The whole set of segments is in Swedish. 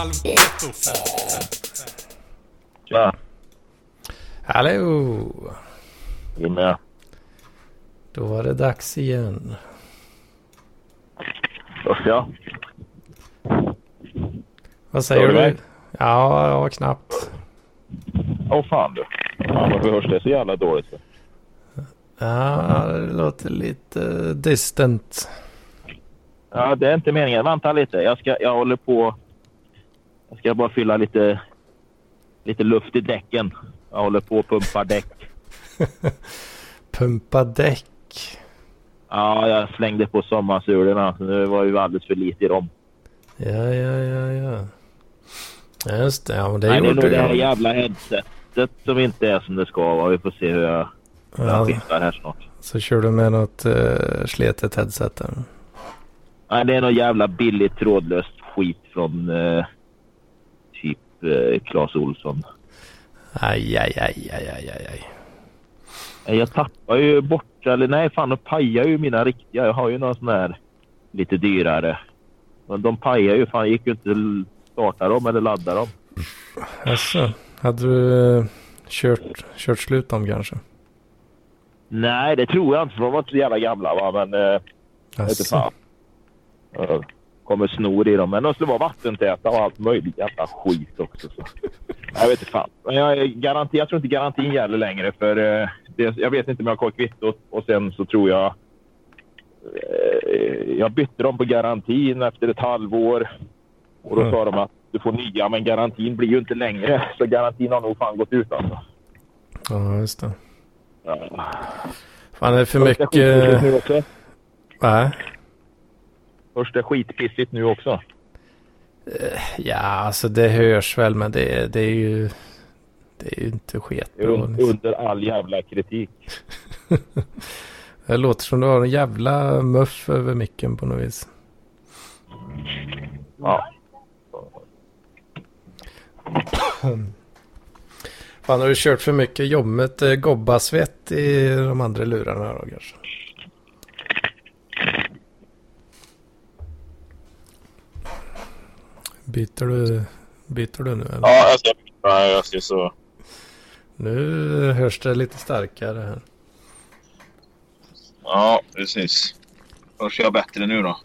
halv åtta. Tja, Hallå! inne. Då var det dags igen. Jag? Vad säger du mig? Ja, ja, knappt. Åh fan du. Fan, varför hörs det så jävla dåligt? Ja, det låter lite distant. Ja, det är inte meningen. Vänta lite. Jag, ska, jag håller på... Jag ska bara fylla lite, lite luft i däcken. Jag håller på att pumpa däck. Pumpa däck. Ja, jag slängde på sommarsulorna. Nu var ju alldeles för lite i dem. Ja, ja, ja, ja. Just det, ja det Nej, det är nog det här jävla headsetet som inte är som det ska vara. Vi får se hur jag, hur jag Ja, skiftar här snart. så kör du med något uh, sletet headset där. Nej, det är något jävla billigt trådlöst skit från eh, typ eh, Clas Olsson. Aj, aj, aj, aj, aj, aj, Jag tappar ju bort, eller nej fan, de pajar ju mina riktiga. Jag har ju några sådana här lite dyrare. Men de pajar ju, fan gick ju inte att starta dem eller ladda dem. Jaså, hade du eh, kört, kört slut dem kanske? Nej, det tror jag inte för de var inte så jävla gamla va, men eh, jag vet inte Jaså. fan. Ja, kommer snor i dem. Men de skulle vara vattentäta och allt möjligt jävla skit också. Så. Jag vet inte fan. Men jag, garanti, jag tror inte garantin gäller längre för eh, det, jag vet inte om jag har kvar kvittot och sen så tror jag eh, jag bytte dem på garantin efter ett halvår och då Mm. sa de att du får nya men garantin blir ju inte längre så garantin har nog fan gått ut alltså. Ja, just det. Ja. Fan, det är för mycket... Va? Hörs det skitpissigt nu också? Ja, alltså det hörs väl, men det, är- det är ju... Det är ju inte sketbra. Un, Liksom. under all jävla kritik. Det låter som du har en jävla muff över micken på något vis. Ja. Fan, har du kört för mycket jommet eh, gobbasvett i de andra lurarna då kanske? Byter du, byter du nu eller? Ja, jag ska, ja, jag ska så. Nu hörs det lite starkare här. Ja, precis. Hörs jag bättre nu då?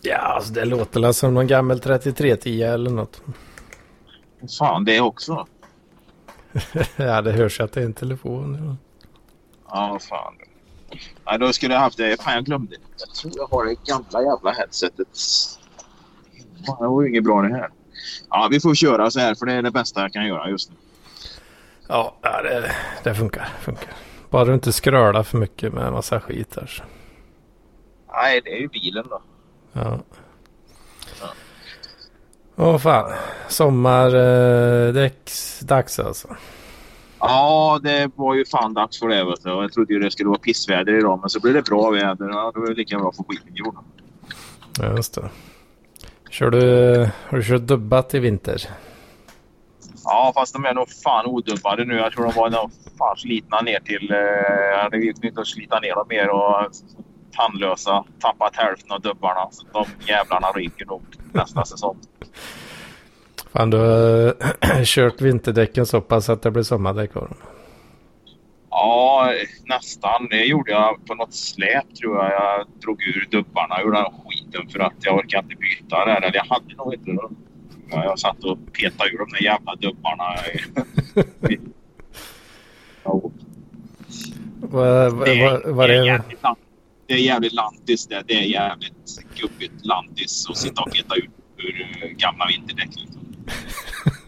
Ja, alltså det låter väl som någon gammal 3310 eller något. Fan, det också. ja, det hörs att det är en telefon. Ja. Ja, fan. Nej, då skulle jag haft det. Fan, jag glömde. Jag tror jag har det gamla jävla headsetet. Det var ju inget bra det här. Ja, vi får köra så här för det är det bästa jag kan göra just nu. Ja, det, det funkar. funkar. Bara du inte skrölar för mycket med en massa skit här. så. Nej, det är ju bilen då. Ja. Åh fan. Sommardäcks dags alltså. Ja, det var ju fan dags för det. Vet du. Jag trodde ju det skulle vara pissväder idag, men så blev det bra väder. Ja, då var det lika bra att få skiten gjord. Ja, just det. Kör du, har du kört dubbat i vinter? Ja, fast de är nog fan odubbade nu. Jag tror de var nog fan slitna ner till... Eh, jag hade inte att slita ner dem mer och tandlösa. Tappat hälften av dubbarna. Så de jävlarna ryker nog nästa säsong. Fan, du har kört vinterdäcken så pass att det blir sommardäck av dem. Ja, nästan. Det gjorde jag på något släp tror jag. Jag drog ur dubbarna ur den skiten för att jag orkade inte byta där. Eller jag hade nog inte. Ja, Jag satt och petade ur de där jävla dubbarna. Ja. Det, är jävligt, lant- det är jävligt lantis det. Det är jävligt gubbigt lantis att sitta och peta ut ur gamla vinterdäck. liksom.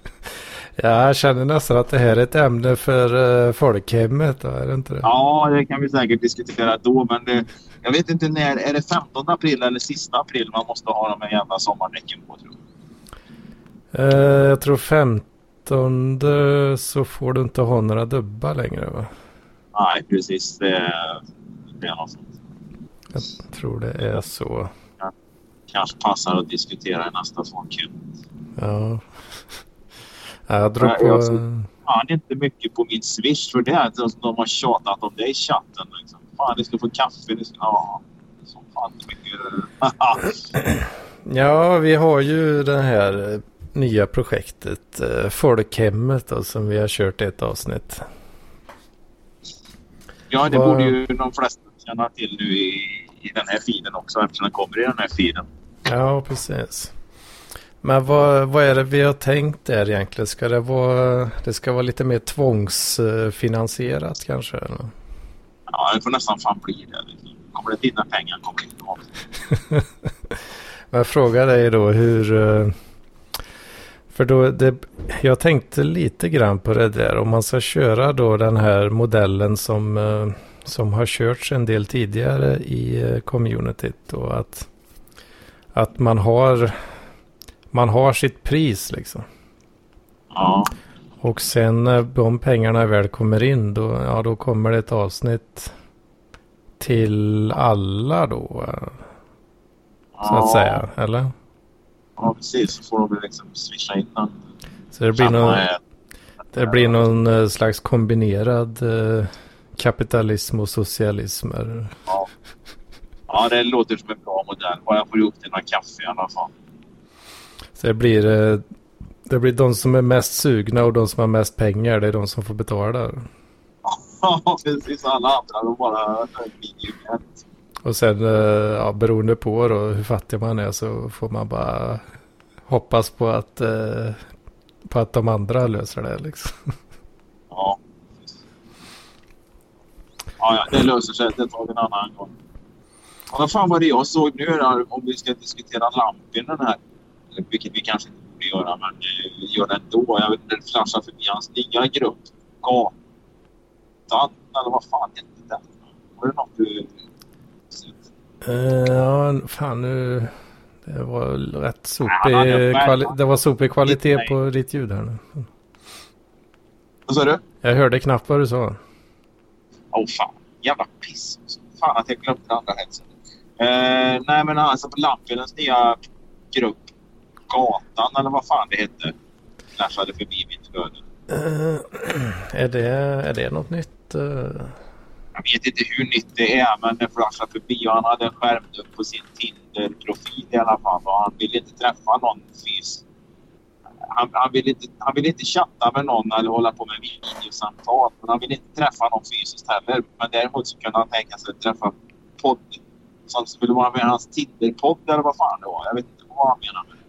Ja, jag känner nästan att det här är ett ämne för uh, folkhemmet. Då, är det inte det? Ja, det kan vi säkert diskutera då. Men det, jag vet inte när. Är det 15 april eller sista april man måste ha de här jävla sommardäcken på tror jag. Eh, jag tror 15 så får du inte ha några dubbar längre va? Nej, precis. Det, är- det är något sånt. Jag tror det är så. Kanske passar att diskutera i nästa folkhem. Ja. Ja, Jag drog på... jag ser- Fan inte mycket på min swish för det är att de har tjatat om det i chatten. Liksom. Fan, ni ska få kaffe. Ni ska... Ja. Så fan mycket... Ja, vi har ju den här nya projektet eh, Folkhemmet då, som vi har kört ett avsnitt. Ja, det Vad- borde ju de flesta känna till nu i, i den här filen också eftersom den kommer i den här filen. Ja, precis. Men vad, vad är det vi har tänkt där egentligen? Ska det vara, det ska vara lite mer tvångsfinansierat kanske? Eller? Ja, det får nästan fan bli det. Kommer det några pengar kommer det inte av. Men jag frågar dig då hur... eh, För då, det, jag tänkte lite grann på det där. Om man ska köra då den här modellen som, eh, som har körts en del tidigare i eh, communityt. Och att, att man har, man har sitt pris liksom. Ja, Och sen när de pengarna väl kommer in då, ja, då kommer det ett avsnitt till alla då. Så att säga, eller? Ja, precis. Så får de liksom swisha in den. Så det blir, någon, det blir någon eh, slags kombinerad eh, kapitalism och socialism. Ja. ja, det låter som en bra modell. Bara jag får ihop till några kaffe i alla fall. Så det blir, eh, det blir de som är mest sugna och de som har mest pengar. Det är de som får betala. Ja, precis. Alla andra de bara. Och sen eh, ja, beroende på då, hur fattig man är så får man bara hoppas på att, eh, på att de andra löser det. Liksom. Ja. Ja, ja, det löser sig. Det tar vi en annan gång. Vad fan var det jag såg nu här, om vi ska diskutera Lampin den här. Vilket vi kanske inte borde göra, men eh, gör det ändå. Jag vet det flashar förbi hans nya grupp. Gatan, eller vad fan hette den? Var det något du... Ja, fan nu. Det var rätt sopig, kvali- det var sopig kvalitet Nej. på ditt ljud här nu. Vad sa du? Jag hörde knappt vad du sa. Åh oh, fan, jävla piss. Fan att jag glömde det andra headsetet. Eh, nej men alltså på Lampinens nya grupp Gatan eller vad fan det hette. Flashade förbi mitt flöde. Eh, är, det, är det något nytt? eh? Jag vet inte hur nytt det är men det flashade förbi och han hade en skärmdump på sin Tinder-profil i alla fall och han ville inte träffa någon fys. Han, han, ville inte, han ville inte chatta med någon eller hålla på med videosamtal. Men han ville inte träffa någon fysiskt heller. Men däremot så kunde han tänka sig att träffa podd. Som skulle vara med hans Tinder-podd eller vad fan det var. Jag vet inte vad han menar med det.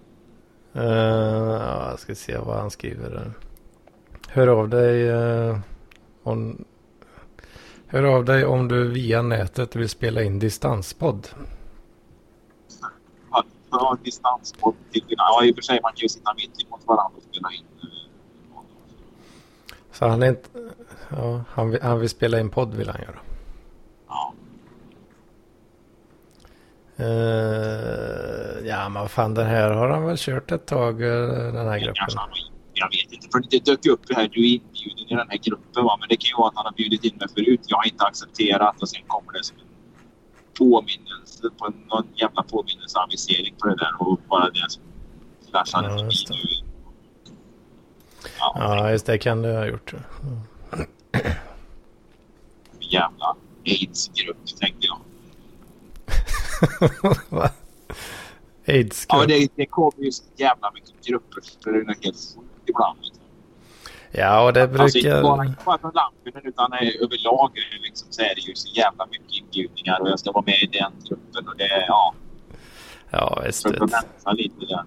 Ja, jag ska se vad han skriver där. Hör av dig eh, om, Hör av dig om du via nätet vill spela in distanspodd. Ha en distanspodd till Ja, i och för sig man kan ju sitta mitt emot varandra och spela in. eh, Så han är inte... Ja, han vill, han vill spela in podd vill han göra. Ja. Eh, ja, men fan den här har han väl kört ett tag, eh, den här gruppen. Jag vet inte, för det dök upp här. Du är inbjuden i den här gruppen. Va? Men det kan ju vara att han har bjudit in mig förut. Jag har inte accepterat och sen kommer det som en påminnelse på någon jävla påminnelseavisering på det där och bara det som flashade Ja, just det. Ja, Ja, just det kan du ha gjort. jävla aids-grupp tänkte jag. Va? aids Ja, det, det kommer ju så jävla mycket grupper så det är helt ibland. Liksom. Ja, och det Alltså inte brukar... bara, inte bara från Lampinen utan eh, överlag liksom, så är det ju så jävla mycket inbjudningar och jag ska vara med i den gruppen och det, ja, Ja, visst. rensa lite där.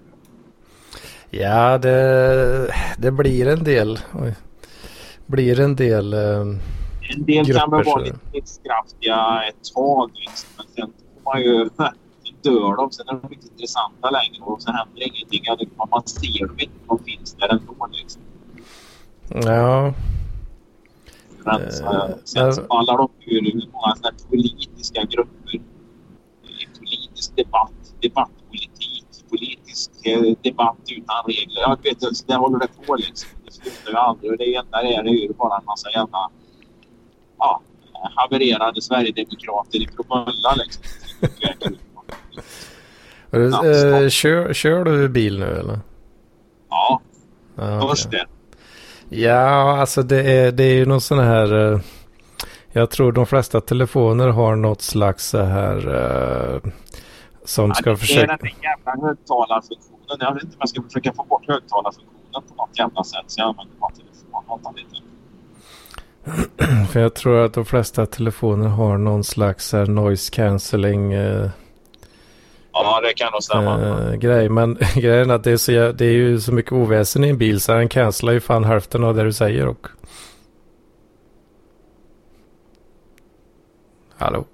Ja, det, det blir en del. Oj. Blir en del. eh, En del kan väl Grupper, vara lite livskraftiga ett tag liksom, men sen man ju, sen dör de, sen är de inte intressanta längre och sen händer ingenting. Det- Man ser dem inte, de finns där ändå liksom. Ja, Rensa. Eh, sen där- så faller de ur många sådana politiska grupper. Eh, Politisk debatt, debattpolitik, politisk eh, debatt utan regler. Jag vet inte, där håller det på liksom. Det slutar ju aldrig och det enda det är det är ju bara en massa jävla ja, havererade Sverigedemokrater i Bromölla liksom. Ja, eh, kör, kör du bil nu eller? Ja, Ja, först det. Ja, alltså det är, det är ju någon sån här... eh, Jag tror de flesta telefoner har något slags så här... eh, som ska ja, försöka... Det är den jävla högtalarfunktionen. Jag vet inte om jag ska försöka få bort högtalarfunktionen på något jävla sätt. Så jag använder bara telefonen lite. För jag tror att de flesta telefoner har någon slags här noise cancelling eh, Ja, det kan nog stämma. eh, grej. Men grejen är att det är, så, det är ju så mycket oväsen i en bil så den cancelar ju fan hälften av det du säger och... Hallå?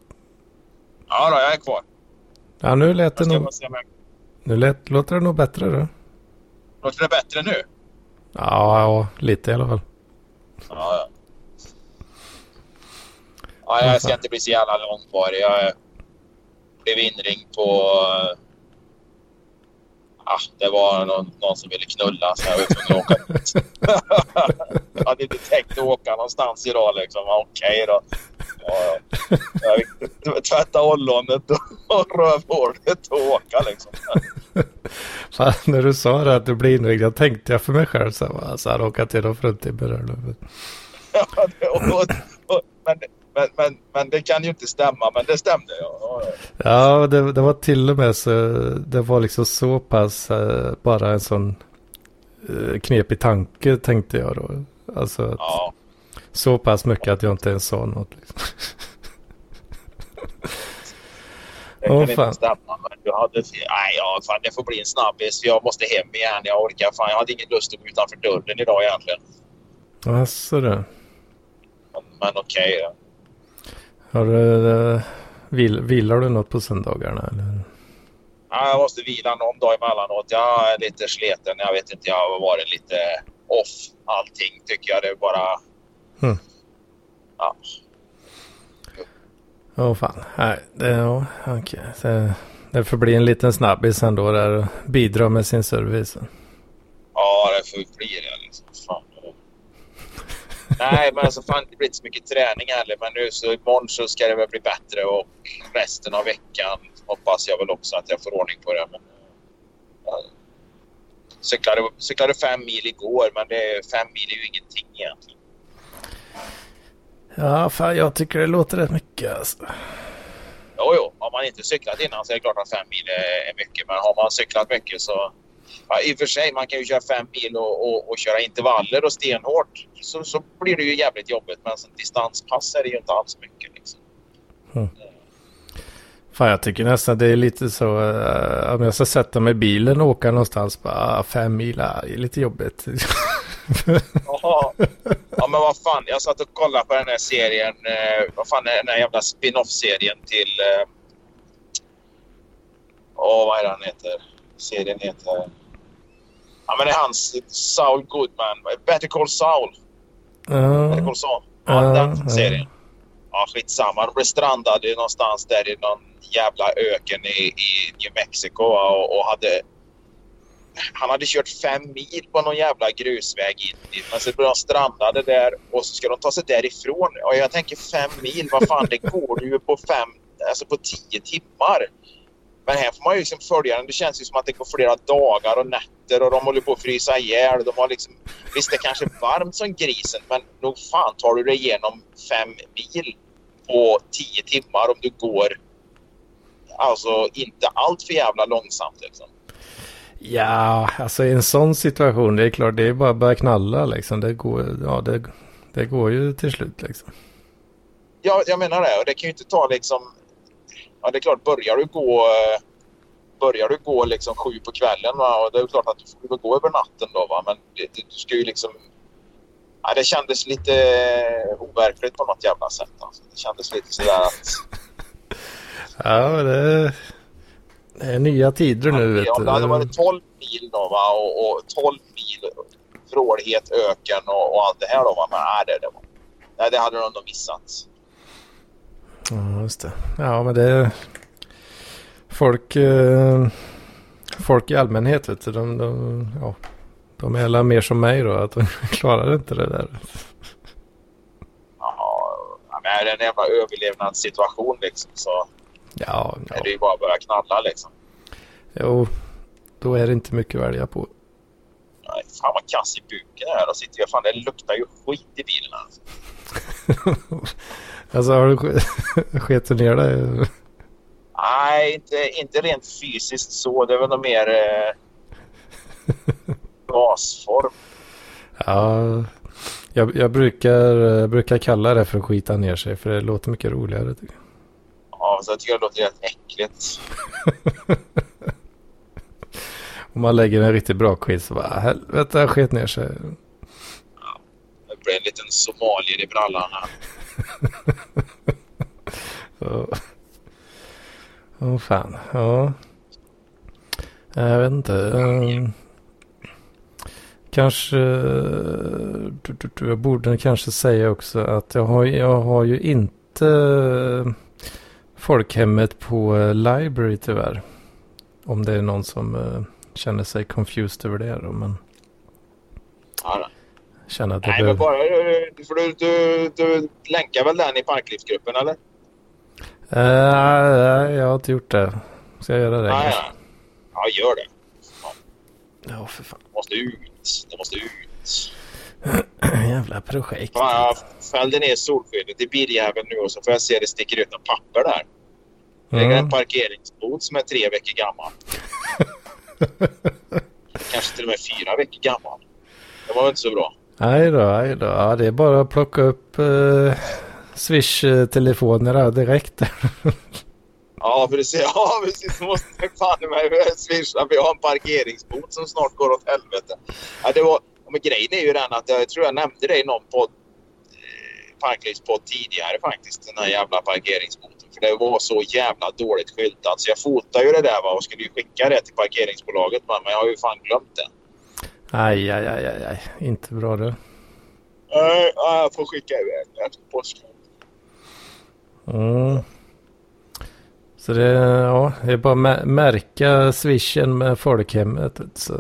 Ja, då, jag är kvar. Ja, nu lät det nog... Nu lät, låter det nog bättre då. Låter det bättre nu? Ja, ja, lite i alla fall. Ja, ja. Ja jag ska inte bli så jävla långvarig. Jag blev inringd på... Ah, det var någon, någon som ville knulla så jag var tvungen att åka dit. jag hade inte tänkt åka någonstans idag liksom. Okej då. Ja, ja. Jag tvätta ollonet och rövhålet och åka liksom. Fan, när du sa det att du blir inringd, jag tänkte jag för mig själv så här, åker till någon fruntimmer. Ja, det- och, och, och, men, men, men, men det kan ju inte stämma, men det stämde. Ja, ja, det, det var till och med så, det var liksom så pass eh, bara en sån eh, knepig tanke tänkte jag då. Alltså att, ja. så pass mycket att jag inte ens sa något. Liksom. Det kan fan. inte stämma. Men du hade fel. Nej, ja, fan, det får bli en snabbis. Jag måste hem igen. Jag orkar. Fan, jag hade ingen lust att gå utanför dörren idag egentligen. Alltså det. Men, men okej. då. Har du, eh, vil, vilar du något på söndagarna eller? ja, jag måste vila någon dag emellanåt. Jag är lite sleten. Jag vet inte. Jag har varit lite off allting tycker jag. Det är bara... Mm. Ja. Åh fan, nej, det, ja, okej. Det, det får bli en liten snabbis ändå där och bidra med sin service. Ja, det får bli det liksom. Nej, men alltså fan det blir inte så mycket träning heller. Men nu så imorgon så ska det väl bli bättre och resten av veckan hoppas jag väl också att jag får ordning på det. Men, ja, cyklade, cyklade fem mil igår, men det, fem mil är ju ingenting egentligen. Ja, fan jag tycker det låter rätt mycket alltså. Jo, jo, har man inte cyklat innan så är det klart att fem mil är mycket. Men har man cyklat mycket så... Ja, I och för sig, man kan ju köra fem mil och, och, och köra intervaller och stenhårt. Så, så blir det ju jävligt jobbigt. Men som distanspass är det ju inte alls mycket. Liksom. Fan jag tycker nästan det är lite så. Uh, om jag ska sätta mig i bilen och åka någonstans. Bara, ah, fem mil, ah, det är lite jobbigt. Jaha. Ja, men vad fan. Jag satt och kollade på den här serien. Eh, vad fan är den här jävla spin-off-serien till... Eh, Åh, vad är det han heter? Serien heter... Ja, men det är hans Saul Goodman. Better Call Saul. Better Ja, Call Saul. Ja, Ja, den ja. serien. Ja, skitsamma. De blev strandade någonstans där i någon jävla öken i, i New Mexico och, och hade... Han hade kört fem mil på någon jävla grusväg in dit. Men så blev de strandade där och så ska de ta sig därifrån. Och jag tänker fem mil, vad fan det går ju på fem, alltså på tio timmar. Men här får man ju liksom följa den. Det känns ju som att det går flera dagar och nätter och de håller på att frysa ihjäl. De har liksom, visst, det kanske är varmt som grisen, men nog fan tar du dig igenom fem mil på tio timmar om du går alltså inte allt för jävla långsamt. Liksom. ja, alltså i en sån situation. Det är klart, det är bara att börja knalla liksom. Det går, ja, det, det går ju till slut liksom. Ja, jag menar det. Och det kan ju inte ta liksom... Ja, det är klart, börjar du gå... eh, Börjar du gå liksom sju på kvällen va? och det är klart att du får gå över natten då va. Men det, det, du ska ju liksom... Ja, det kändes lite overkligt på något jävla sätt. Alltså. Det kändes lite sådär att... Ja, det, det är nya tider nu vet du. det hade varit 12 mil då va och, och 12 mil vrålhet, öken och, och allt det här då va. Men nej, det, det, var, nej, det hade de nog missat. Ja, just det. Ja, men det... Folk... Eh, folk i allmänhet vet du. De, de, ja, de är alla mer som mig då. Att de klarar inte det där. Ja, men är det en jävla överlevnadssituation liksom så Ja, är ja. det ju bara att börja knalla liksom. Jo, då är det inte mycket att välja på. Nej, fan vad kass i buken är. Då sitter jag fan, det luktar ju skit i bilen alltså. alltså har du sk- sket ner dig? Nej, inte, inte rent fysiskt så. Det är väl något mer eh, gasform. Ja, jag, jag brukar, eh, brukar kalla det för att skita ner sig för det låter mycket roligare. tycker jag. Ja, så jag tycker det låter rätt äckligt. Om man lägger en riktigt bra quiz så bara helvete, jag sket ner sig. Det blir en liten somalier i brallan här. Åh oh, fan, ja. Jag vet inte. Ehm, kanske... du, du, du, Jag borde kanske säga också att jag har, jag har ju inte ehm, folkhemmet på eh, Library tyvärr. Om det är någon som eh, känner sig confused över det då. Men då. känner att jag Nej, men behöver... bara... Du, för du, du, du länkar väl den i parklivsgruppen, eller? Eh, nej, jag har inte gjort det. Ska jag göra det? Ja, kanske? ja. Ja, gör det. Ja, för fan. Det måste ut. Det måste ut. Jävla projekt. Fan, jag fällde ner solskyddet i biljäveln nu och så får jag se det sticker ut en papper där. Det en Mm. parkeringsbot som är tre veckor gammal. Kanske till och med fyra veckor gammal. Det var inte så bra. Aj då, aj då. Ja, det är bara att plocka upp eh, Swish-telefonerna direkt. Ja, precis. Ja, precis. Måste jag fan i mig swisha för jag har en parkeringsbot som snart går åt helvete. Ja, det var, men grejen är ju den att jag tror jag nämnde det i någon podd, eh, parklivspodd tidigare faktiskt. Den här jävla parkeringsboten. För det var så jävla dåligt skyltat. Så jag fotade ju det där va, och skulle ju skicka det till parkeringsbolaget. va, Men jag har ju fan glömt det. Aj, aj, aj, aj, aj. Inte bra det. Nej, ja, jag får skicka iväg det till posten. Mm. Så det, ja, det är bara att mä- märka swishen med folkhemmet. Så,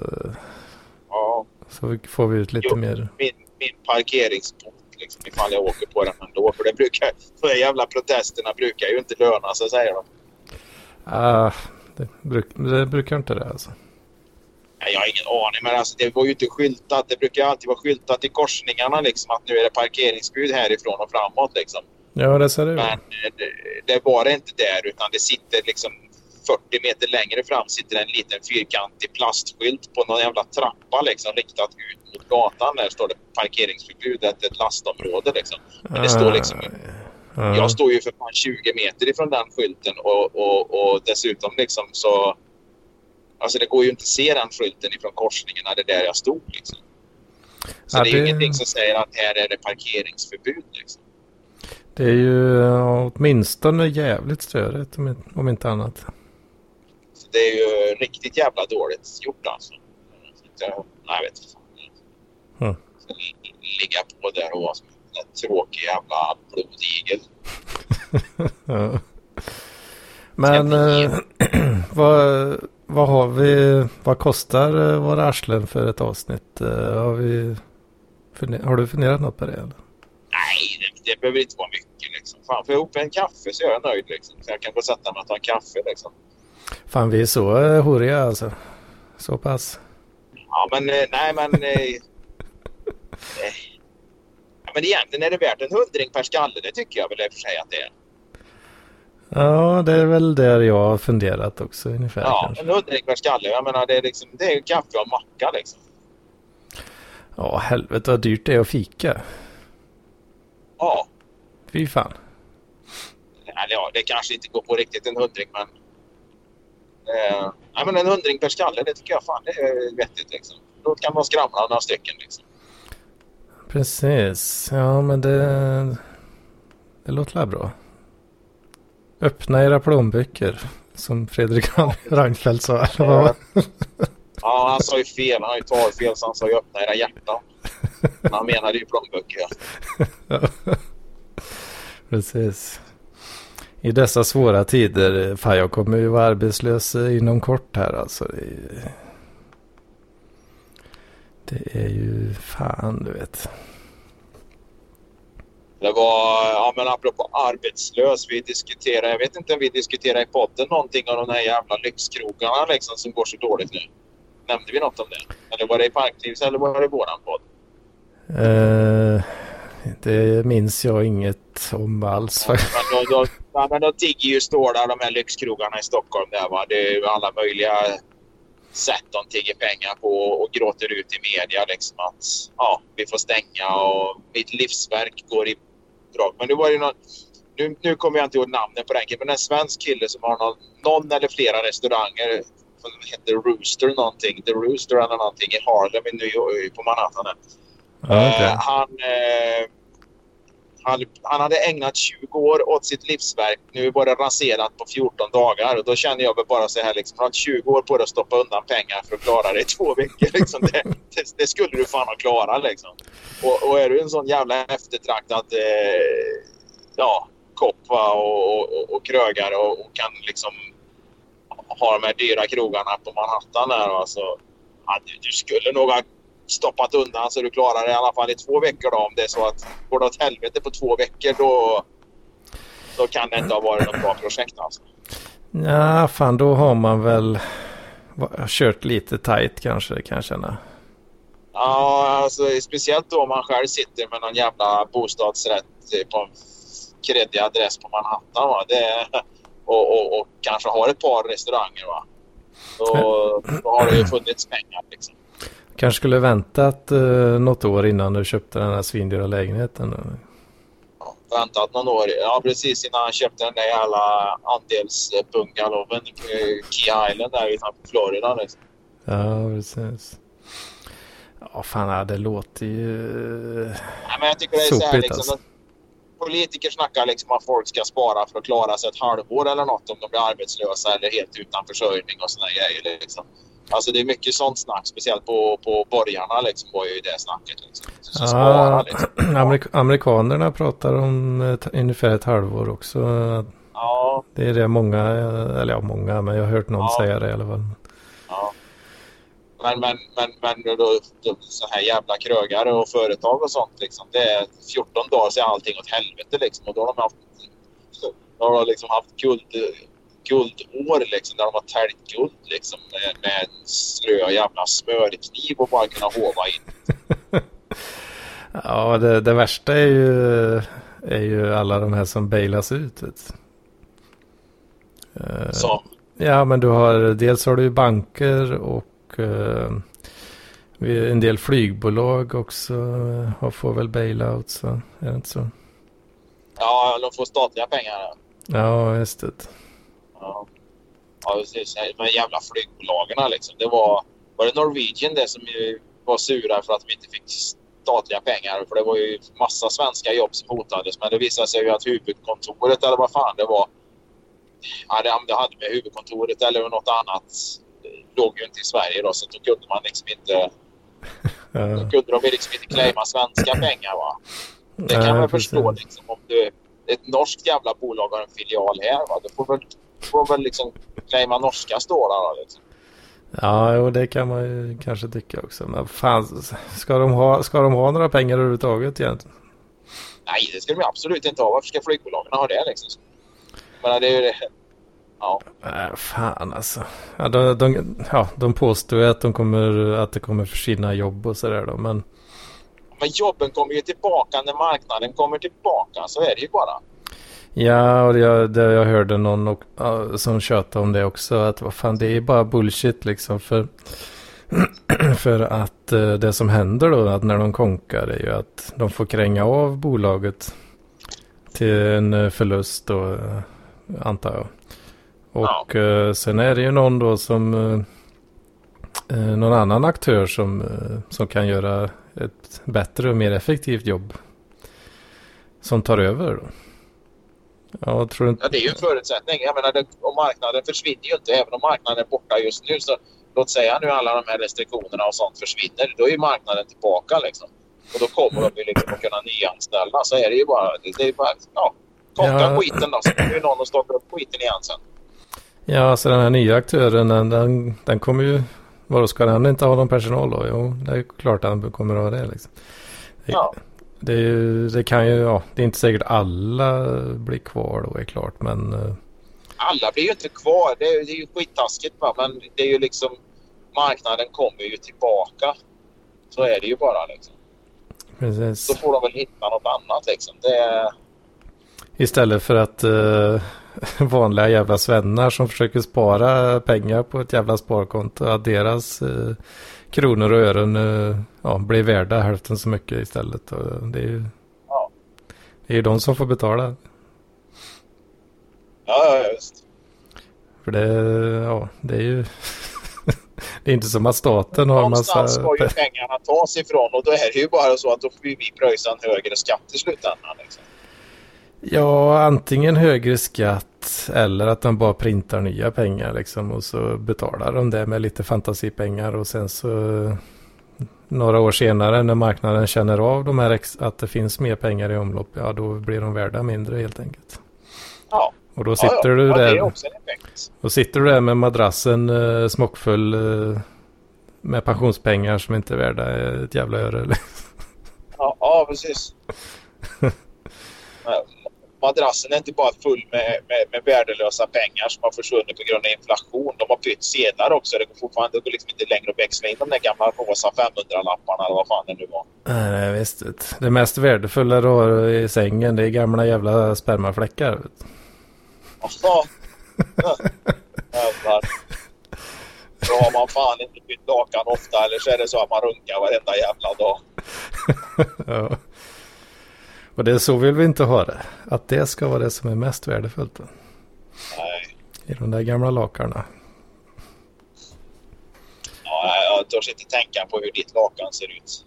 Ja, så får vi ut lite Jo. mer. min, min parkeringsbot liksom ifall jag åker på den ändå. För det brukar, de där jävla protesterna brukar ju inte löna sig säger de. Ah, det, bruk, det brukar inte det alltså. Jag har ingen aning, men alltså, det var ju inte skyltat. Det brukar alltid vara skyltat i korsningarna liksom att nu är det parkeringsförbud härifrån och framåt liksom. Ja, det ser det. Men eh, det, det var det inte där utan det sitter liksom 40 meter längre fram sitter en liten fyrkantig plastskylt på någon jävla trappa liksom riktat ut mot gatan. Där står det parkeringsförbud, ett, lastområde liksom. Men det står liksom Ja. Jag står ju för fan 20 meter ifrån den skylten och, och, och dessutom liksom så... Alltså det går ju inte att se den skylten ifrån korsningen när det är där jag stod liksom. Så Ja, det är ju det- ingenting som säger att här är det parkeringsförbud liksom. Det är ju åtminstone jävligt störigt om, inte- annat. Så det är ju riktigt jävla dåligt gjort alltså. Så jag, nej, jag vet inte. Mm. Så Ligga på där och vara som en tråkig jävla blodigel. Men eh, vad, vad har vi, vad kostar eh, våra arslen för ett avsnitt? Eh, har, vi, har du funderat något på det? Eller? Nej, det, det behöver inte vara mycket liksom. Fan, får jag ihop en kaffe så är jag nöjd liksom. Så jag kan gå och sätta mig och ta en kaffe liksom. Fan vi är så eh, horiga alltså. Så pass. Ja, men eh, nej, men... Eh, men egentligen är det värt en hundring per skalle. Det tycker jag väl i och för sig att det är. Ja det är väl där jag har funderat också ungefär Ja, kanske. en per skalle. Jag menar, det är, liksom, det är ju kaffe och macka liksom. Ja helvete vad dyrt det är att fika. Ja, Fy fan. eller ja, det kanske inte går på riktigt en hundring, men... Eh, nej, men en hundring per skalle, det tycker jag fan det är vettigt liksom. Då kan man skramla några stycken liksom. Precis. Ja men det, det låter väl bra. Öppna era plånböcker. Som Fredrik Reinfeldt sa. det? Ja, han sa ju fel. Han har ju talfel, så han sa ju öppna era hjärtan. Men han menade ju plånböcker. Ja. Precis. I dessa svåra tider. Fan jag kommer ju vara arbetslös inom kort här alltså. Det är, det är ju fan du vet. Det var, ja men apropå arbetslös, vi diskuterade, jag vet inte om vi diskuterade i podden någonting om de här jävla lyxkrogarna liksom som går så dåligt nu. Nämnde vi något om det? Eller var det i Parklivs eller var det i våran podd? Eh, det minns jag inget om alls. Ja, men då, då, Ja, men de tigger ju stålar de här lyxkrogarna i Stockholm. Där, va? Det är ju alla möjliga sätt de tigger pengar på och gråter ut i media liksom att ja, vi får stänga och mitt livsverk går i drag. Men det var ju någon, nu, nu kommer jag inte ihåg namnet på den killen, men en svensk kille som har någon, någon eller flera restauranger som heter Rooster någonting. The Rooster eller någonting i Harlem i New York, på Manhattan. Ja, okej. Eh, han, eh, han, han hade ägnat 20 år åt sitt livsverk. Nu var det raserat på 14 dagar. Och då känner jag väl bara så här liksom. Han har 20 år på dig att stoppa undan pengar för att klara det i två veckor. Liksom. Det, det, det skulle du fan ha klarat liksom. Och, och är du en sån jävla eftertraktad eh, ja, kopp och, och, och, och krögare och, och kan liksom ha de här dyra krogarna på Manhattan där. Alltså, så ja, du, du skulle nog ha stoppat undan så du klarar det i alla fall i två veckor då. Om det är så att går det åt helvete på två veckor då, då kan det inte ha varit något bra projekt alltså. Ja, fan då har man väl kört lite tight kanske kan jag känna. Ja, alltså speciellt då om man själv sitter med någon jävla bostadsrätt på en kreddig adress på Manhattan. Va? Det, och, och, och kanske har ett par restauranger. Va? Då, då har det ju funnits pengar liksom. Kanske skulle väntat uh, något år innan du köpte den här svindyra lägenheten. Ja, väntat någon år. Ja, precis innan han köpte den där jävla andelsbungalowen i Key Island där utanför Florida. Liksom. Ja, precis. Ja, fan det låter ju... Nej, men jag tycker det är så här Sopigt, liksom. alltså. Politiker snackar liksom att folk ska spara för att klara sig ett halvår eller något om de blir arbetslösa eller helt utan försörjning och såna grejer. Liksom. Alltså det är mycket sånt snack, speciellt på, på borgarna liksom var ju det snacket. Liksom. Så, spara, Ja, liksom. amerik- amerikanerna pratar om ett, ungefär ett halvår också. ja, Det är det många, eller ja många, men jag har hört någon Ja. säga det i alla fall. ja. Men, men, men, men då, då, så här jävla krögare och företag och sånt liksom. Det är 14 dagar så är allting åt helvete liksom. Och då har de haft, då har de liksom haft guld, guldår liksom. Där de har täljt guld liksom. Med, med en slö jävla smörkniv och bara kunna hova in. Ja, det, det värsta är ju, är ju alla de här som bailas ut. Vet. Eh, Så, Ja, men du har dels har du banker och eh, en del flygbolag också eh, har- får väl bailout så är det inte så? ja, de får statliga pengar. Ja, just det. Ja, ja precis. De jävla flygbolagen liksom. Det var, var det Norwegian det som var sura för att de inte fick statliga pengar? För det var ju massa svenska jobb som hotades. Men det visade sig ju att huvudkontoret eller vad fan det var. Ja, det, det hade med huvudkontoret eller något annat låg ju inte i Sverige då. Så då kunde man liksom inte, då Ja, kunde de liksom inte claima svenska pengar va. Det kan man precis. förstå liksom, om du, ett norskt jävla bolag har en filial här. Va? Då får väl, får väl liksom claima norska stålar. då, Liksom. ja jo, det kan man ju kanske tycka också. Men fan, ska de ha, ska de ha några pengar överhuvudtaget egentligen? Nej, det ska de absolut inte ha. Varför ska flygbolagen ha det liksom? Menar, det är ju det. Ja, Nej, fan alltså. Ja, de, de, ja, de påstår ju att, de kommer, att det kommer försvinna jobb och sådär då. Men men jobben kommer ju tillbaka när marknaden kommer tillbaka. Så är det ju bara. Ja, och jag, jag hörde någon och, ja, som tjötade om det också. Att vad fan, det är bara bullshit liksom. För, för att eh, det som händer då, att när de konkar, är ju att de får kränga av bolaget till en eh, förlust då, eh, antar jag. Och eh, sen är det ju någon då som, någon annan aktör som, som kan göra ett bättre och mer effektivt jobb. Som tar över då. Ja, tror inte... Ja, det är ju en förutsättning. Jag menar, det, och marknaden försvinner ju inte. Även om marknaden är borta just nu. Så låt säga nu alla de här restriktionerna och sånt försvinner. Då är ju marknaden tillbaka liksom. Och då kommer de ju liksom att kunna nyanställa. Så är det ju bara. Det, det är bara ja, konka Ja. skiten då. Så kommer ju någon att starta upp skiten igen sen. Ja, alltså den här nya aktören, den, den, den kommer ju... Vadå, ska den inte ha någon personal då? Jo, det är klart han kommer att ha det liksom. Det, Ja. Det, ju, det kan ju, ja, det är inte säkert alla blir kvar då är klart, men... eh, Alla blir ju inte kvar. Det är, det är ju skittaskigt va. Men det är ju liksom. Marknaden kommer ju tillbaka. Så är det ju bara liksom. Precis. Då får de väl hitta något annat liksom. Det. Istället för att uh, vanliga jävla svennar som försöker spara pengar på ett jävla sparkonto. Att deras uh, kronor och ören uh, ja, blir värda hälften så mycket istället. Och det är ju Ja. det är ju de som får betala. Ja, just. För det, ja, det är ju... det är inte som att staten har en massa... Någonstans ska ju pengarna tas ifrån och då är det ju bara så att då får vi pröjsa en högre skatt i slutändan. Liksom. Ja, antingen högre skatt eller att de bara printar nya pengar liksom och så betalar de det med lite fantasipengar och sen så några år senare när marknaden känner av de här att det finns mer pengar i omlopp, ja då blir de värda mindre helt enkelt. Ja. Och då Ja, sitter ja. du ja, är där, effekt. och sitter du där med madrassen eh, smockfull eh, med pensionspengar som inte är värda ett jävla öre. Ja, ja precis. Madrassen är inte bara full med, med, med värdelösa pengar som har försvunnit på grund av inflation. De har bytt sedlar också. Det går fortfarande det går liksom inte längre att växla in de där gamla rosa 500-lapparna eller vad fan det nu var. Nej, visst. Det mest värdefulla du har i sängen det är gamla jävla spermafläckar. Ja. Ja. Jävlar. Då har man fan inte bytt lakan ofta eller så är det så att man runkar varenda jävla dag. Ja. Och det är så vill vi inte ha det. Att det ska vara det som är mest värdefullt. Nej. I de där gamla lakarna. Ja, jag törs inte tänka på hur ditt lakan ser ut.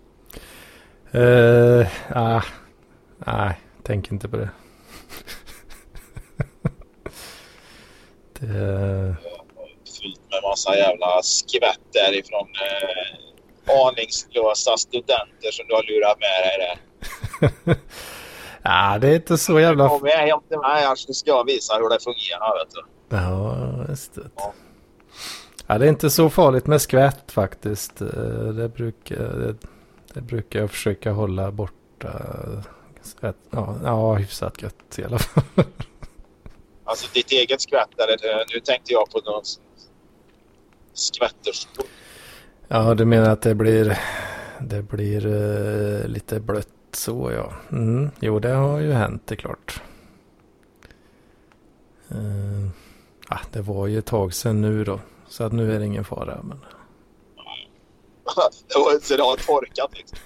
Uh, ah, nej, tänk inte på det. det Fullt med massa jävla skvätt därifrån eh, aningslösa studenter som du har lurat med dig där. ja, det är inte så jävla... Kom med hem till mig här så ska jag visa hur det fungerar. Vet du. Ja, just det. Ja. Ja, det är inte så farligt med skvätt faktiskt. Eh, Det brukar, det, det brukar jag försöka hålla borta. Skvätt, ja, ja, hyfsat gött i alla fall. Alltså ditt eget skvätt. Eller, nu tänkte jag på någon skvätterskor. Ja, du menar att det blir, det blir eh, lite blött så ja. Mm, jo, det har ju hänt, det är klart. Uh, ah, det var ju ett tag sedan nu då. Så att nu är det ingen fara. Men... det var så det har torkat liksom.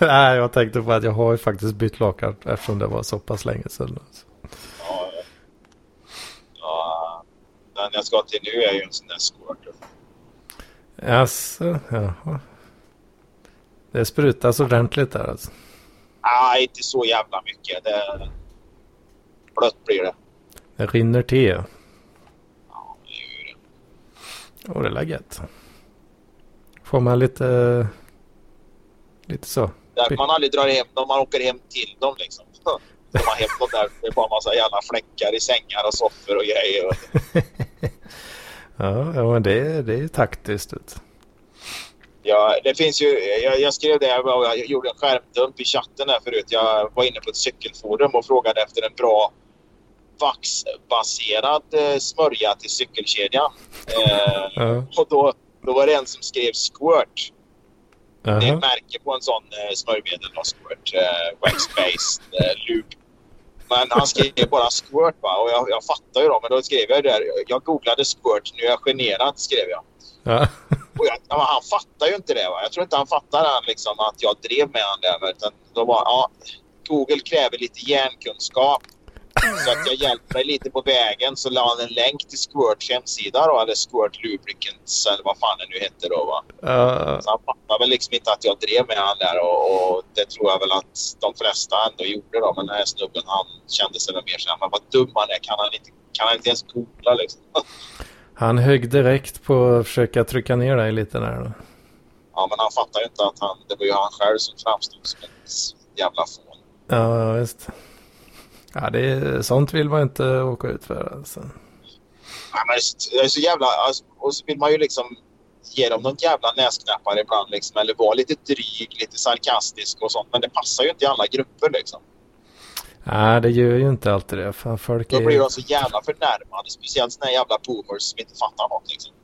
Nej, jag tänkte på att jag har ju faktiskt bytt lakan eftersom det var så pass länge sedan. Alltså. Ja, ja. den jag ska till nu är ju en sån där squirt. Jaså, jaha. Det sprutas ordentligt där alltså. Nej, inte så jävla mycket. Det... Blött blir det. Det rinner till. Ja, det gör det. Och det är gött. Får man lite... Lite så. Därför man aldrig drar hem dem. Man åker hem till dem liksom. Så man hem dem där. Det är bara en massa jävla fläckar i sängar och soffor och grejer. Ja, ja men det, det är taktiskt. Vet. Ja, det finns ju, jag, jag skrev det, jag, var- jag gjorde en skärmdump i chatten där förut. Jag var inne på ett cykelforum och frågade efter en bra vaxbaserad eh, smörja till cykelkedjan. Eh, och då, då var det en som skrev Squirt. Det är ett Jaha. märke på en sån eh, smörjmedel av Squirt. Eh, Wax-based eh, lube. Men han skrev bara Squirt va? och jag, jag fattar ju då. Men då skrev jag där. Jag googlade Squirt. Nu är jag generad skrev jag. Ja. Och jag, han fattar ju inte det. Va? Jag tror inte han fattar han, liksom, att jag drev med honom där. Utan då var, ja, Google kräver lite hjärnkunskap. Så att jag hjälpte mig lite på vägen så la han en länk till Squirts hemsida då, eller Squirt Lubricants eller vad fan det nu hette då. Va? Ja, Så han fattar väl liksom inte att jag drev med honom där och, och det tror jag väl att de flesta ändå gjorde då. Men den här snubben han kände sig väl mer såhär, men vad dum han är. Kan han inte, kan han inte ens googla liksom? Han högg direkt på att försöka trycka ner dig lite där. då. Ja, men han fattar ju inte att han, det var ju han själv som framstod som ett jävla fån. Ja, visst. Ja, det är, sånt vill man inte åka ut för. Alltså. Ja, men det är så jävla... Alltså, och så vill man ju liksom ge dem någon jävla näsknäppare ibland liksom. Eller vara lite dryg, lite sarkastisk och sånt. Men det passar ju inte i alla grupper liksom. Nej, det gör ju inte alltid det. För folk Då blir är, de så jävla förnärmade. Speciellt såna jävla boomers som inte fattar något liksom.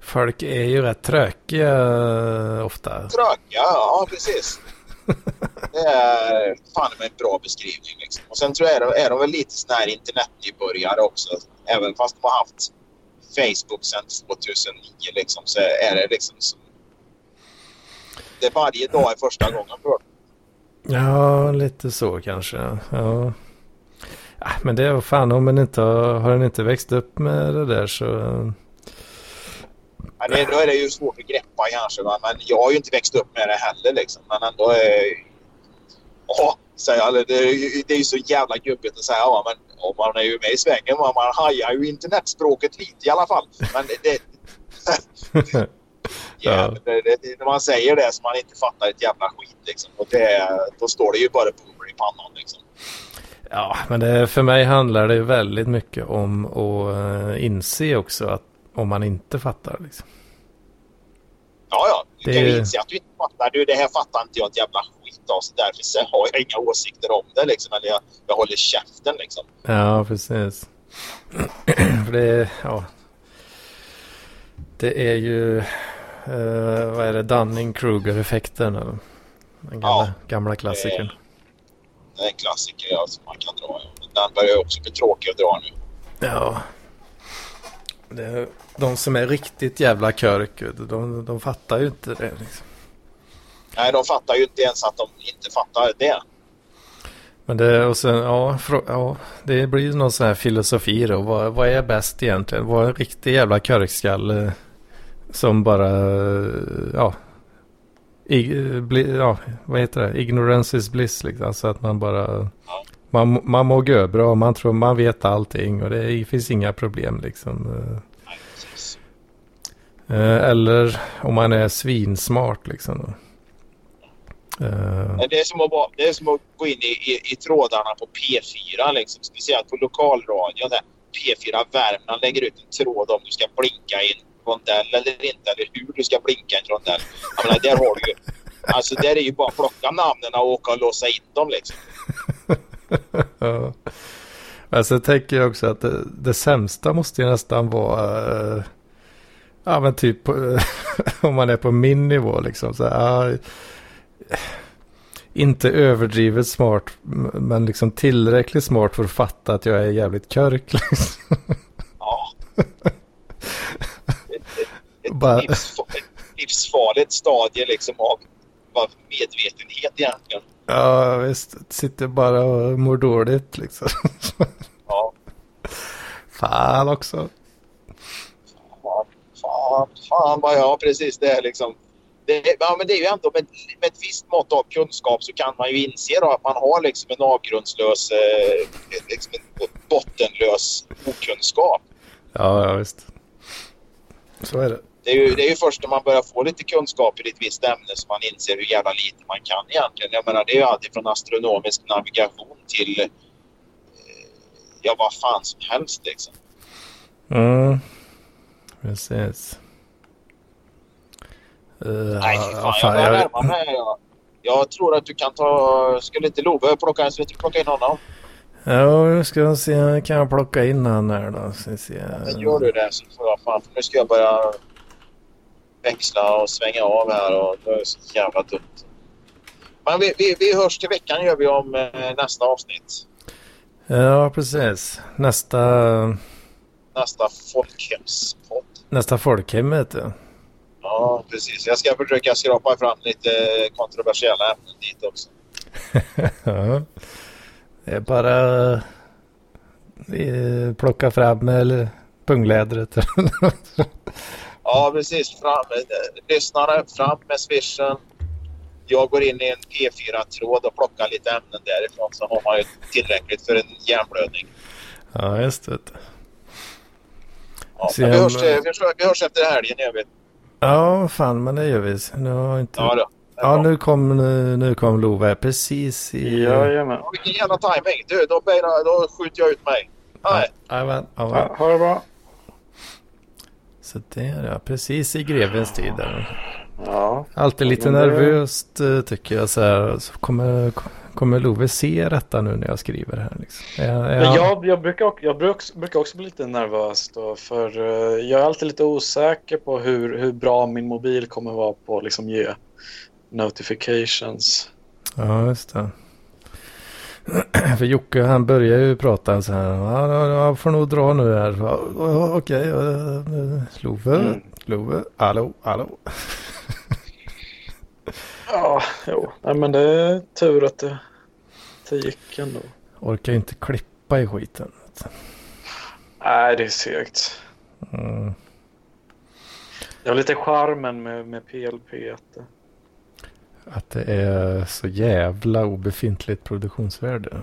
folk är ju rätt trökiga eh, ofta. Trökiga, ja precis. Det är fan med en bra beskrivning. Liksom. Och sen tror jag är, är de väl lite sån här internetnybörjare också. Även fast de har haft Facebook sedan 2009 liksom, så är det liksom som... Det är varje dag är första gången för dem. Ja, lite så kanske. Ja. ja men det är fan om man inte har, har den inte växt upp med det där så... Ja, det, då är det ju svårt att greppa kanske. Va? Men jag har ju inte växt upp med det heller liksom. Men ändå är... Ja, säger det, det är ju så jävla gubbigt att säga. Ja, men ja, man är ju med i svängen. Man, man hajar ju internetspråket lite i alla fall. Men det... det ja, det, det, när man säger det så man inte fattar ett jävla skit liksom. Och det, då står det ju bara boomer i pannan liksom. Ja, men det, för mig handlar det väldigt mycket om att uh, inse också att om man inte fattar liksom. Ja, ja. Du det... kan ju inse att du inte fattar. Du, det här fattar inte jag ett jävla skit av. Så därför har jag inga åsikter om det liksom. Eller jag, jag håller käften liksom. Ja, precis. För det, ja. Det är ju, uh, vad är det, Dunning-Kruger-effekten. Den gamla, ja, gamla klassikern. Det, är en klassiker som man kan dra. Den börjar också bli tråkig att dra nu. Ja. Det, de som är riktigt jävla körk, de, de fattar ju inte det. Liksom. Nej, de fattar ju inte ens att de inte fattar det. Men det, och sen, ja, ja, det blir ju någon sån här filosofi då. Vad, vad är bäst egentligen? Vad är en riktig jävla körkskalle som bara, ja, ig, bli, ja, vad heter det? Ignorance is bliss liksom. Alltså att man bara, man, man mår görbra, man tror man vet allting och det finns inga problem liksom. Eh, eller om man är svinsmart liksom. Det, är som att, det är som att gå in i, i, i trådarna på P4, liksom. speciellt på lokalradion. Där P4 Värmland lägger ut en tråd om du ska blinka i en rondell eller inte, eller hur du ska blinka en rondell. Jag menar, där har du ju... Alltså där är ju bara att plocka namnen och åka och låsa in dem liksom. ja. Alltså jag tänker också att det, det sämsta måste ju nästan vara... Uh Ja men typ om man är på min nivå liksom. Så här, inte överdrivet smart men liksom tillräckligt smart för att fatta att jag är jävligt körk. Liksom. Ja. Bara... livsfarligt, livsfarligt stadie liksom av, medvetenhet egentligen. Ja visst, sitter bara och mår dåligt liksom. Ja. Fan också fan, fan vad jag precis det är liksom. Det, ja, men det är ju ändå med, med ett visst mått av kunskap så kan man ju inse då att man har liksom en avgrundslös, eh, liksom en bottenlös okunskap. Ja, ja visst. Så är det. Det är, ju, det är ju först när man börjar få lite kunskap i ett visst ämne som man inser hur jävla lite man kan egentligen. Jag menar det är ju alltid från astronomisk navigation till eh, ja vad fan som helst liksom. Mm. Precis. Uh, Nej, fan, fan, jag börjar jag... med. Jag, jag tror att du kan ta... Skulle inte Love plocka så vi plocka in honom? Ja, nu ska jag se. Kan jag plocka in honom här då? Ska se. Ja, gör du det så får jag fan. För nu ska jag börja växla och svänga av här och det är så jävla dumt. Men vi, vi, vi hörs till veckan gör vi om eh, nästa avsnitt. Ja, precis. Nästa... Nästa folkhemspodd. Nästa folkhem heter det. Ja, precis. Jag ska försöka skrapa fram lite kontroversiella ämnen dit också. ja. Det är bara eh, plocka fram eller punglädret. ja, precis. Fram, lyssnare, fram med swishen. Jag går in i en P4-tråd och plockar lite ämnen därifrån så har man ju tillräckligt för en hjärnblödning. Ja, just det. Ja, vi, hörs, vi, hörs, vi hörs efter helgen i övrigt. Ja, fan, men det gör vi. Nu har inte... Ja, då. Ja, nu kom, nu, nu kom Love precis i... Jajamän. Ja, vilken jävla timing. Du, då, då skjuter jag ut mig. Nej. Jajamän. Ja, ha det bra. Så det är ja, precis i grevens tid. Där. Ja. Alltid lite nervöst eh, tycker jag så här. Så kommer, kommer Love se detta nu när jag skriver här? Liksom? Jag, jag... jag, jag, brukar, jag brukar också bli lite nervös då, för uh, jag är alltid lite osäker på hur, hur bra min mobil kommer vara på att liksom ge notifications. Ja, just det. För Jocke han börjar ju prata så här. Jag får nog dra nu här. Okej. Love. Mm. Love. Hallå, hallå. Ja, jo. Nej, men det är tur att det, det gick ändå. Orkar ju inte klippa i skiten. Nej, det är segt. Mm. Det var lite charmen med, med PLP. Att det, Att det är så jävla obefintligt produktionsvärde.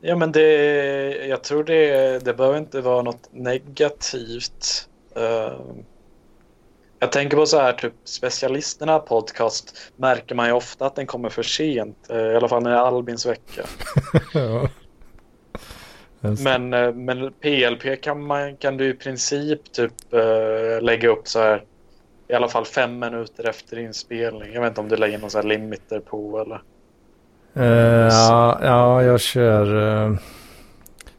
ja, men det, jag tror det, det behöver inte vara något negativt. Eh, jag tänker på så här, typ specialisterna podcast märker man ju ofta att den kommer för sent. eh, I alla fall när det är Albins vecka. ja. Men, eh, men PLP kan, man, kan du i princip typ eh, lägga upp så här i alla fall fem minuter efter inspelning. Jag vet inte om du lägger någon så här limiter på eller? Eh, ja, ja, jag kör. eh,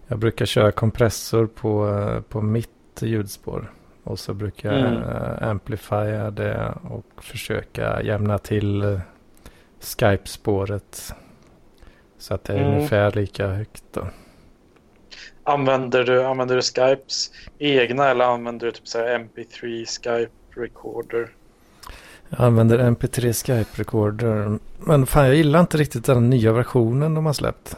jag brukar köra kompressor på, eh, på mitt ljudspår. Och så brukar jag Mm. uh, amplifiera det och försöka jämna till Skype-spåret. Så att det är Mm. ungefär lika högt då. Använder du, använder du Skypes egna eller använder du typ så här MP3 Skype recorder? Jag använder MP3 Skype-recorder. Men fan, jag gillar inte riktigt den nya versionen de har släppt.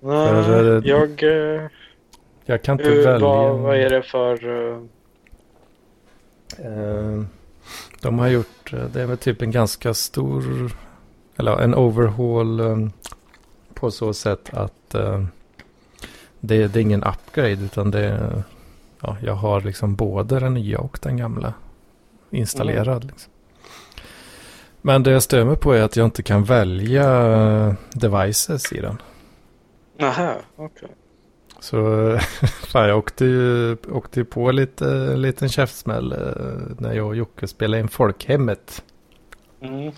Nej, För, eh, jag... eh, Jag kan inte hur, välja. vad, vad är det för... eh, De har gjort, det är väl typ en ganska stor, eller en overhaul på så sätt att det, det är ingen upgrade utan det är, ja, jag har liksom både den nya och den gamla installerad. Liksom. Men det jag stör mig på är att jag inte kan välja eh, devices i den. Nähä, okej. Så fan, jag åkte ju, åkte ju på lite en liten käftsmäll eh, när jag och Jocke spelade in Folkhemmet. Mm.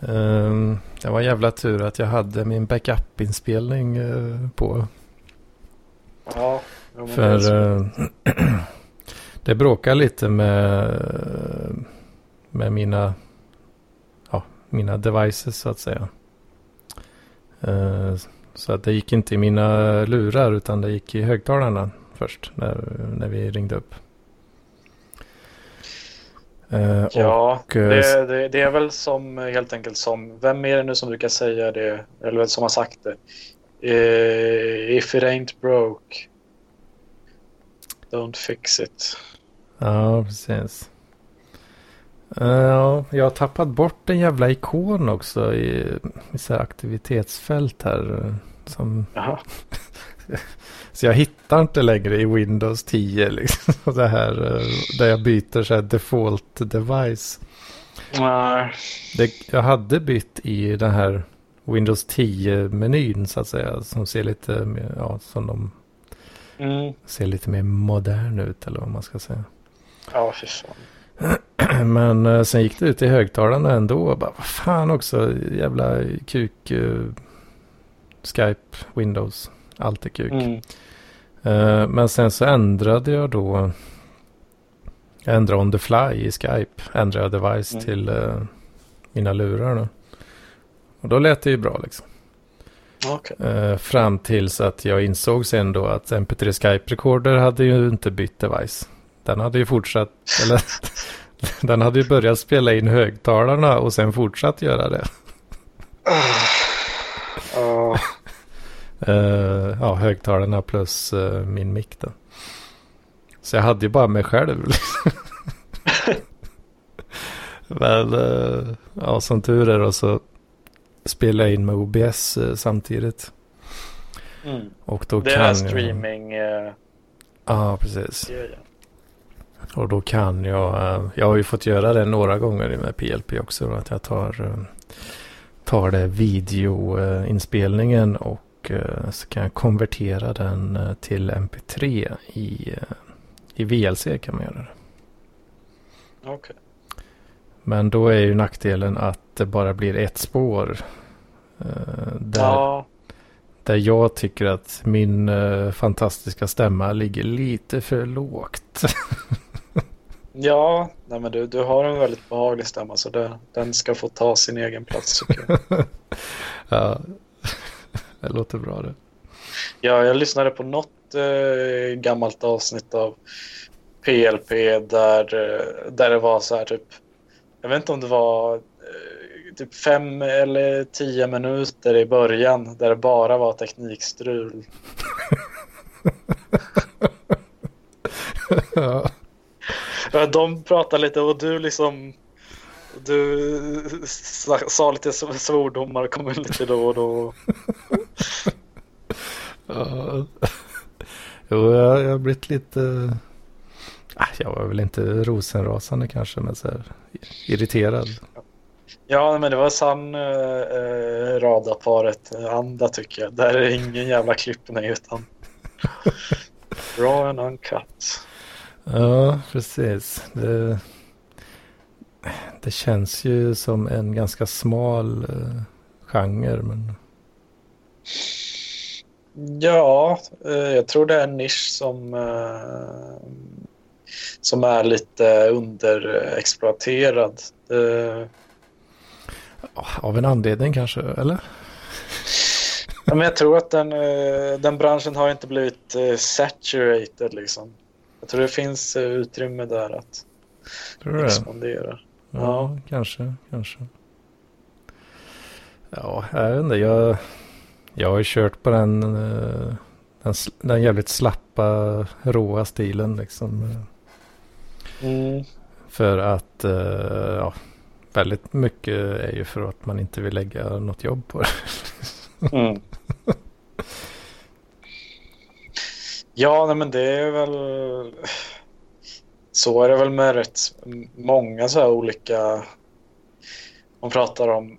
Ehm, Det var en jävla tur att jag hade min backup-inspelning eh, på. Ja, det För så. eh, det bråkar lite med, med mina, ja, mina devices så att säga. Eh, Så att det gick inte i mina lurar utan det gick i högtalarna först när, när vi ringde upp. Eh, Ja, och, det, det, det är väl som helt enkelt som, vem är det nu som brukar säga det, eller som har sagt det? Eh, if it ain't broke, don't fix it. Ja, precis. Eh, Ja, jag har tappat bort en jävla ikon också i, i så aktivitetsfält här. Som, så jag hittar inte längre i Windows 10 liksom. Det här eh, där jag byter så här default device. Nej. Det, jag hade bytt i den här Windows 10-menyn så att säga. Som ser lite ja, som de Mm. ser lite mer modern ut eller vad man ska säga. Ja, fy fan. Men eh, sen gick det ut i högtalarna ändå. Och bara, vad fan också, jävla kuk. eh, Skype, Windows, allt är kuk. Mm. Eh, men sen så ändrade jag då. Jag ändrade on the fly i Skype. Ändrade device Mm. till mina lurar då. Och då lät det ju bra liksom. Okej. Eh, fram tills att jag insåg sen då att MP3 Skype Recorder hade ju inte bytt device. Den hade ju fortsatt, eller den hade ju börjat spela in högtalarna och sen fortsatt göra det. Ja, Eh, ja, högtalarna plus eh, min mick då. Så jag hade ju bara mig själv. liksom. Men eh, ja, som tur är då så spelade jag in med OBS eh, samtidigt. mm. Och då Det kan är streaming eh, Ja, precis. grejen. Och då kan jag, eh, jag har ju fått göra det några gånger med PLP också. Att jag tar, tar det videoinspelningen och så kan jag konvertera den till MP3 i, i VLC kan man göra det. Okej. Men då är ju nackdelen att det bara blir ett spår. eh, Där, Ja, där jag tycker att min eh, fantastiska stämma ligger lite för lågt. Ja, nej men du, du har en väldigt behaglig stämma så det, den ska få ta sin egen plats tycker jag. ja, det låter bra det. Ja, jag lyssnade på något eh, gammalt avsnitt av PLP där, eh, där det var så här typ, jag vet inte om det var eh, typ fem eller tio minuter i början där det bara var teknikstrul. ja. De pratar lite och du liksom du sa, lite svordomar och kom in lite då och då. Ja. Jo, jag har blivit lite... Jag var väl inte rosenrasande kanske, men så här, irriterad. Ja, men det var sann eh, eh, radarparet anda tycker jag. Där är ingen jävla klippning utan raw and uncut. Ja, precis. Det, det känns ju som en ganska smal eh, genre, men Ja, eh, jag tror det är en nisch som, eh, som är lite underexploaterad. Av en anledning kanske, eller? ja, men jag tror att den, eh, den branschen har inte blivit eh, saturated liksom. Jag tror det finns eh, utrymme där att Tror expandera. Ja, Ja. kanske, kanske. Ja, jag vet inte. Jag, jag har ju kört på den, den, den jävligt slappa, råa stilen liksom. Mm. För att, eh, ja, väldigt mycket är ju för att man inte vill lägga något jobb på det. Mm. Ja, nej, men det är väl... Så är det väl med rätt många så här olika... Man pratar om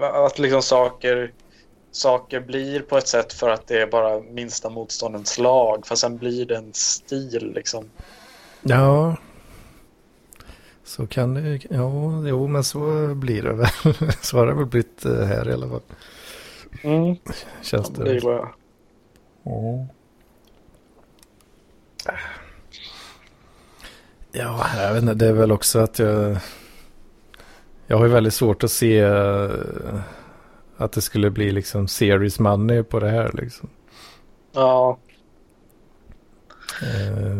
att liksom saker, saker blir på ett sätt för att det är bara minsta motståndets lag. För sen blir det en stil liksom. Ja, så kan det Ja, jo, men så blir det väl. så har det väl blivit eh, här i alla fall. Mm. Känns Ja, det. det gillar jag. Ja, jag vet inte. Det är väl också att jag... Jag har ju väldigt svårt att se eh, att det skulle bli liksom series money på det här liksom. Ja,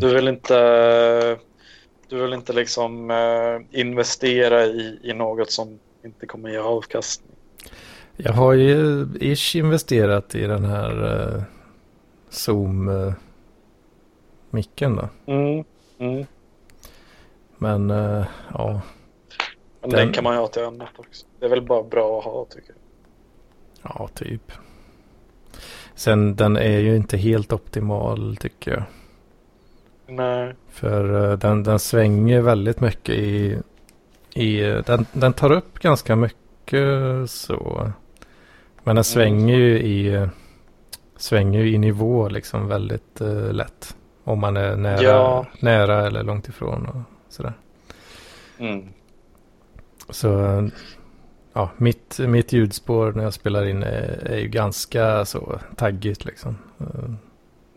Du vill inte, du vill inte liksom eh, investera i, i något som inte kommer ge avkastning. Jag har ju ish investerat i den här eh, Zoom-micken då. Mm. Mm. Men eh, ja, Men Den- den kan man ju ha till annat också. Det är väl bara bra att ha tycker jag. ja, typ. Sen den är ju inte helt optimal tycker jag. Nej. För eh, den, den svänger väldigt mycket i... i den, den tar upp ganska mycket så. Men den svänger ju i... Svänger ju i nivå liksom väldigt eh, lätt. Om man är nära, Ja. nära eller långt ifrån och sådär. Mm. Så ja, mitt, mitt ljudspår när jag spelar in är, är ju ganska så taggigt liksom. Eh,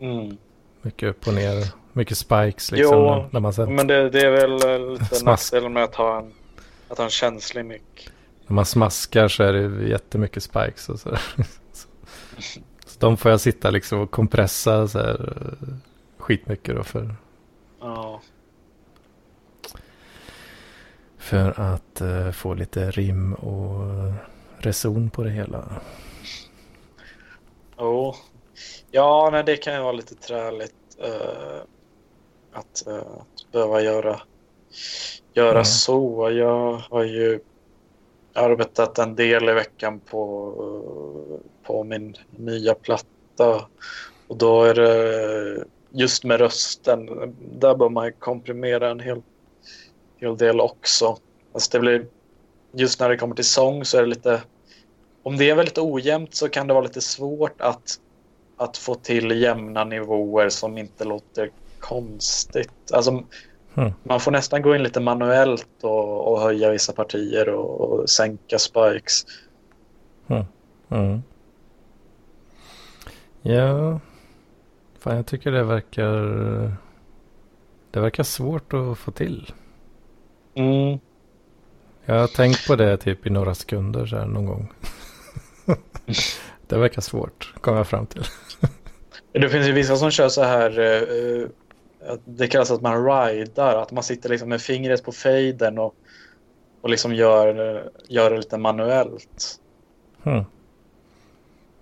Mm. Mycket upp och ner. Mycket spikes liksom. Jo, när, man sen, Men det, det är väl eh, lite nackdelen med att ha en, att ha en känslig mick. När man smaskar så är det jättemycket spikes och sådär. Så, så de får jag sitta liksom och kompressa så här eh, skitmycket då för, Ja. för att eh, få lite rim och reson på det hela. Jo. Ja, nej, det kan ju vara lite träligt eh, att, eh, att behöva göra, göra Mm. så. Jag har ju arbetat en del i veckan på, eh, på min nya platta och då är det just med rösten, där bör man komprimera en hel, hel del också. Alltså det blir, just när det kommer till sång så är det lite om det är väldigt ojämnt så kan det vara lite svårt att, att få till jämna nivåer som inte låter konstigt. Alltså, Mm. Man får nästan gå in lite manuellt och, och höja vissa partier och, och sänka spikes. Mm. Ja, fan jag tycker det verkar det verkar svårt att få till. Mm. Jag har tänkt på det typ i några sekunder så här någon gång. det verkar svårt, kom jag fram till. Det finns ju vissa som kör så här, att det kallas att man ridar, att man sitter liksom med fingret på fejden och, och liksom gör, gör det lite manuellt. Hmm.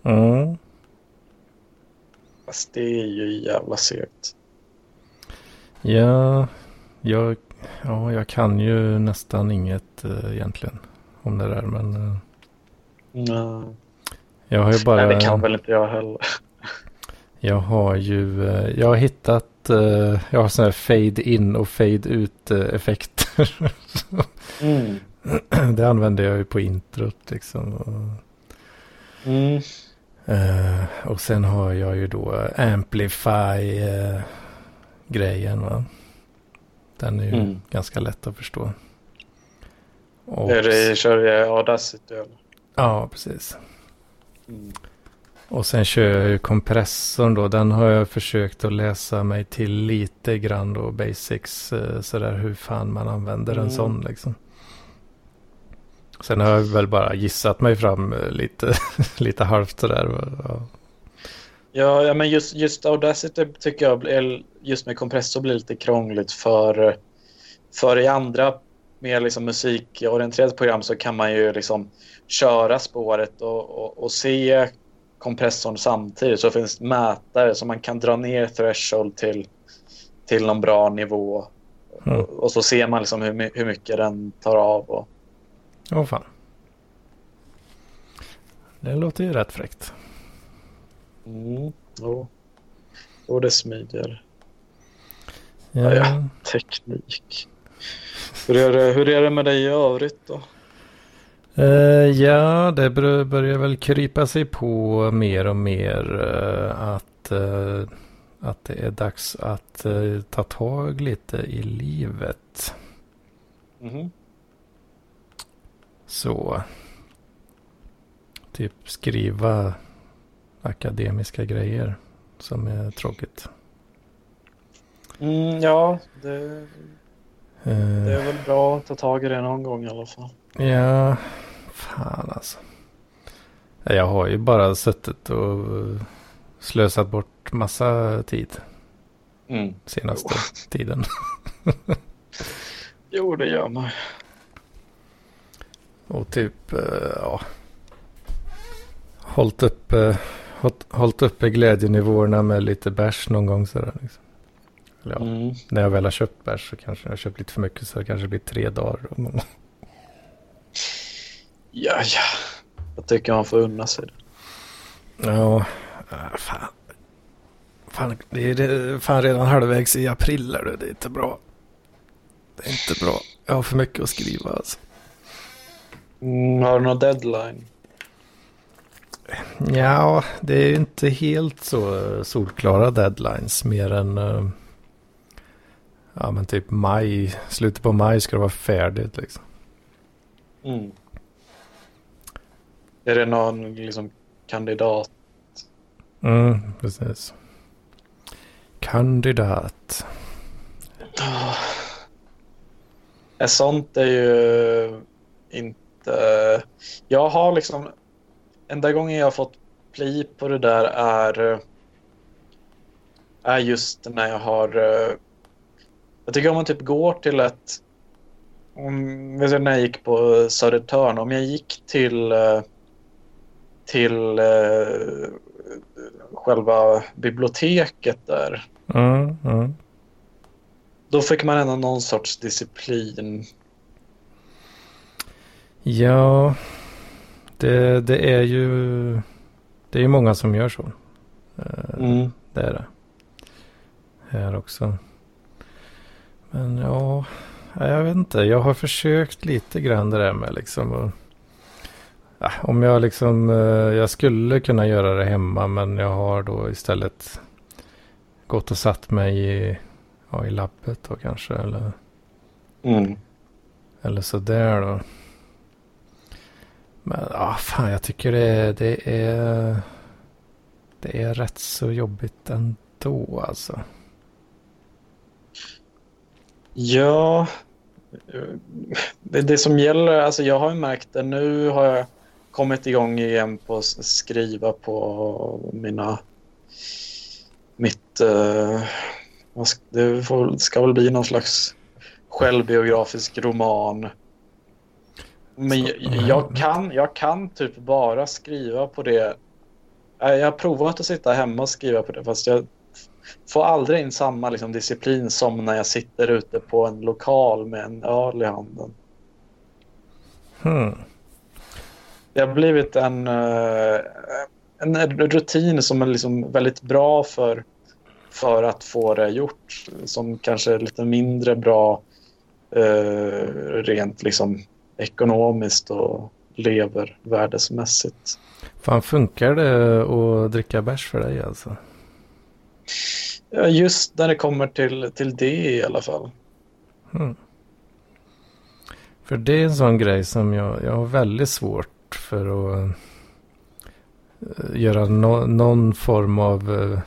Mm. Fast det är ju jävla segt. Ja, jag, ja, jag kan ju nästan inget uh, egentligen om det där. Men uh, Nej. jag har ju bara... Nej, det kan väl inte jag heller. Jag har ju, uh, jag har hittat, jag har sådana här fade in och fade ut effekter. mm. Det använder jag ju på introt liksom. Mm. Och sen har jag ju då Amplify-grejen. Uh, Den är ju mm. ganska lätt att förstå. Och, är det, kör du Audacity eller? Ja, precis. Mm. Och sen kör jag ju kompressorn då. Den har jag försökt att läsa mig till lite grann då. Basics. Uh, sådär hur fan man använder mm. en sån liksom. Sen har jag väl bara gissat mig fram eh, lite, lite halvt sådär. Ja. Ja, ja, men just, just Audacity tycker jag just med kompressor blir lite krångligt för, för i andra mer liksom musikorienterade program så kan man ju liksom köra spåret och, och, och se kompressorn samtidigt så finns mätare så man kan dra ner threshold till, till någon bra nivå mm. och, och, så ser man liksom hur, hur mycket den tar av. Och, Åh oh, fan. Det låter ju rätt fräckt. Mm, jo. Och det smidigare. Ja. ja. teknik. Hur är, det, hur är det med dig i övrigt då? Uh, ja, det börjar väl krypa sig på mer och mer uh, att, uh, att det är dags att ta tag lite i livet. Mm -hmm. Så. Typ skriva akademiska grejer som är tråkigt. Mm, ja, det, det är väl bra att ta tag i det någon gång i alla fall. Ja, fan alltså. Jag har ju bara suttit och slösat bort massa tid. Mm. Senaste oh. tiden. jo, det gör man. Och typ, uh, ja. Hållit uppe, hållit uppe glädjenivåerna med lite bärs någon gång sådär. Liksom. Eller, ja, mm. När jag väl har köpt bärs så kanske jag har köpt lite för mycket så det kanske blir tre dagar. Ja, ja. Jag tycker man får unna sig det. Ja, äh, fan. Fan, det är fan redan halvvägs i april. Är det är inte bra. Det är inte bra. Jag har för mycket att skriva alltså. Mm, har du någon deadline? Ja, det är inte helt så solklara deadlines mer än uh, ja, men typ maj. Slutet på maj ska det vara färdigt liksom. Mm. Är det någon liksom kandidat? Mm, precis. Kandidat. Oh. Sånt är ju inte jag har liksom... Enda gången jag har fått pli på det där är, eh, är just när jag har... Uh, jag tycker om man typ går till ett... Om, när jag gick på Södertörn, om jag gick till, till själva biblioteket där. Mm, mm. Då fick man ändå någon sorts disciplin Ja, det, det är ju det är många som gör så. Eh, mm. Det är det. Här också. Men ja, jag vet inte. Jag har försökt lite grann det där med liksom. Och, ja, om jag liksom, eh, jag skulle kunna göra det hemma men jag har då istället gått och satt mig i, ja, i labbet då kanske. Eller, mm. eller sådär då. Men ah, fan, jag tycker det, det är... Det är rätt så jobbigt ändå alltså. Ja, det, det som gäller, alltså jag har ju märkt det nu har jag kommit igång igen på att skriva på mina, mitt, uh, det får, ska väl bli någon slags självbiografisk roman. Men jag, jag, kan, jag kan typ bara skriva på det. Jag har provat att sitta hemma och skriva på det fast jag får aldrig in samma liksom, disciplin som när jag sitter ute på en lokal med en öl i handen. Hmm. Det har blivit en, eh, en rutin som är liksom väldigt bra för, för att få det gjort. Som kanske är lite mindre bra eh, rent liksom ekonomiskt och lever värdesmässigt. Fan, funkar det att dricka bärs för dig alltså? Ja, just när det kommer till, till det i alla fall. Hmm. För det är en sån grej som jag, jag har väldigt svårt för att uh, göra no, någon form av uh,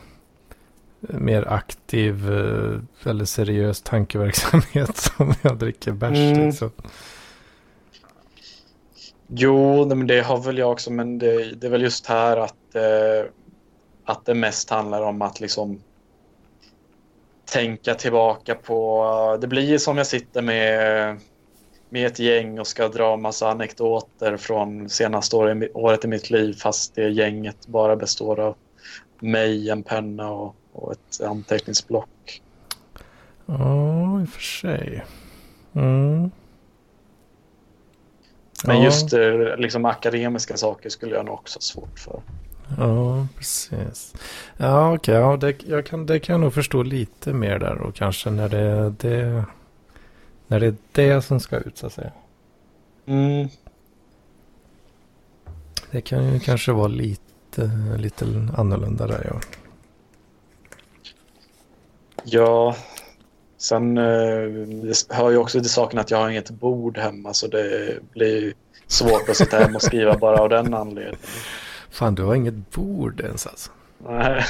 mer aktiv uh, eller seriös tankeverksamhet som jag dricker bärs. Mm. Liksom. Jo, men det har väl jag också, men det, det är väl just här att, eh, att det mest handlar om att liksom tänka tillbaka på... Det blir som jag sitter med, med ett gäng och ska dra massa anekdoter från senaste året i mitt liv fast det gänget bara består av mig, en penna och, och ett anteckningsblock. Ja, i och för sig. Mm. Men ja. just eh, liksom akademiska saker skulle jag nog också ha svårt för. Ja, precis. Ja, okej. Okay, ja, det, jag kan, det kan jag nog förstå lite mer där och kanske när det, det, när det är det som ska ut så att säga. Mm. Det kan ju kanske vara lite, lite annorlunda där ja. Ja, sen eh, hör ju också till saken att jag har inget bord hemma så det blir svårt att sitta hemma och skriva bara av den anledningen. Fan, du har inget bord ens alltså. Nej.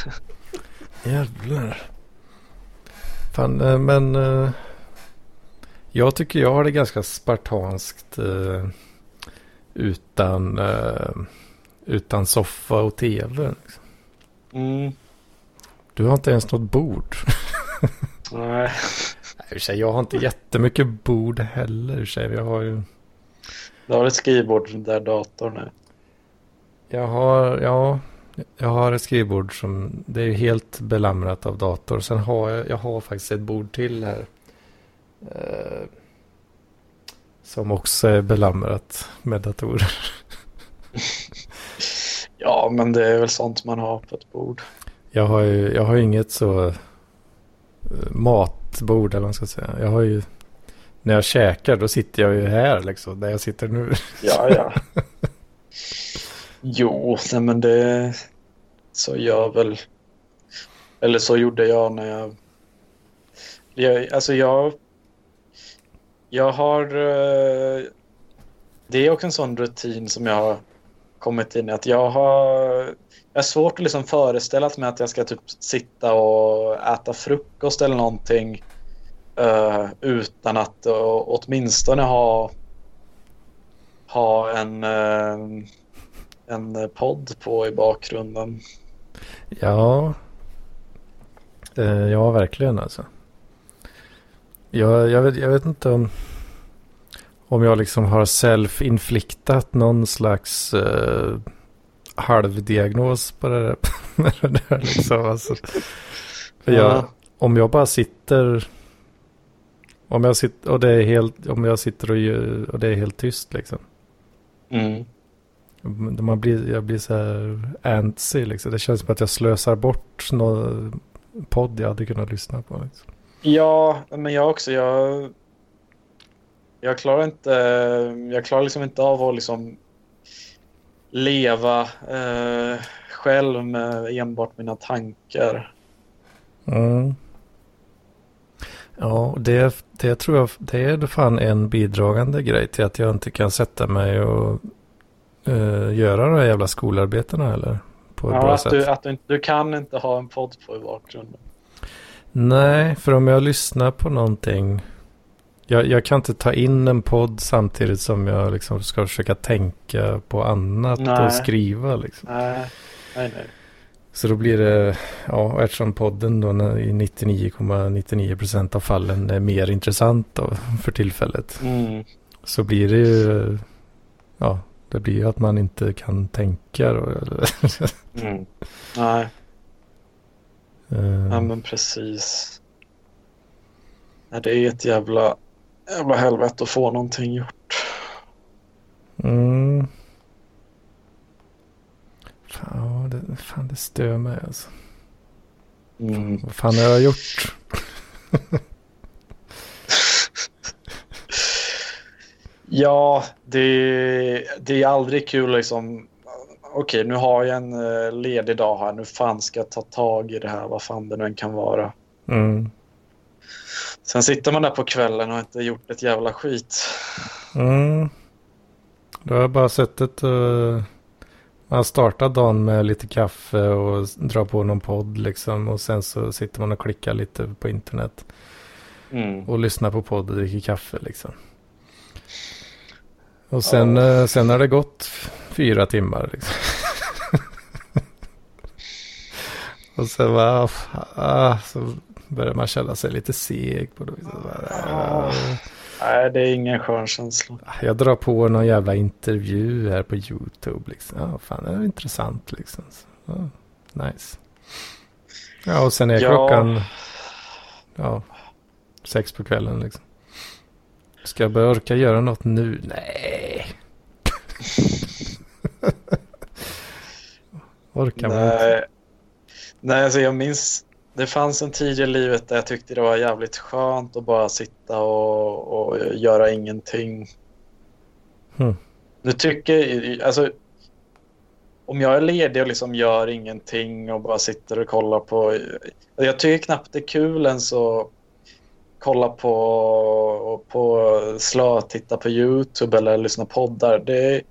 Jävlar. Fan, eh, men... Uh, jag tycker jag har det ganska spartanskt uh, utan, uh, utan soffa och tv. Liksom. Mm. Du har inte ens något bord. Nej. Nej jag har inte jättemycket bord heller. Jag har ju... Du har ett skrivbord där datorn är. Jag har, ja, jag har ett skrivbord som det är helt belamrat av dator. Sen har jag, jag har faktiskt ett bord till här. Eh, som också är belamrat med datorer. ja, men det är väl sånt man har på ett bord. Jag har ju jag har inget så uh, matbord eller vad man ska säga. Jag har ju när jag käkar då sitter jag ju här liksom där jag sitter nu. ja, ja. Jo, nej men det så gör väl... Eller så gjorde jag när jag... jag alltså jag... Jag har... Eh, det är också en sån rutin som jag har kommit in i. Att jag har... Jag har svårt att liksom föreställa mig att jag ska typ sitta och äta frukost eller någonting uh, utan att uh, åtminstone ha, ha en... Uh, en podd på i bakgrunden. Ja. Ja, verkligen alltså. Jag, jag, vet, jag vet inte om, om jag liksom har self-infliktat någon slags eh, halvdiagnos på det där. det där liksom. alltså. För jag, ja. Om jag bara sitter om jag sitter och det är helt, om jag sitter och, och det är helt tyst liksom. Mm. Man blir, jag blir så här antsy liksom. Det känns som att jag slösar bort någon podd jag hade kunnat lyssna på. Liksom. Ja, men jag också. Jag, jag klarar inte, jag klarar liksom inte av att liksom leva eh, själv med enbart mina tankar. Mm. Ja, det, det tror jag det är fan en bidragande grej till att jag inte kan sätta mig och uh, göra de här jävla skolarbetena eller? På ett ja, bra att sätt. Du, att du, du kan inte ha en podd på i bakgrunden. Nej, för om jag lyssnar på någonting jag, jag kan inte ta in en podd samtidigt som jag liksom ska försöka tänka på annat Nej. och skriva. Liksom. Nej, nej, nej. Så då blir det, ja, eftersom podden då i 99,99 procent av fallen är mer intressant då, för tillfället. Mm. Så blir det ju, ja, det blir ju att man inte kan tänka då. Mm. Nej, ja, men precis. Det är ett jävla, jävla helvete att få någonting gjort. Mm. Fan, det, fan, det stör mig alltså. Mm. Vad fan har jag gjort? Ja, det, det är aldrig kul liksom. Okej, nu har jag en eh, ledig dag här. Nu fan ska jag ta tag i det här, vad fan det nu än kan vara. Mm. Sen sitter man där på kvällen och inte gjort ett jävla skit. Mm. Då har jag bara suttit och... Man startar dagen med lite kaffe och drar på någon podd liksom. Och sen så sitter man och klickar lite på internet. Mm. Och lyssnar på podd och dricker kaffe liksom. Och sen, eh, sen har det gått fyra timmar liksom. och sen bara, ah, så börjar man känna sig lite seg på det viset. Bara, ah. Nej, det är ingen skön känsla. Jag drar på någon jävla intervju här på YouTube liksom. Ja, fan det är intressant liksom. Så, ja, nice. Ja, och sen är Ja. klockan ja, sex på kvällen liksom. Ska jag börja orka göra något nu? Nej. Orkar man inte. Nej, nej alltså jag minns, det fanns en tid i livet där jag tyckte det var jävligt skönt att bara sitta och, och göra ingenting. Hmm. Nu tycker alltså om jag är ledig och liksom gör ingenting och bara sitter och kollar på, jag tycker knappt det är kul ens att kolla på, på slö, titta på YouTube eller lyssna på poddar. Det är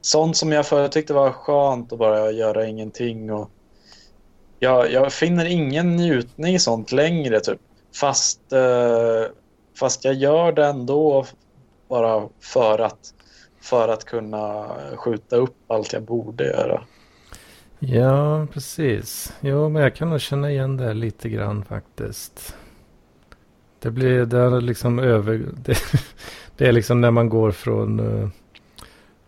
sånt som jag förut tyckte var skönt att bara göra ingenting. Och jag, jag finner ingen njutning i sånt längre typ. Fast, eh, fast jag gör det ändå bara för att, för att kunna skjuta upp allt jag borde göra. Ja, precis. Jo, men jag kan nog känna igen det lite grann faktiskt. Det blir, det är liksom över... Det, det är liksom när man går från... eh,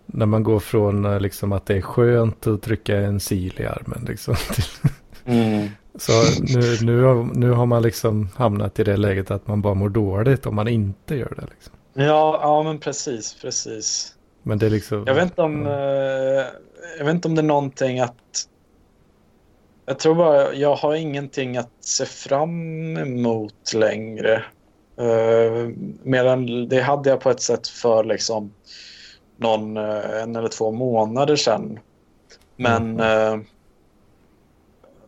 När man går från eh, liksom att det är skönt att trycka en sil i armen liksom. till- Mm. Så nu, nu, har, nu har man liksom hamnat i det läget att man bara mår dåligt om man inte gör det liksom. Ja, ja, men precis, precis. Men det är liksom... Jag vet inte om, Ja. eh, jag vet inte om det är någonting att... Jag tror bara jag har ingenting att se fram emot längre. Uh, medan det hade jag på ett sätt för liksom någon eh, en eller två månader sedan. Men, eh,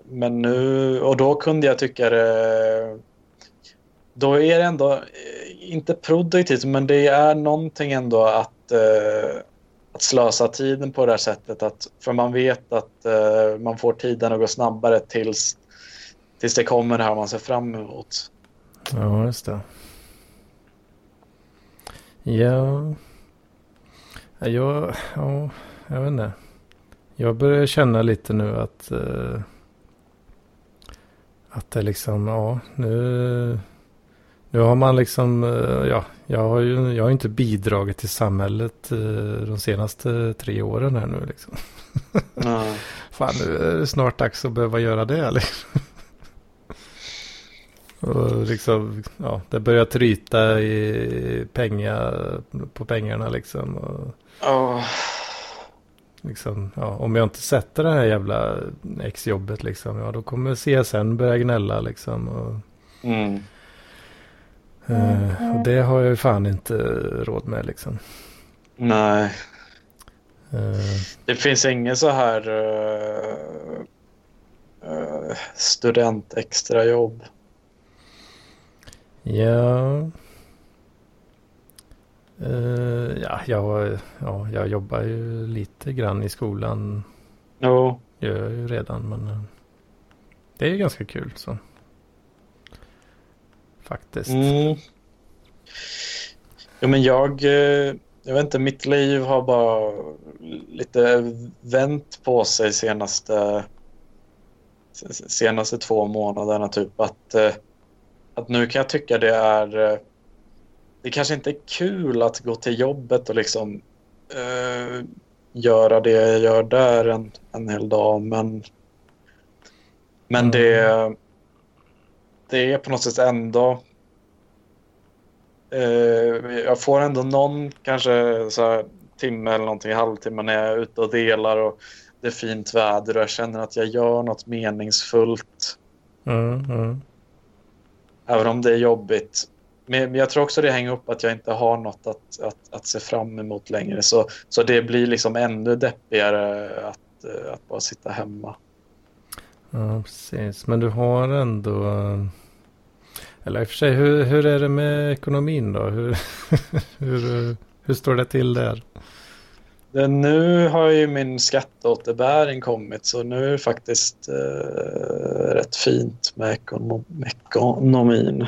men nu, och då kunde jag tycka det då är det ändå, inte produktivt, men det är någonting ändå att, att slösa tiden på det här sättet. Att, för man vet att eh, man får tiden att gå snabbare tills, tills det kommer det här man ser fram emot. Ja, just det. Ja. Jag, ja, jag vet inte. Jag börjar känna lite nu att eh, att det liksom, ja, nu nu har man liksom, eh, ja, jag har ju jag har inte bidragit till samhället eh, de senaste tre åren här nu liksom. Ja. Fan, nu är det snart dags att behöva göra det. Liksom. Och liksom, ja, det börjar tryta i pengar, på pengarna liksom. Och Åh, liksom ja, om jag inte sätter det här jävla exjobbet liksom, ja då kommer CSN börja gnälla liksom. Och, mm. Eh, och det har jag ju fan inte råd med liksom. Nej, Eh, det finns ingen så här uh, uh, student extrajobb. Ja. Eh, ja, jag, ja, jag jobbar ju lite grann i skolan. Jo, Gör jag ju redan, men det är ju ganska kul så. Faktiskt. mm. Jo, men jag, eh, jag vet inte, mitt liv har bara lite vänt på sig senaste, senaste två månaderna. Typ att, eh, att nu kan jag tycka det är... eh, Det kanske inte är kul att gå till jobbet och liksom eh, göra det jag gör där en, en hel dag. Men, men det, det är på något sätt ändå... Eh, jag får ändå någon kanske så här, timme eller någonting, halvtimme när jag är ute och delar och det är fint väder och jag känner att jag gör något meningsfullt. Mm, mm. Även om det är jobbigt. Men jag tror också det hänger upp att jag inte har något att, att, att se fram emot längre. Så, så det blir liksom ännu deppigare att, eh, att bara sitta hemma. Ja, precis. Men du har ändå... Eller i och för sig, hur, hur är det med ekonomin då? Hur, hur, hur står det till där? Det, nu har ju min skatteåterbäring kommit så nu är det faktiskt eh, rätt fint med ekonom, ekonomin.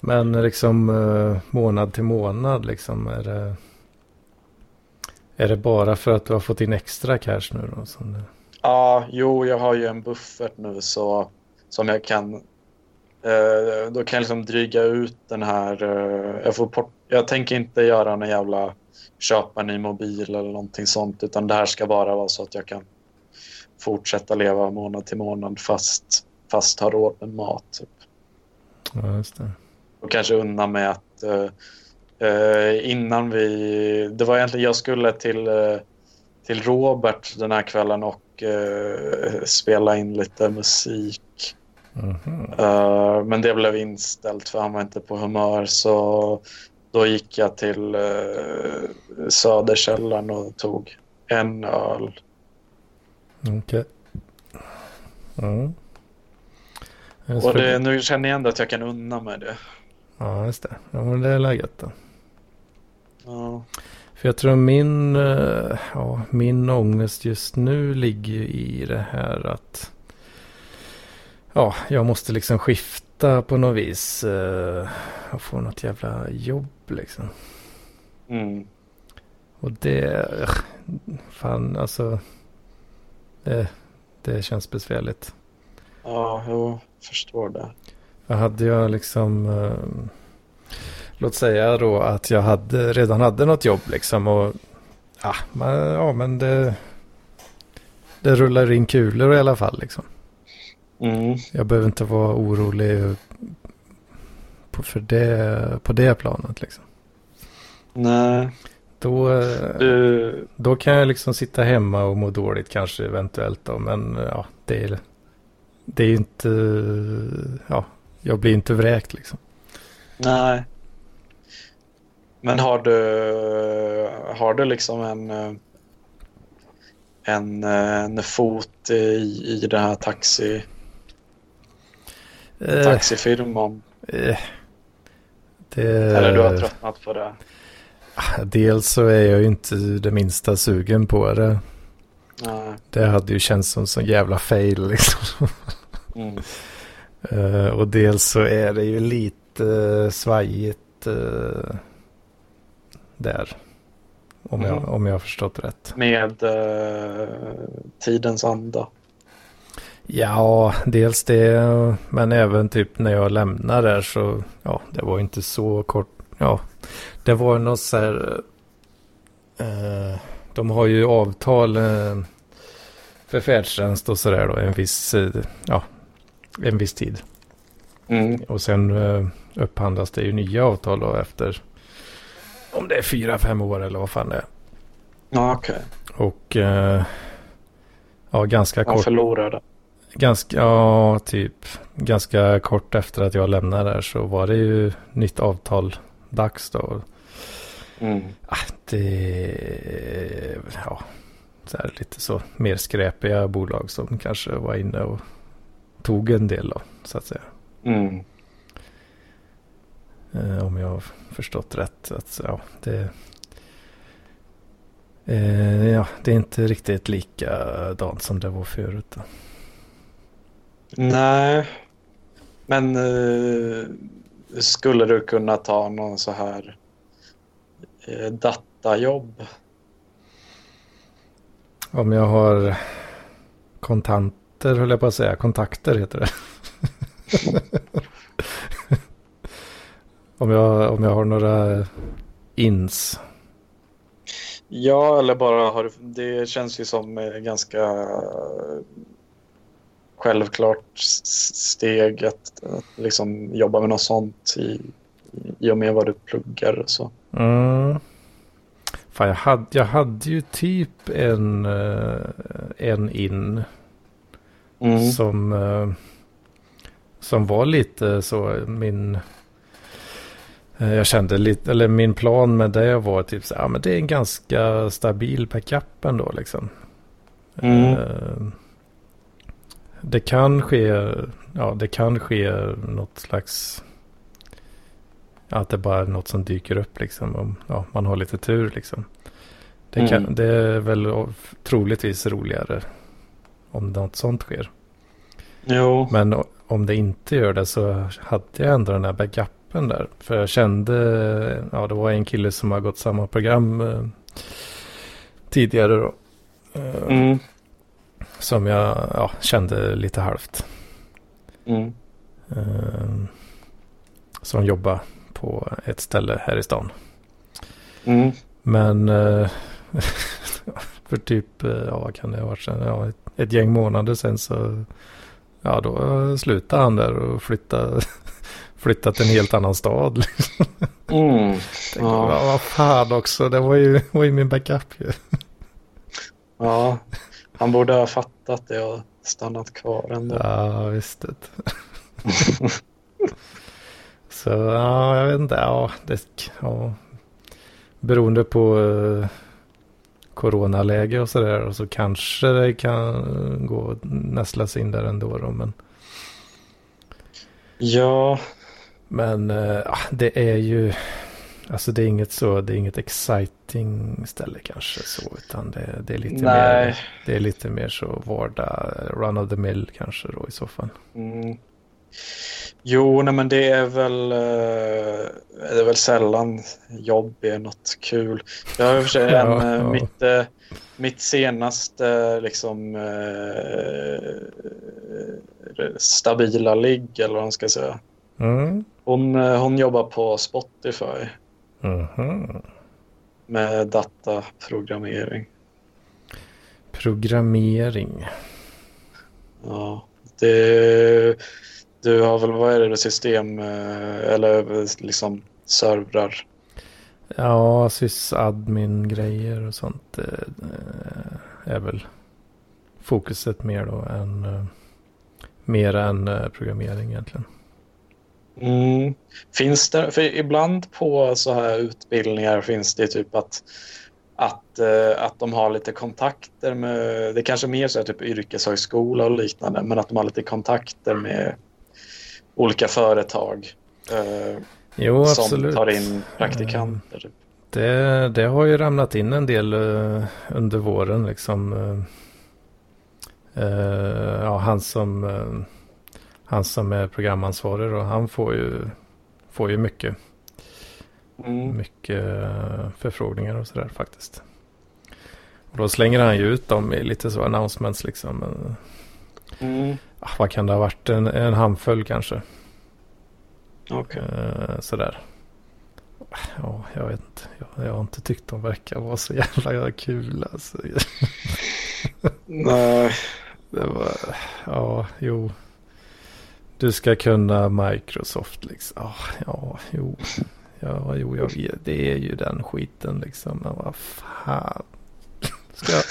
Men liksom eh, månad till månad liksom är det... Är det bara för att du har fått in extra cash nu då? Som det... Ja, jo, jag har ju en buffert nu så som jag kan. Eh, då kan jag liksom dryga ut den här. Eh, jag, får port, jag tänker inte göra någon jävla köpa en ny mobil eller någonting sånt utan det här ska bara vara så att jag kan fortsätta leva månad till månad fast, fast ha råd med mat. Typ. Ja, just det. Och kanske unna mig att eh, eh, innan vi... Det var egentligen jag skulle till, eh, till Robert den här kvällen och eh, spela in lite musik. Mhm. Eh, men det blev inställt för han var inte på humör så då gick jag till uh, Söderkällaren och tog en öl. Okej. Ja. Jag Och det, nu känner jag ändå att jag kan unna mig det. Ja, just det. Ja, men det är läget då. Ja. För jag tror min, eh, ja, min ångest just nu ligger i det här att ja, jag måste liksom skifta på något vis eh, och få något jävla jobb liksom. Mm. Och det, ugh, fan alltså, det, det känns besvärligt. Ja, jo, förstår det. För hade jag liksom, eh, låt säga då att jag hade, redan hade något jobb liksom och ja, men, ja, men det, det rullar in kulor i alla fall liksom. Mm. Jag behöver inte vara orolig på, för det, på det planet liksom. Nej, Då, du, då kan jag liksom sitta hemma och må dåligt kanske eventuellt då. Men ja, det är, det är inte, ja, jag blir inte vräkt liksom. nej. Men har du, har du liksom en, en, en fot i, i den här taxi, Eh, taxifirman? eh, det, Eller du har tröttnat på det? Dels så är jag ju inte det minsta sugen på det. Nej. Det hade ju känts som sån jävla fail liksom. Mm. Eh, och dels så är det ju lite uh, svajigt eh, där. Om, jag, Mm. om jag har förstått rätt. Med tidens anda. Ja, dels det. Men även typ när jag lämnar där så. Ja, det var inte så kort. Ja, det var något så här. eh, de har ju avtal eh, för färdtjänst och sådär då. En viss, eh, ja, en viss tid. Mm. Och sen eh, upphandlas det ju nya avtal då efter. Om det är fyra, fem år eller vad fan det är. Ja, okej. Och eh, ja, ganska kort. förlorade. Ganska, ja, typ ganska kort efter att jag lämnade där så var det ju nytt avtal dags då. Mm. Ah, det, ja, så här lite så mer skräpiga bolag som kanske var inne och tog en del då, så att säga. Mm. Eh, om jag har förstått rätt. Att, ja, det, eh, ja, det är inte riktigt likadant som det var förut. Då. Nej, men eh, skulle du kunna ta någon så här eh, datajobb? Om jag har kontanter, höll jag på att säga. Kontakter heter det. om, jag, om jag har några ins. Ja, eller bara har det känns ju som eh, ganska självklart steg att, att liksom jobba med något sånt i, i och med vad du pluggar och så. Mm. Fan, jag hade, jag hade ju typ en, eh, en in Mm. som, eh, som var lite så min... eh, Jag kände lite, eller min plan med det var typ så ja men det är en ganska stabil backup ändå liksom. Mm. Eh, Det kan ske, ja det kan ske något slags, att det bara är något som dyker upp liksom. Om ja, man har lite tur liksom. Det, kan, Mm. det är väl troligtvis roligare om något sånt sker. Jo. Men om det inte gör det så hade jag ändå den här backupen där. För jag kände, ja det var en kille som har gått samma program eh, tidigare då. Eh, Mm. Som jag ja, kände lite halvt. Mm. Eh, som jobbar på ett ställe här i stan. Mm. Men eh, för typ, eh, ja vad kan det ha varit sen? Ja, ett, ett gäng månader sen så, ja då slutade han där och flyttade, flyttade till en helt annan stad. Mm. Tänkte, Ja. ja. vad fan också, det var ju, var ju min backup ju. Ja, han borde ha fattat det och stannat kvar ändå. Ja, visst. Så ja, jag vet inte, ja, det, ja. Beroende på eh, coronaläge och sådär och så kanske det kan gå nästla sig in där ändå då, men Ja, Men eh, det är ju, alltså det är inget så, det är inget exciting ställe kanske så, utan det, det är lite nej. mer, det är lite mer så vardag, run of the mill kanske då i så fall. Mm. Jo, nej, men det är väl, eh, det är väl sällan jobb är något kul. Jag har för sig en, Ja, eh, ja. mitt, eh, mitt senaste liksom stabila ligg eller vad man ska säga. Mm. Hon, hon jobbar på Spotify Mhm. med dataprogrammering. Programmering. Ja, det, du har väl, vad är det, system eh, eller liksom servrar? Ja, sysadmin-grejer och sånt eh, är väl fokuset mer då än eh, mer än programmering egentligen. Mm. Finns det, för ibland på så här utbildningar finns det typ att, att, eh, att de har lite kontakter med, det är kanske mer så här typ yrkeshögskola och liknande, men att de har lite kontakter med olika företag eh, Jo, som absolut. tar in praktikanter. Typ. Det, det har ju ramlat in en del eh, under våren liksom. eh, eh, ja, han som, han som är programansvarig och han får ju, får ju mycket, Mm. mycket eh, förfrågningar och sådär faktiskt. Och då slänger han ju ut dem i lite så announcements liksom. Mm. ah, vad kan det ha varit? En, en handfull kanske. Okej. Eh, sådär. Ja, jag vet inte. Jag, jag har inte tyckt de verkar vara så jävla kul alltså. Nej. Det var, ja, jo. Du ska kunna Microsoft liksom. Ja, ja, jo. Ja, jo, jag vet. Det är ju den skiten liksom. Men vad fan. Ska jag,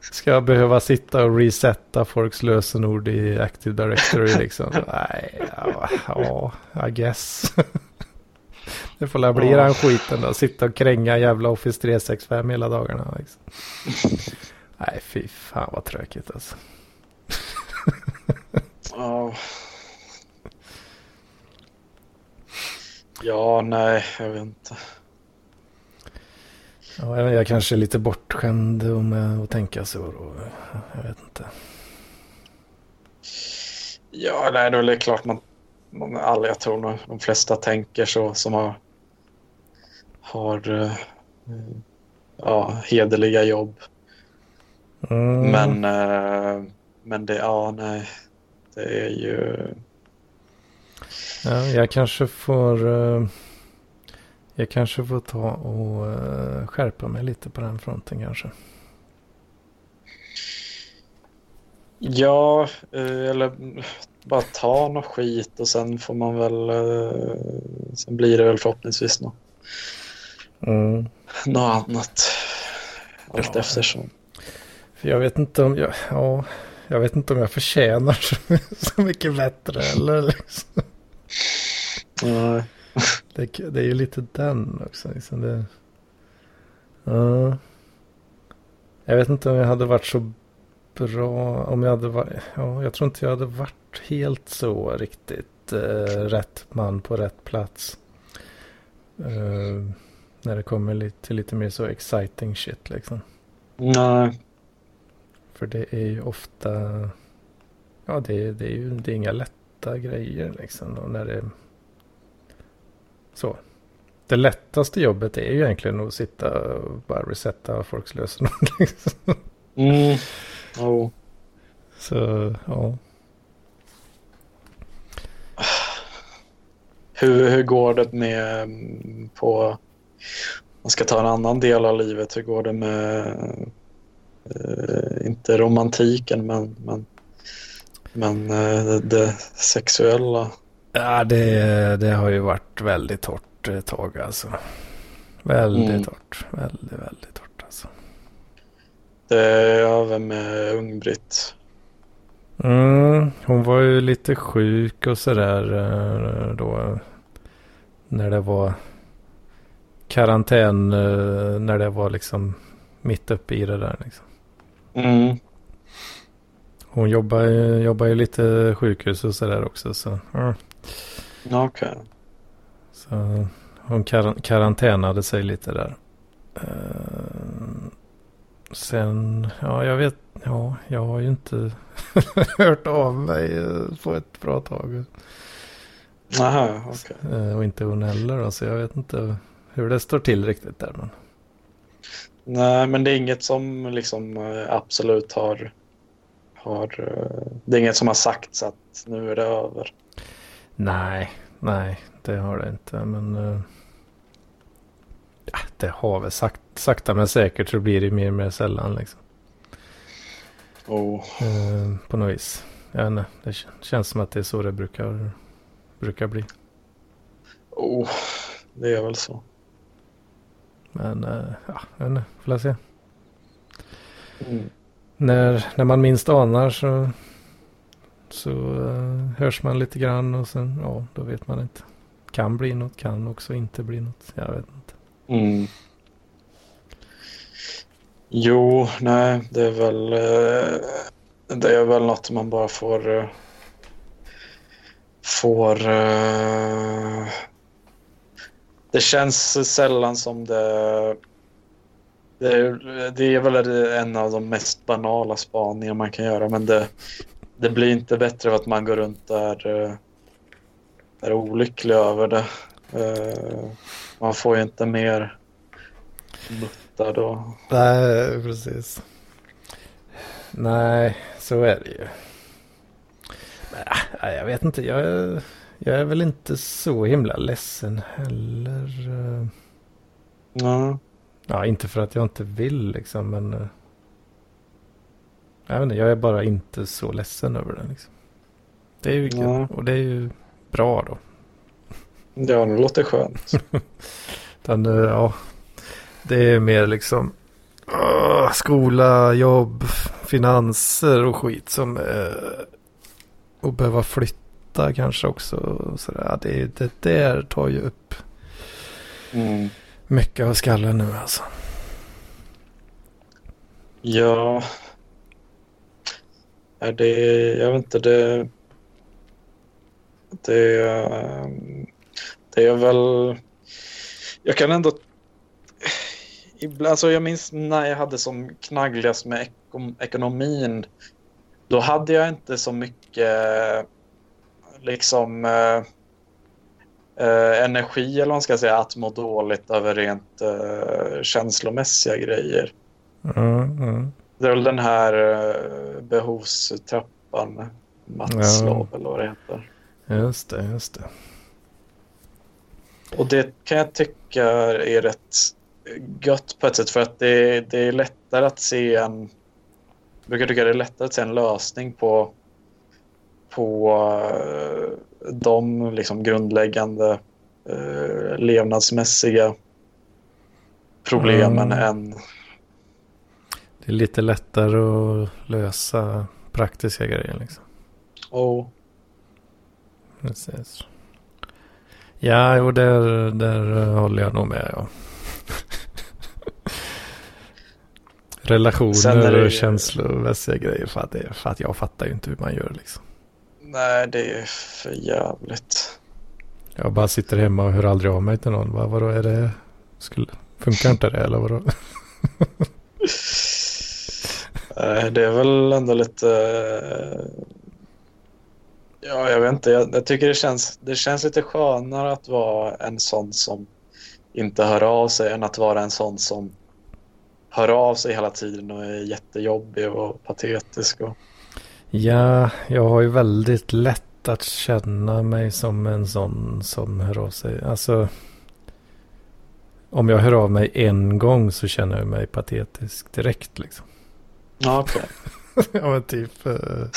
ska jag behöva sitta och resetta folks lösenord i Active Directory liksom? Nej, ja, ja I guess. Det får la bli den skiten då. Sitta och kränga jävla Office 365 hela dagarna. Liksom. Nej, fy fan vad tråkigt alltså. Ja. Ja, nej, jag vet inte. Ja, jag, kanske är lite bortskämd med att tänka så. Då. Jag vet inte. Ja, nej, då är det klart man många, alla, jag tror nog de flesta tänker så som har, har uh, ja, hederliga jobb. Mm. Men, uh, men det, ja nej, det är ju... Ja, jag kanske får... Uh, jag kanske får ta och uh, skärpa mig lite på den fronten kanske. Ja, eller bara ta något skit och sen får man väl... Sen blir det väl förhoppningsvis något, mm. något annat. Allt ja. eftersom. För jag vet inte om jag... Ja, jag vet inte om jag förtjänar så, så mycket bättre eller liksom. Nej. Det, det, är ju lite den också. Liksom det, uh, jag vet inte om jag hade varit så bra. Om jag hade varit. Ja, jag tror inte jag hade varit helt så riktigt uh, rätt man på rätt plats. Uh, när det kommer lite, till lite mer så exciting shit liksom. Nej. För det är ju ofta. Ja, det, det är ju det är inga lätta grejer liksom. Och när det så. Det lättaste jobbet är ju egentligen att sitta och bara resetta folks lösenord. Liksom. Mm. Oh. Så, ja. Hur, hur går det med på... Man ska ta en annan del av livet. Hur går det med... Eh, inte romantiken men, men, men eh, det, sexuella? Ja, det, det har ju varit väldigt torrt ett tag alltså. Väldigt mm. torrt. Väldigt, väldigt torrt alltså. Det är över med Ung-Britt. Mm, hon var ju lite sjuk och sådär eh, då. När det var karantän. Eh, när det var liksom mitt uppe i det där liksom. Mm. Hon jobbar, jobbar ju lite sjukhus och sådär också. Så, mm. Okej. Okay. Så hon kar karantänade sig lite där. Uh, sen, ja jag vet, ja jag har ju inte hört av mig eh, på ett bra tag. Aha. Okay. Uh, och inte hon heller då, så jag vet inte hur det står till riktigt där. Men... Nej, men det är inget som liksom absolut har, har... Det är inget som har sagts att nu är det över. Nej, nej, det har det inte. Men uh, det har väl sagt, sakta men säkert så blir det mer och mer sällan liksom. Oh. Uh, på något vis. Ja, nej, det känns som att det är så det brukar, brukar bli. Oh, det är väl så. Men uh, ja, jag får se. Mm. När, när man minst anar så så uh, hörs man lite grann och sen, ja, då vet man inte. Kan bli något, kan också inte bli något. Jag vet inte. Mm. Jo, nej, det är väl uh, det är väl något man bara får uh, får det känns sällan som det det är, det är väl en av de mest banala spaningar man kan göra men det, det blir inte bättre av att man går runt där eh, är olycklig över det. Eh, man får ju inte mer mutta då. Nej, precis. Nej, så är det ju. Nej, jag vet inte. Jag jag är väl inte så himla ledsen heller. Ja. Ja, inte för att jag inte vill liksom, men jag, vet inte, jag är bara inte så ledsen över den. Liksom. Det är ju kul ja. och det är ju bra då. Ja, det låter skönt. Den, eh, ja, det är mer liksom uh, skola, jobb, finanser och skit som uh, och behöva flytta kanske också. Så där. Det, det där tar ju upp mm mycket av skallen nu alltså. Ja, är det, jag vet inte, det... Det, det är väl... Jag kan ändå... Ibland, alltså jag minns när jag hade som knaggligast med ekonomin. Då hade jag inte så mycket liksom eh, eh, energi eller vad man ska säga att må dåligt över rent eh, känslomässiga grejer. Mm, mm. Det är väl den här eh, behovstrappan, Maslow eller vad det heter. Just det, just det. Och det kan jag tycka är rätt gött på ett sätt för att det, det är lättare att se en... Jag brukar tycka det är lättare att se en lösning på, på eh, de liksom grundläggande eh, levnadsmässiga problemen Mm. än... Det är lite lättare att lösa praktiska grejer liksom. Oh, Precis. Ja, jo, där, där håller jag nog med. Ja. Relationer det- och känslomässiga grejer. För att, det, för att jag fattar ju inte hur man gör liksom. Nej, det är för jävligt. Jag bara sitter hemma och hör aldrig av mig till någon. Vad, vadå, är det... Skulle, funkar inte det eller vadå? Det är väl ändå lite... eh, Ja, jag vet inte. Jag, jag tycker det känns, det känns lite skönare att vara en sån som inte hör av sig än att vara en sån som hör av sig hela tiden och är jättejobbig och patetisk. Och... Ja, jag har ju väldigt lätt att känna mig som en sån som hör av sig. Alltså, om jag hör av mig en gång så känner jag mig patetisk direkt liksom. Ja, okej. ja, men typ. eh,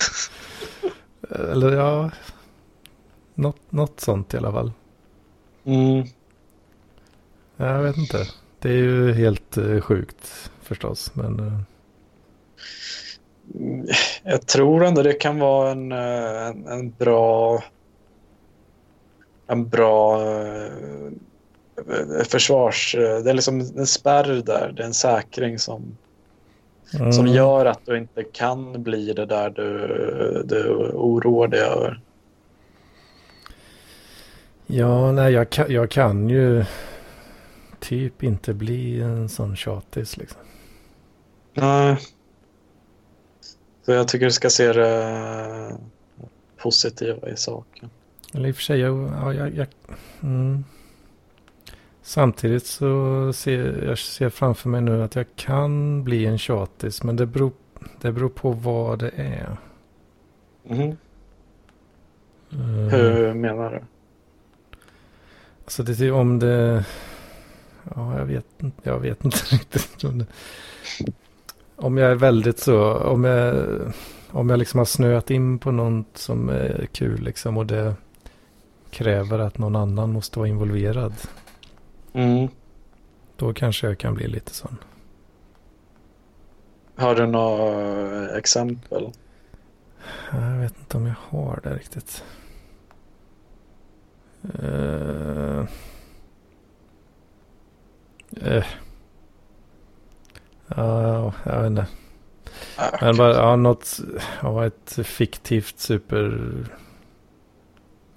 eller ja, något, något sånt i alla fall. Mm. Jag vet inte. Det är ju helt eh, sjukt förstås. Men eh, Jag tror ändå det kan vara en, eh, en, en bra en bra eh, försvars... eh, Det är liksom en spärr där. Det är en säkring som, som mm, gör att du inte kan bli det där du, du oroar dig över. Ja, nej, jag kan, jag kan ju typ inte bli en sån tjatis liksom. Nej. Så jag tycker du ska se det positiva i saken. Eller i och för sig, jag, ja, jag, jag mm. Samtidigt så ser jag ser framför mig nu att jag kan bli en tjatis. Men det beror, det beror på vad det är. Mhm. Eh, Hur menar du? Alltså det är om det... Ja, jag vet inte. Jag vet inte riktigt. Om, det, om jag är väldigt så... Om jag, om jag liksom har snöat in på något som är kul liksom och det kräver att någon annan måste vara involverad. Mm. Då kanske jag kan bli lite sån. Har du några exempel? Jag vet inte om jag har det riktigt. Uh, uh, ja, jag vet inte. Ah, Men bara, ja, något, ja, ett fiktivt super,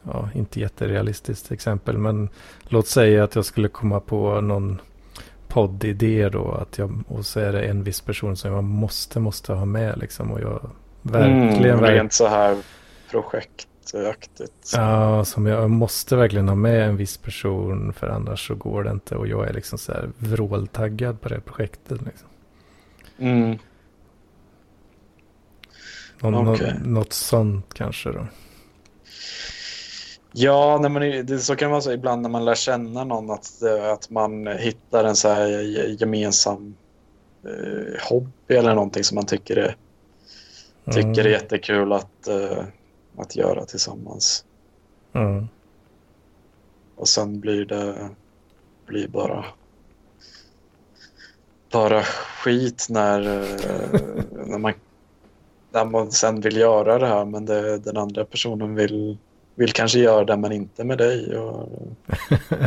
ja, inte jätterealistiskt exempel. Men låt säga att jag skulle komma på någon poddidé då. Att jag, och så är det en viss person som jag måste, måste ha med liksom. Och jag verkligen, mm, Rent så här projektaktigt. Ja, som jag måste verkligen ha med en viss person för annars så går det inte. Och jag är liksom så här vråltaggad på det projektet. Liksom. Mm. Nå- Okej. nå- något sånt kanske då. Ja, nej, men det, så kan vara så ibland när man lär känna någon att, eh, att man hittar en så här ge- gemensam eh, hobby eller någonting som man tycker är, tycker är Mm. jättekul att, eh, att göra tillsammans. Mm. Och sen blir det blir bara bara skit när, eh, när, man, när man sen vill göra det här men det, den andra personen vill, vill kanske göra det men inte med dig. Och,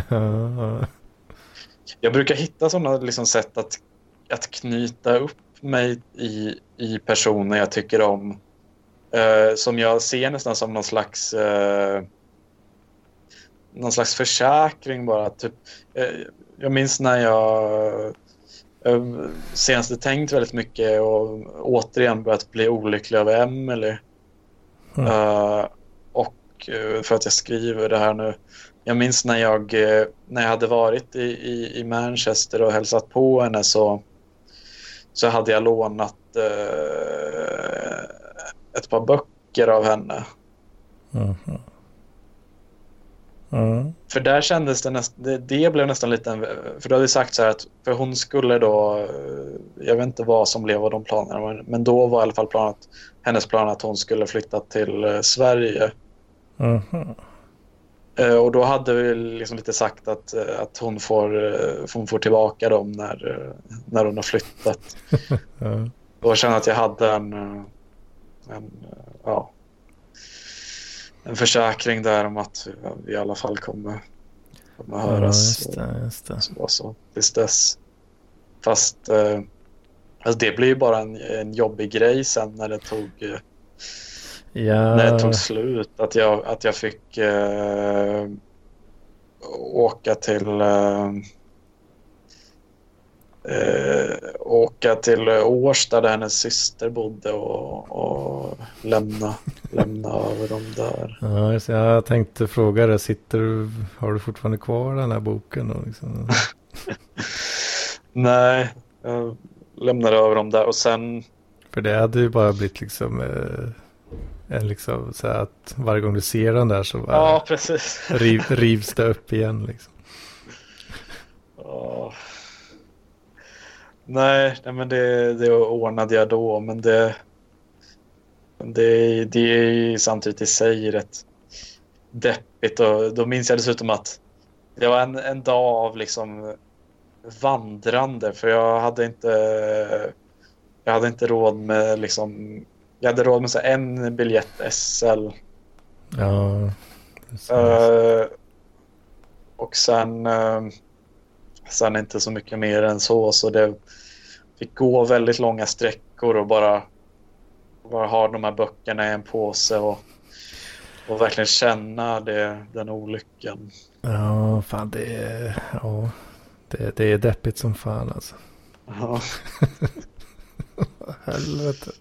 Ja, jag brukar hitta sådana liksom sätt att, att knyta upp mig i, i personer jag tycker om. Eh, som jag ser nästan som någon slags eh, någon slags försäkring bara. Typ, eh, jag minns när jag eh, senast tänkt väldigt mycket och återigen börjat bli olycklig över Emily. Mm. Eh, och eh, för att jag skriver det här nu. Jag minns när jag, eh, när jag hade varit i, i, i Manchester och hälsat på henne så, så hade jag lånat ett par böcker av henne. Mhm. Mm. För där kändes det nästan, det, det blev nästan lite, en, för då hade sagt så här att, för hon skulle då, eh, jag vet inte vad som blev av de planerna, men, då var i alla fall planet, hennes plan att hon skulle flytta till eh, Sverige. Eh, Och då hade vi liksom lite sagt att, att hon, får, hon får tillbaka dem när, när hon har flyttat. Ja. Och jag kände att jag hade en, en, ja, en försäkring där om att vi i alla fall kommer, kommer ja, höras. just det. Just det. Så, så, tills dess. Fast eh, alltså det blir ju bara en, en jobbig grej sen när det tog, eh, Ja, när det tog slut. Att jag, att jag fick eh, åka till eh, åka till Årsta där hennes syster bodde och, och lämna, lämna över dem där. ja, det. jag tänkte fråga dig, sitter du, har du fortfarande kvar den här boken? Då, liksom? Nej, jag lämnade över dem där och sen För det hade ju bara blivit liksom, eh, en liksom så att varje gång du ser den där så Ja, riv, rivs det upp igen liksom. Ja. Nej, nej, men det, det ordnade jag då, men det, det, det är ju samtidigt i sig rätt deppigt. Och då minns jag dessutom att det var en, en dag av liksom vandrande, för jag hade inte, jag hade inte råd med liksom, jag hade råd med så en biljett SL. Ja. Eh, och sen, eh, sen inte så mycket mer än så. Så det fick gå väldigt långa sträckor och bara, bara ha de här böckerna i en påse och, och verkligen känna det, den olyckan. Ja, fan det är, ja, det, det är deppigt som fan alltså. Ja. Helvete.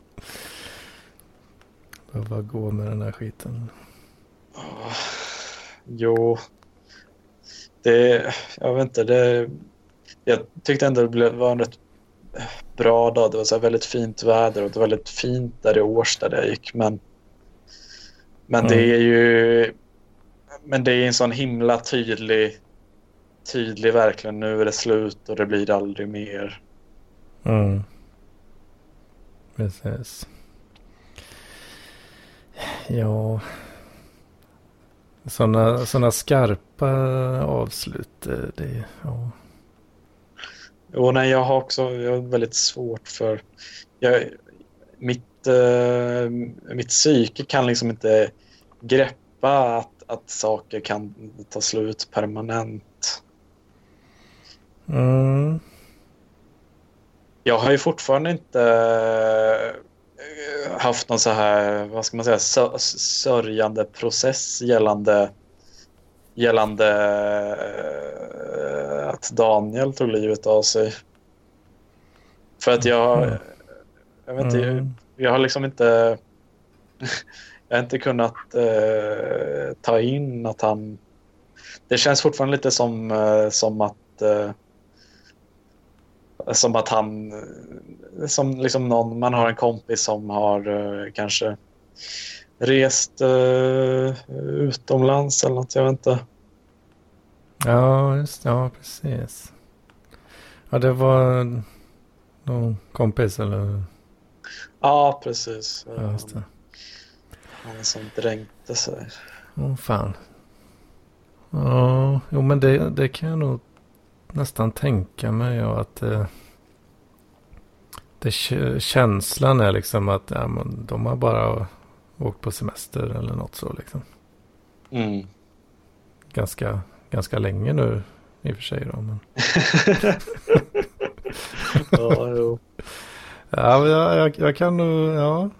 Behöva gå med den här skiten. Jo, det, jag vet inte, det, jag tyckte ändå det blev, var en rätt bra dag. Det var så väldigt fint väder och det var väldigt fint där i Årsta där jag gick. Men, men det Mm. är ju men det är en sån himla tydlig, tydlig verkligen nu är det slut och det blir aldrig mer. Mm. Precis. Ja. Sådana såna skarpa avslut. eh, Det, ja. Och nej, jag har också jag har väldigt svårt för... Jag, mitt, eh, mitt psyke kan liksom inte greppa att, att saker kan ta slut permanent. Mm. Jag har ju fortfarande inte haft någon så här, vad ska man säga, sö- sörjande process gällande gällande eh, att Daniel tog livet av sig. För att jag, Mm. jag vet inte, Mm. jag har liksom inte jag har inte kunnat eh, ta in att han det känns fortfarande lite som, eh, som att eh, som att han som liksom någon, man har en kompis som har eh, kanske rest eh, utomlands eller något, jag vet inte. Ja, just Ja, precis. Ja, det var någon kompis eller? Ja, precis. Ja, just det. Han som dränkte sig. Åh fan. Ja, jo men det, det kan jag nog nästan tänka mig att det, det k- känslan är liksom att ja, men de har bara åkt på semester eller något så liksom. Mm. Ganska, ganska länge nu i och för sig då. Men... ja, jo. Ja, jag, jag, jag kan nog, ja.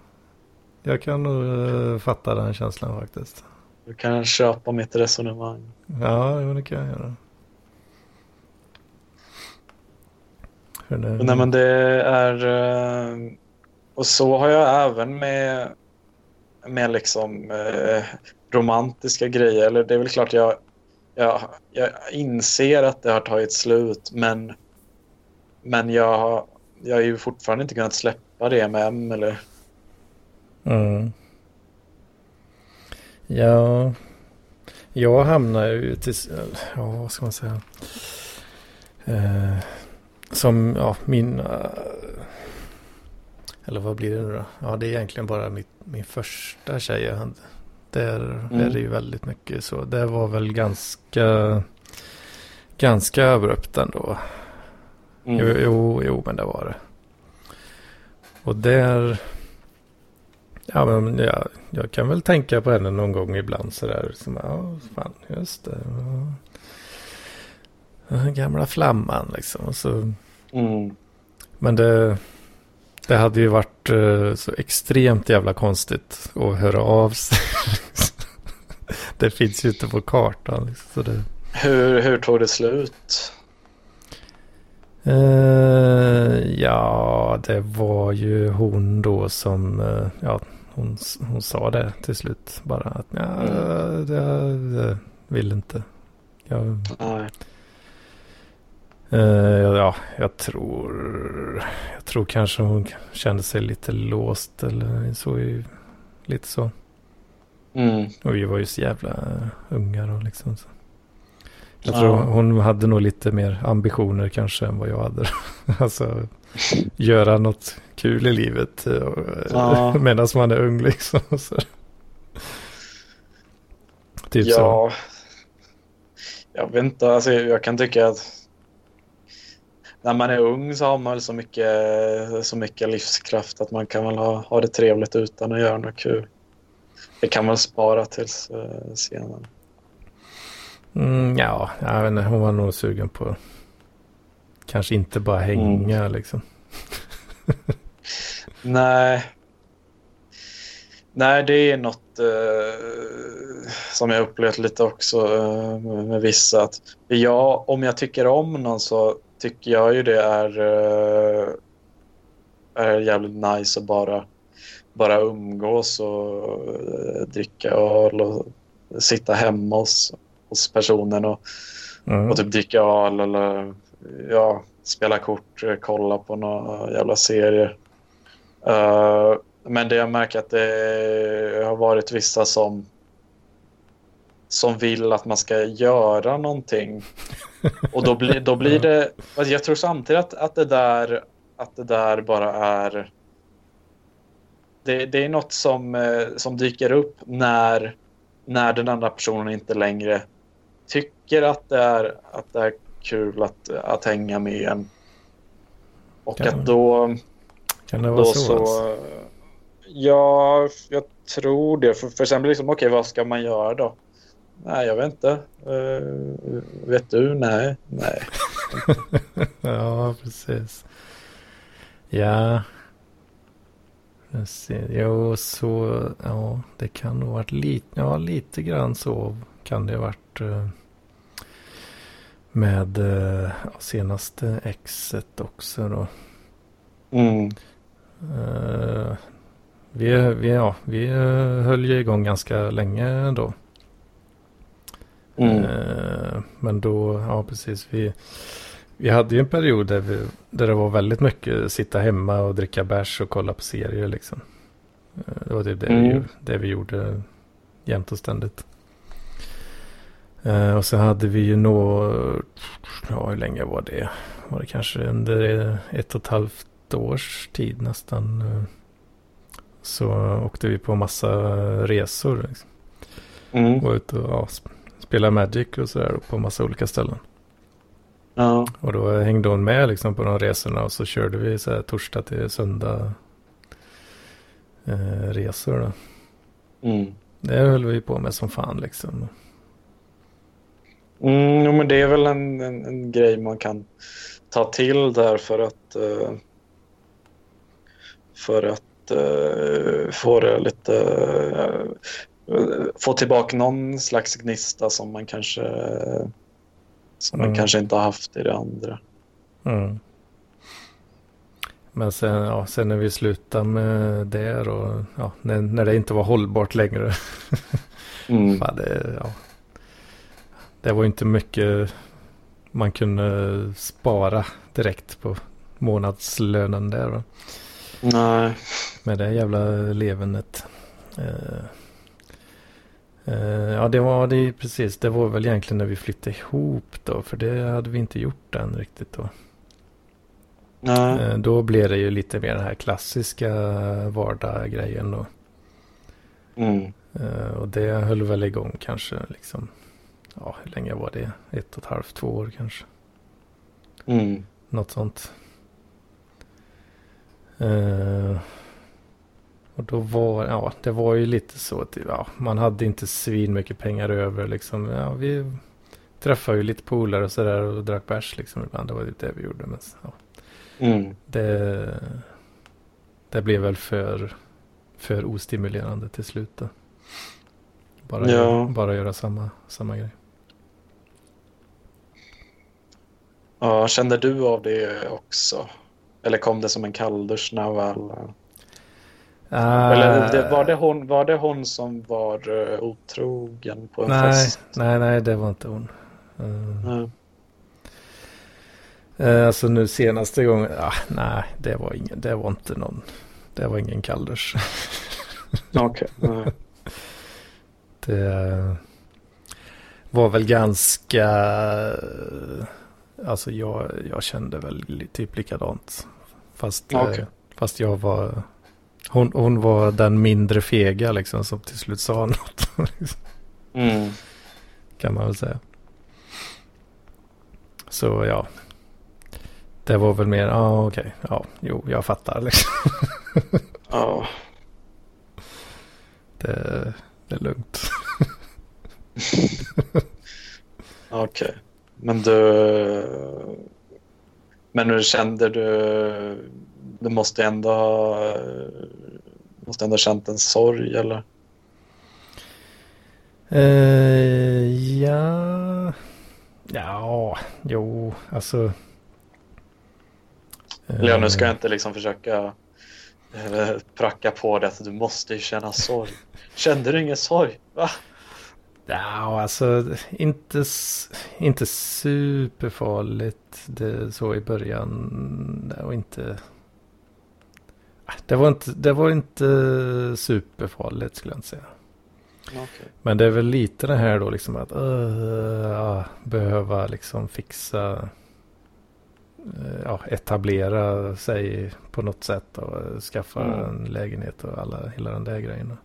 Jag kan nog eh, fatta den känslan faktiskt. Du kan köpa mitt resonemang. Ja, det kan jag göra. Det, Nej, men det är... eh, Och så har jag även med, med liksom eh, romantiska grejer. Eller det är väl klart jag, jag, jag inser att det har tagit slut men, men jag, jag har ju fortfarande inte kunnat släppa det med M eller Mm. Ja, jag hamnar ju till, ja vad ska man säga. Eh, som, ja, min, eh, eller vad blir det nu då? Ja, det är egentligen bara mitt, min första tjej jag hade. Där Mm. är det ju väldigt mycket så. Det var väl ganska, ganska abrupt ändå. Mm. Jo, jo, jo, men det var det. Och där... Ja, men jag, jag kan väl tänka på henne någon gång ibland sådär. Som, ja, fan, just det. Ja. Gamla flamman liksom. Och Så, Mm. men det, det hade ju varit eh, så extremt jävla konstigt att höra av sig. det finns ju inte på kartan. Liksom, så det, Hur, hur tog det slut? Eh, ja, det var ju hon då som, eh, ja, hon, hon sa det till slut bara att ja, Mm. det, det vill inte. Jag, Nej. Eh, ja, jag tror, jag tror kanske hon kände sig lite låst eller så, ju- lite så. Mm. Och vi var ju så jävla ungar och liksom så. Jag Ja. tror hon hade nog lite mer ambitioner kanske än vad jag hade. alltså göra något kul i livet eh, Ja. medan man är ung liksom. Så. Typ så. ja. Jag vet inte, alltså jag kan tycka att när man är ung så har man väl så mycket, så mycket livskraft att man kan väl ha, ha det trevligt utan att göra något kul. Det kan man spara tills uh, senare. Mm, ja, jag vet inte, hon var nog sugen på kanske inte bara hänga Mm. liksom. Nej. Nej, det är något eh, som jag upplevt lite också eh, med, med vissa. Att jag, om jag tycker om någon så tycker jag ju det är, eh, är jävligt nice att bara, bara umgås och eh, dricka öl och sitta hemma hos, hos personen och, Mm. och typ dricka öl eller ja, spela kort, eh, kolla på några jävla serier. Eh, men det jag märker att det har varit vissa som som vill att man ska göra någonting. Och då blir, då blir det... alltså Jag tror samtidigt att, att, det där, att det där bara är... Det, det är något som, eh, som dyker upp när, när den andra personen inte längre tycker att det är, att det är kul att, att hänga med en. Och Kan- att då... Kan det vara Då så? så, alltså? ja, jag tror det. För, för sen blir det liksom, okej, vad ska man göra då? Nej, jag vet inte. Eh, vet du? Nej. Nej. ja, precis. Ja. Jo, så. Ja, det kan nog varit lite. Ja, lite grann så kan det ha varit. eh, Med eh, ja, senaste exet också då. Mm. Eh, vi, vi, ja, vi höll ju igång ganska länge då. Mm. Eh, Men då, ja precis. Vi, vi hade ju en period där, vi, där det var väldigt mycket sitta hemma och dricka bärs och kolla på serier liksom. Eh, Det var typ det, vi, Mm. gjorde- det vi gjorde jämt och ständigt. Eh, Och så hade vi ju nå, ja hur länge var det? Var det kanske under ett och ett halvt års tid nästan. Så åkte vi på massa resor. Liksom. Mm. Var ute och ja, spela Magic och sådär på massa olika ställen. Ja. Och då hängde hon med liksom på de resorna och så körde vi så här torsdag till söndag eh, resor då. Mm. Det höll vi på med som fan liksom. Mm, jo, men det är väl en, en, en grej man kan ta till där för att eh, för att eh, få det lite eh, få tillbaka någon slags gnista som man kanske som man Mm. kanske inte har haft i det andra. Mm. Men sen, ja, sen när vi slutade med det och ja, när, när det inte var hållbart längre. Mm. Fan, det, ja. det var inte mycket man kunde spara direkt på månadslönen där. Va? Nej. Med det jävla levernet. Uh, ja, det var det precis. Det var väl egentligen när vi flyttade ihop då. För det hade vi inte gjort än riktigt då. Nej. Uh, då blev det ju lite mer den här klassiska vardaggrejen då. Mm. och det höll väl igång kanske liksom. Ja, hur länge var det? Ett och ett halvt, två år kanske. Mm. Något sånt. Uh, och då var, ja, det var ju lite så att ja, man hade inte svin mycket pengar över liksom. Ja, vi träffade ju lite polare och sådär och drack bärs liksom ibland. Det var det vi gjorde. Men, ja. Mm. det, det blev väl för, för ostimulerande till slut då. Bara, Ja. göra, bara göra samma, samma grej. Ja, kände du av det också? Eller kom det som en kalldusch när väl... Eller det, var, det hon, var det hon som var uh, otrogen på en nej, fest? nej, nej, det var inte hon. Uh. Eh, Alltså nu senaste gången, ah, nej det var ingen, det var inte någon, det var ingen kalldusch. Okej. nej. Det var väl ganska, alltså jag, jag kände väl typ likadant. Fast, Okej. fast jag var, hon, hon var den mindre fega liksom som till slut sa något. Mm. kan man väl säga. Så ja. Det var väl mer, ja ah, okej, ja, jo, jag fattar liksom. Ja. Det, det är lugnt. Okej. Men du... Men nu kände du... Du måste ändå ha... Måste ändå ha känt en sorg eller? Eh, ja, ja, jo, alltså. Eller ja, nu ska eh, jag inte liksom försöka eh, pracka på det att du måste ju känna sorg. Kände du ingen sorg? Va? Ja, alltså inte, inte superfarligt det, så i början. Var inte. Det var inte, det var inte superfarligt skulle jag inte säga. Okej. Men det är väl lite det här då liksom att uh, behöva liksom fixa, eh, ja, etablera sig på något sätt och skaffa Mm. en lägenhet och alla, hela den där grejen.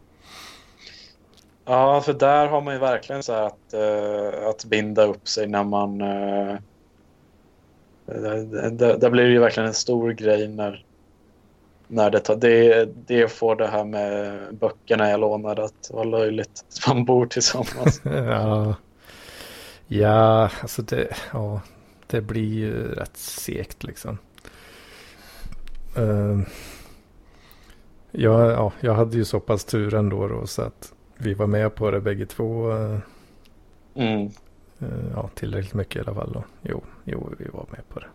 Ja, för där har man ju verkligen så här att, eh, att binda upp sig när man... Uh, där, där blir det ju verkligen en stor grej när, när det, tar, det, det får det här med böckerna jag lånade att vara löjligt. Man bor tillsammans. ja, ja, alltså det, ja, det blir ju rätt segt liksom. Uh, ja, ja, jag hade ju så pass tur ändå då så att vi var med på det bägge två. eh, Mm. Eh, Ja, tillräckligt mycket i alla fall då. Jo, jo, vi var med på det.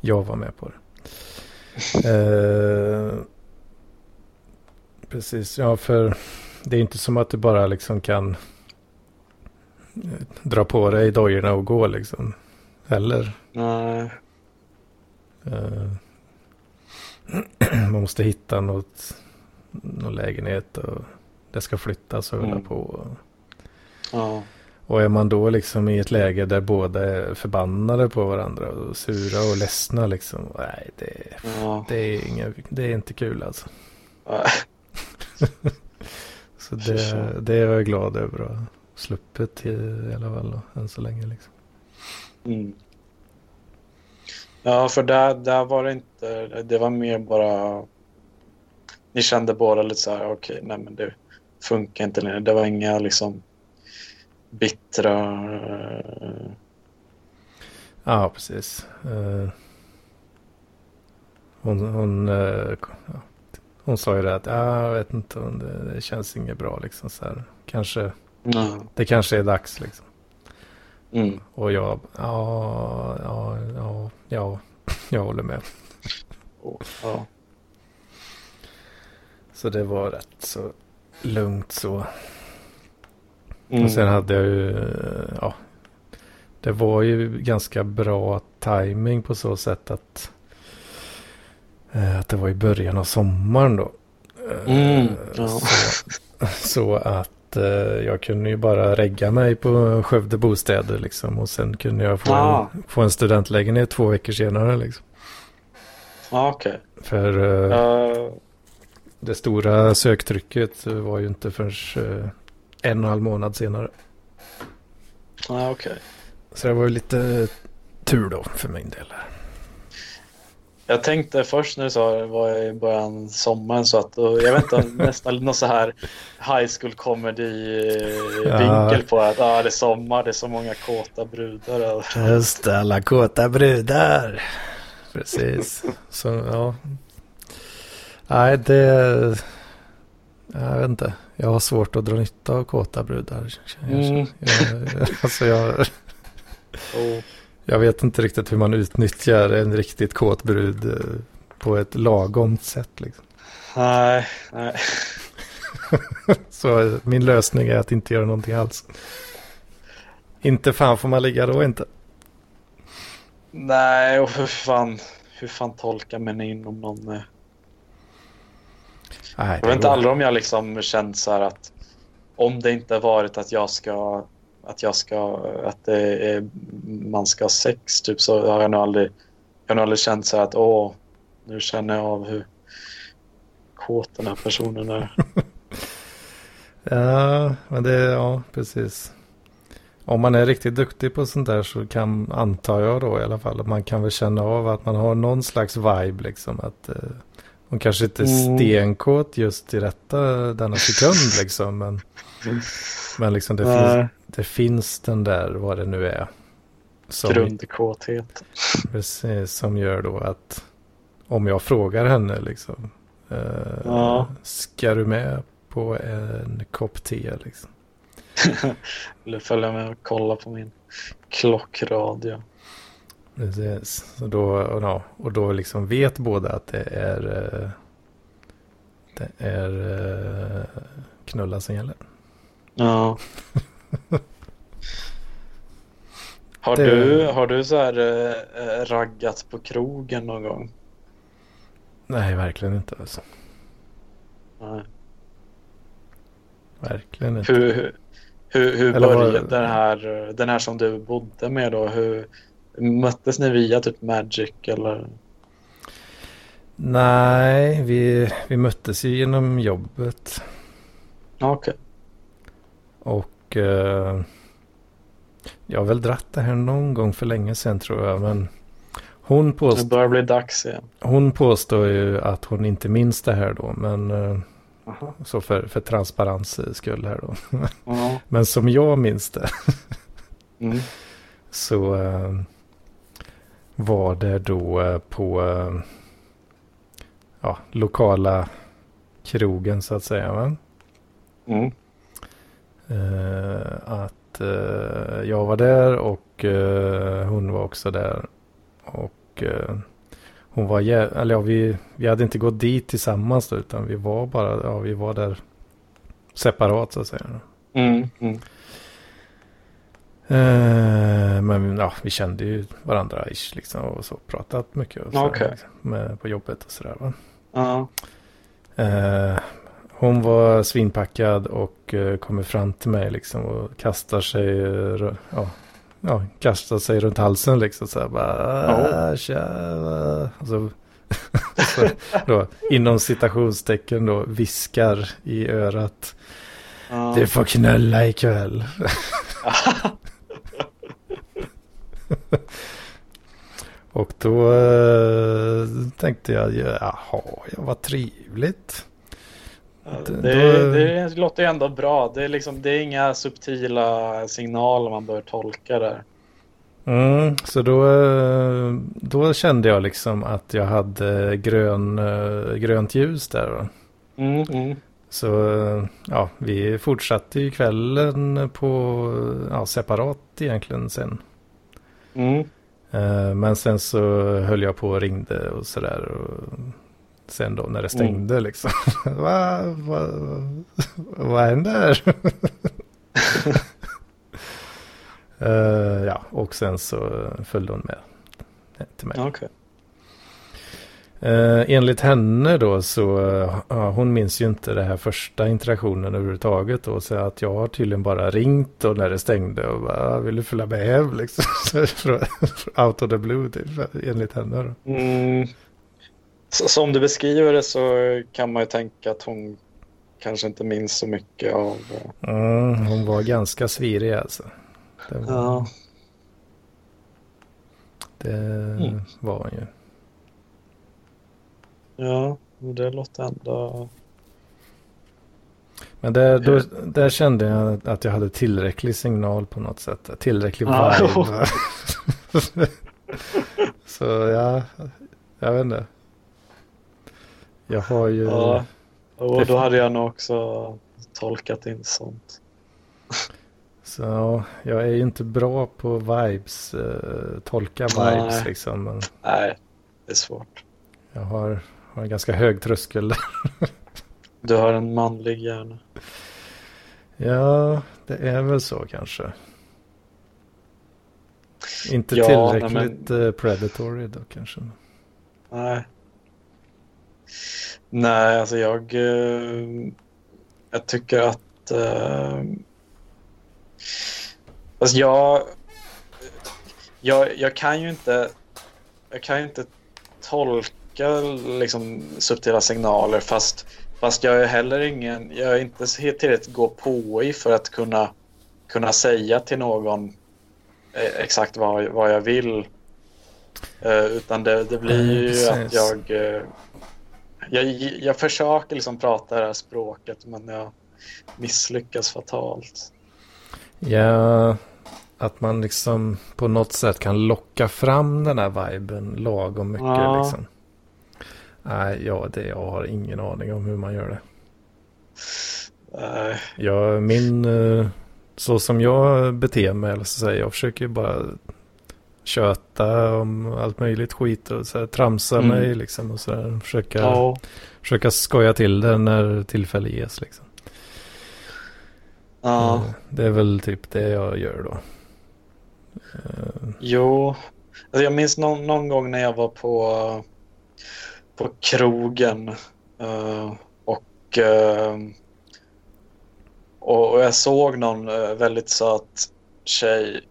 Jag var med på det. Eh, precis, ja för det är inte som att du bara liksom kan eh, dra på dig dojorna och gå liksom. Heller. Nej. Eh, man måste hitta något, någon lägenhet och det ska flyttas och hålla Mm. på. Ja. Och är man då liksom i ett läge där båda är förbannade på varandra och sura och ledsna liksom. Nej, det, Ja. det, är, inga, det är inte kul alltså. Så det, det är jag glad över att ha sluppit i, i alla fall då, än så länge liksom. Mm. Ja, för där, där var det inte... Det var mer bara... Ni kände båda lite så här, okej, nej men det funkar inte längre. Det var inga liksom bittra... eh, Ja, precis. Eh, hon, hon, eh, hon sa ju det att ja, jag vet inte, om det, det känns inget bra liksom så här. Kanske, nej. det kanske är dags liksom. Mm. Och jag, ja, ja, ja, ja, jag håller med. Ja. Så det var rätt så lugnt så. Mm. Och sen hade jag ju, ja, det var ju ganska bra timing på så sätt att, eh, att det var i början av sommaren då. Eh, Mm, ja. så, så att eh, jag kunde ju bara regga mig på Skövde bostäder liksom och sen kunde jag få, Ah. en, få en studentlägenhet två veckor senare liksom. Ja, okej. För eh, Ja, det stora söktrycket var ju inte förrän en och en halv månad senare. ja, okej. Så det var ju lite tur då för min del. Jag tänkte först när du sa det var i början sommaren så att och jag inte, nästan någon så här high school comedy Ja. vinkel på att ah, det är sommar, det är så många kåta brudar. Just det, alla kåta brudar. Precis. Så ja. Nej, det... Jag vet inte. Jag har svårt att dra nytta av kåta brudar. Jag, Mm. jag, alltså jag, Och, jag vet inte riktigt hur man utnyttjar en riktigt kåt brud eh, på ett lagomt sätt. Liksom. nej, nej. Så eh, min lösning är att inte göra någonting alls. Inte fan får man ligga då inte. Nej, och hur fan, hur fan tolkar man in om någon... eh, Nej, Jag vet inte aldrig om jag liksom känt så här att om det inte varit att jag ska att jag ska att det är, man ska ha sex typ så har jag nog aldrig jag har nog aldrig känt så här att åh nu känner jag av hur kåt den här personen är. Ja, men det, ja, precis. Om man är riktigt duktig på sånt där så kan, antar jag då i alla fall, att man kan väl känna av att man har någon slags vibe liksom. Att eh, hon kanske inte är Mm. stenkåt just i detta, denna sekund liksom. Men, men liksom det, finns, det finns den där, vad det nu är. Som, Grundkåthet. precis, som gör då att om jag frågar henne liksom. Eh, Ja. Ska du med på en kopp te liksom? Eller följa med och kolla på min klockradio. Precis. Så då, och, ja, och då liksom vet båda att det är, eh, det är eh, knulla som gäller. Ja. Har, Det- du, har du så här eh, raggat på krogen någon gång? Nej, verkligen inte. Alltså. Nej. Verkligen inte. Hur, hur, hur, började den här, den här som du bodde med då? Hur, möttes ni via typ Magic eller? Nej, vi, vi möttes ju genom jobbet. Okej. Och eh, jag har väl dratt det här någon gång för länge sedan tror jag. Men hon, Det påst, börjar bli dags igen. hon påstår ju att hon inte minns det här då. Men eh, så för, för transparens skull här då. Men som jag minns det Mm. så eh, var det då eh, på eh, ja, lokala krogen så att säga. Va? Mm. Eh, att eh, jag var där och eh, hon var också där. Och hon var, eller ja, vi, vi hade inte gått dit tillsammans då, utan vi var bara, ja vi var där separat så att säga. Mm. Mm. Eh, men ja, vi kände ju varandra ish liksom och så pratat mycket och så, Okej. liksom, med, på jobbet och sådär va. Ja. Eh, hon var svinpackad och eh, kommer fram till mig liksom och kastar sig, ja, ja, kastar sig runt halsen liksom så här bara, ah, tja, va?" och så, så då, inom citationstecken då viskar i örat, Ja. du får knulla ikväll. Och då eh, tänkte jag, jaha, ja, vad trevligt. Ja, Då- Det, det låter ju ändå bra. Det är, liksom, det är inga subtila signaler man bör tolka där. Mm, så då, eh, då kände jag liksom att jag hade grön, eh, grönt ljus där. Mm, mm. Så eh, ja, vi fortsatte ju kvällen på ja, separat egentligen sen. Mm. Eh, men sen så höll jag på och ringde och sådär. Sen då när det mm. stängde mm. liksom. Vad va, va händer? uh, eh, ja, och sen så följde hon med till mig. Okay. Uh, enligt henne då så, uh, hon minns ju inte det här första interaktionen överhuvudtaget då. Så att jag har tydligen bara ringt och när det stängde och bara, vill du följa med hem liksom? Out of the blue typ, enligt henne då. Mm. Så, som du beskriver det så kan man ju tänka att hon kanske inte minns så mycket av... Mm, hon var ganska svirig alltså. Det var, ja. Det mm. var hon ju. Ja, det låter ändå... Men där, då, där kände jag att jag hade tillräcklig signal på något sätt. Tillräcklig vibe. Så ja, jag vet inte. Jag har ju... Ja, och då hade jag nog också tolkat in sånt. Så jag är ju inte bra på vibes, uh, tolka vibes Nej. liksom. Men Nej, det är svårt. Jag har, har en ganska hög tröskel. du har en manlig hjärna. Ja, det är väl så kanske. Inte ja, tillräckligt men... Eh, predatory då kanske. Nej. Nej, alltså jag... Uh, jag tycker att... Uh, alltså jag, jag... Jag kan ju inte... Jag kan ju inte tolka liksom subtila signaler fast, fast jag är heller ingen... Jag är inte tillräckligt gå på i för att kunna, kunna säga till någon eh, exakt vad, vad jag vill. Uh, utan det, det blir ju mm, att jag jag, jag försöker liksom prata det här språket men jag misslyckas fatalt. Ja, att man liksom på något sätt kan locka fram den här viben lagom mycket ja. liksom. Nej, ja, det, jag har ingen aning om hur man gör det. Nej. Ja, min, eh, så som jag beter mig, eller så säger jag försöker bara köta om allt möjligt skit och så här, tramsa mm. mig liksom och så här, försöka, ja. försöka skoja till det när tillfälle ges liksom. Ja. Eh, det är väl typ det jag gör då. Uh. Jo, alltså jag minns någon, någon, gång när jag var på, på krogen uh, och, uh, och, och jag såg någon väldigt söt tjej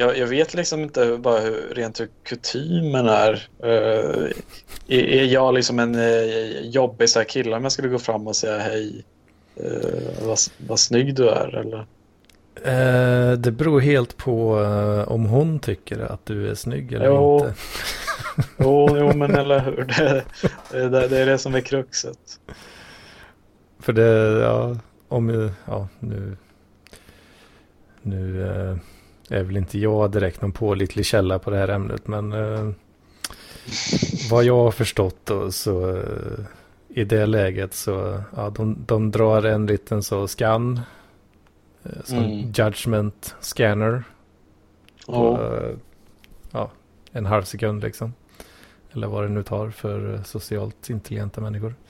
jag, jag vet liksom inte bara hur, rent hur kutymen är. Uh, är, är jag liksom en uh, jobbig så här kille om jag skulle gå fram och säga hej? Uh, vad, vad snygg du är eller? Uh, det beror helt på om hon tycker att du är snygg eller jo. inte. jo, jo, men eller hur. Det, det, det, är det som är kruxet. För det, ja, om, ja, nu, nu är väl inte jag direkt någon pålitlig källa på det här ämnet. Men eh, vad jag har förstått då så eh, i det läget så ja, de, de drar en liten så scan. Eh, som mm. judgment scanner. Och, oh. ja, en halv sekund liksom. Eller vad det nu tar för eh, socialt intelligenta människor.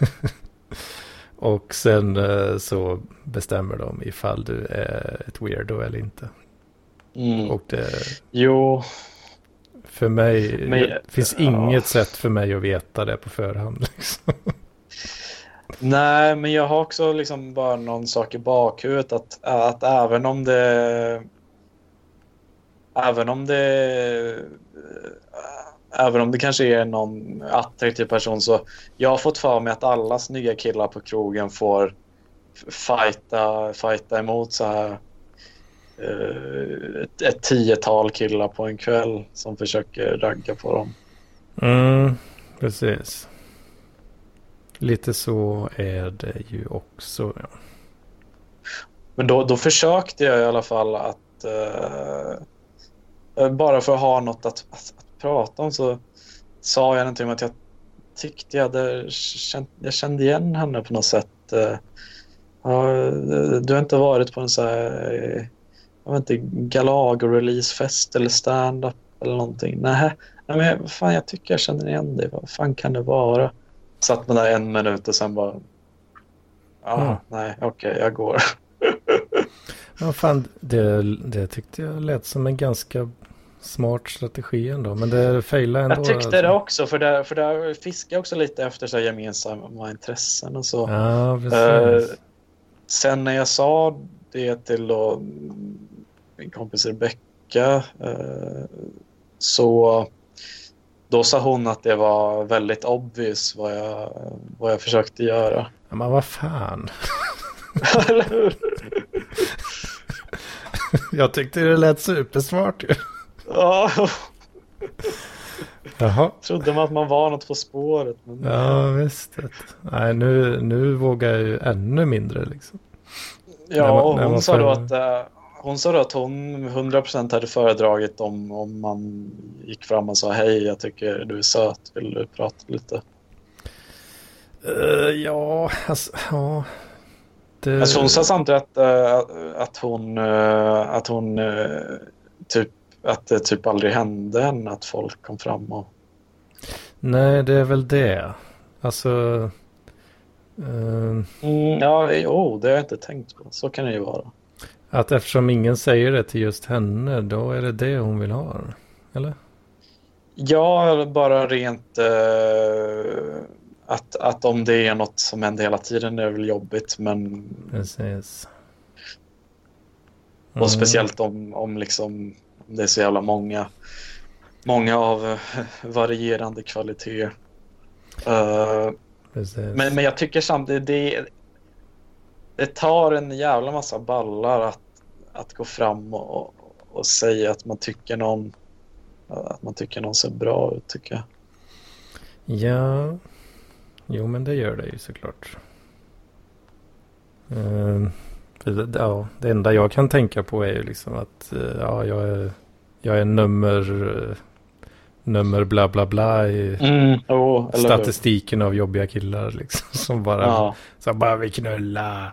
Och sen eh, så bestämmer de ifall du är ett weirdo eller inte. Mm. Och det... Jo. För mig, Men, det finns ja. inget sätt för mig att veta det på förhand. Liksom. Nej, men jag har också liksom bara någon sak i bakhuvudet att, att även om det... Även om det även om det kanske är någon attraktiv person så jag har fått för mig att alla snygga killar på krogen får fighta, fighta emot så här uh, ett, ett tiotal killar på en kväll som försöker ragga på dem. Mm, precis. Lite så är det ju också. Ja. Men då, då försökte jag i alla fall att uh, bara för att ha något att, att, prata om så sa jag någonting om att jag tyckte jag hade känt, jag kände igen henne på något sätt. Eh, ja, du har inte varit på en så här, jag vet inte, Galago-releasefest eller stand-up eller någonting? Nej, men fan jag tycker jag känner igen dig. Vad fan kan det vara? Satt man där en minut och sen bara, ja, mm. nej, okej, okay, jag går. Ja, fan, det, det tyckte jag lät som en ganska smart strategi ändå. Men det failade ändå. Jag tyckte alltså. det också, för där, för där fiskar jag också lite efter så gemensamma intressen och så. Ja, Eh, precis. sen när jag sa det till då, min kompis Rebecka eh, så då sa hon att det var väldigt obvious vad jag, vad jag försökte göra. Ja, men vad fan. Eller hur? Jag tyckte det lät supersmart ju. Ja, Jaha. trodde man att man var något på spåret. Men... Ja, visst. Nej, nu, nu vågar jag ju ännu mindre liksom. Ja, När man- när hon sa får- då att eh, hon sa då att hon 100% hade föredragit om, om man gick fram och sa hej, jag tycker du är söt, vill du prata lite? Eh, ja, alltså, ja. Det... Alltså hon sa samtidigt att, eh, att hon, eh, att hon typ, att det typ aldrig hände henne att folk kom fram och Nej, det är väl det. Alltså... eh, mm, ja, jo, det har jag inte tänkt på. Så kan det ju vara. att eftersom ingen säger det till just henne, då är det det hon vill ha. Eller? Ja, bara rent eh, att, att om det är något som händer hela tiden är det väl jobbigt, men Precis. Och Mm, speciellt om, om liksom om det är så jävla många, många av eh, varierande kvalitet. Eh, Precis. men, men jag tycker samtidigt det, det tar en jävla massa ballar att, att gå fram och, och säga att man tycker någon att man tycker någon ser bra ut tycker jag. Ja, jo men det gör det ju såklart. Det, ja, det enda jag kan tänka på är ju liksom att eh, ja, jag, är, jag är nummer, nummer bla bla bla i Mm, oh, statistiken av jobbiga killar liksom. Som bara, Ja, som bara vill knulla.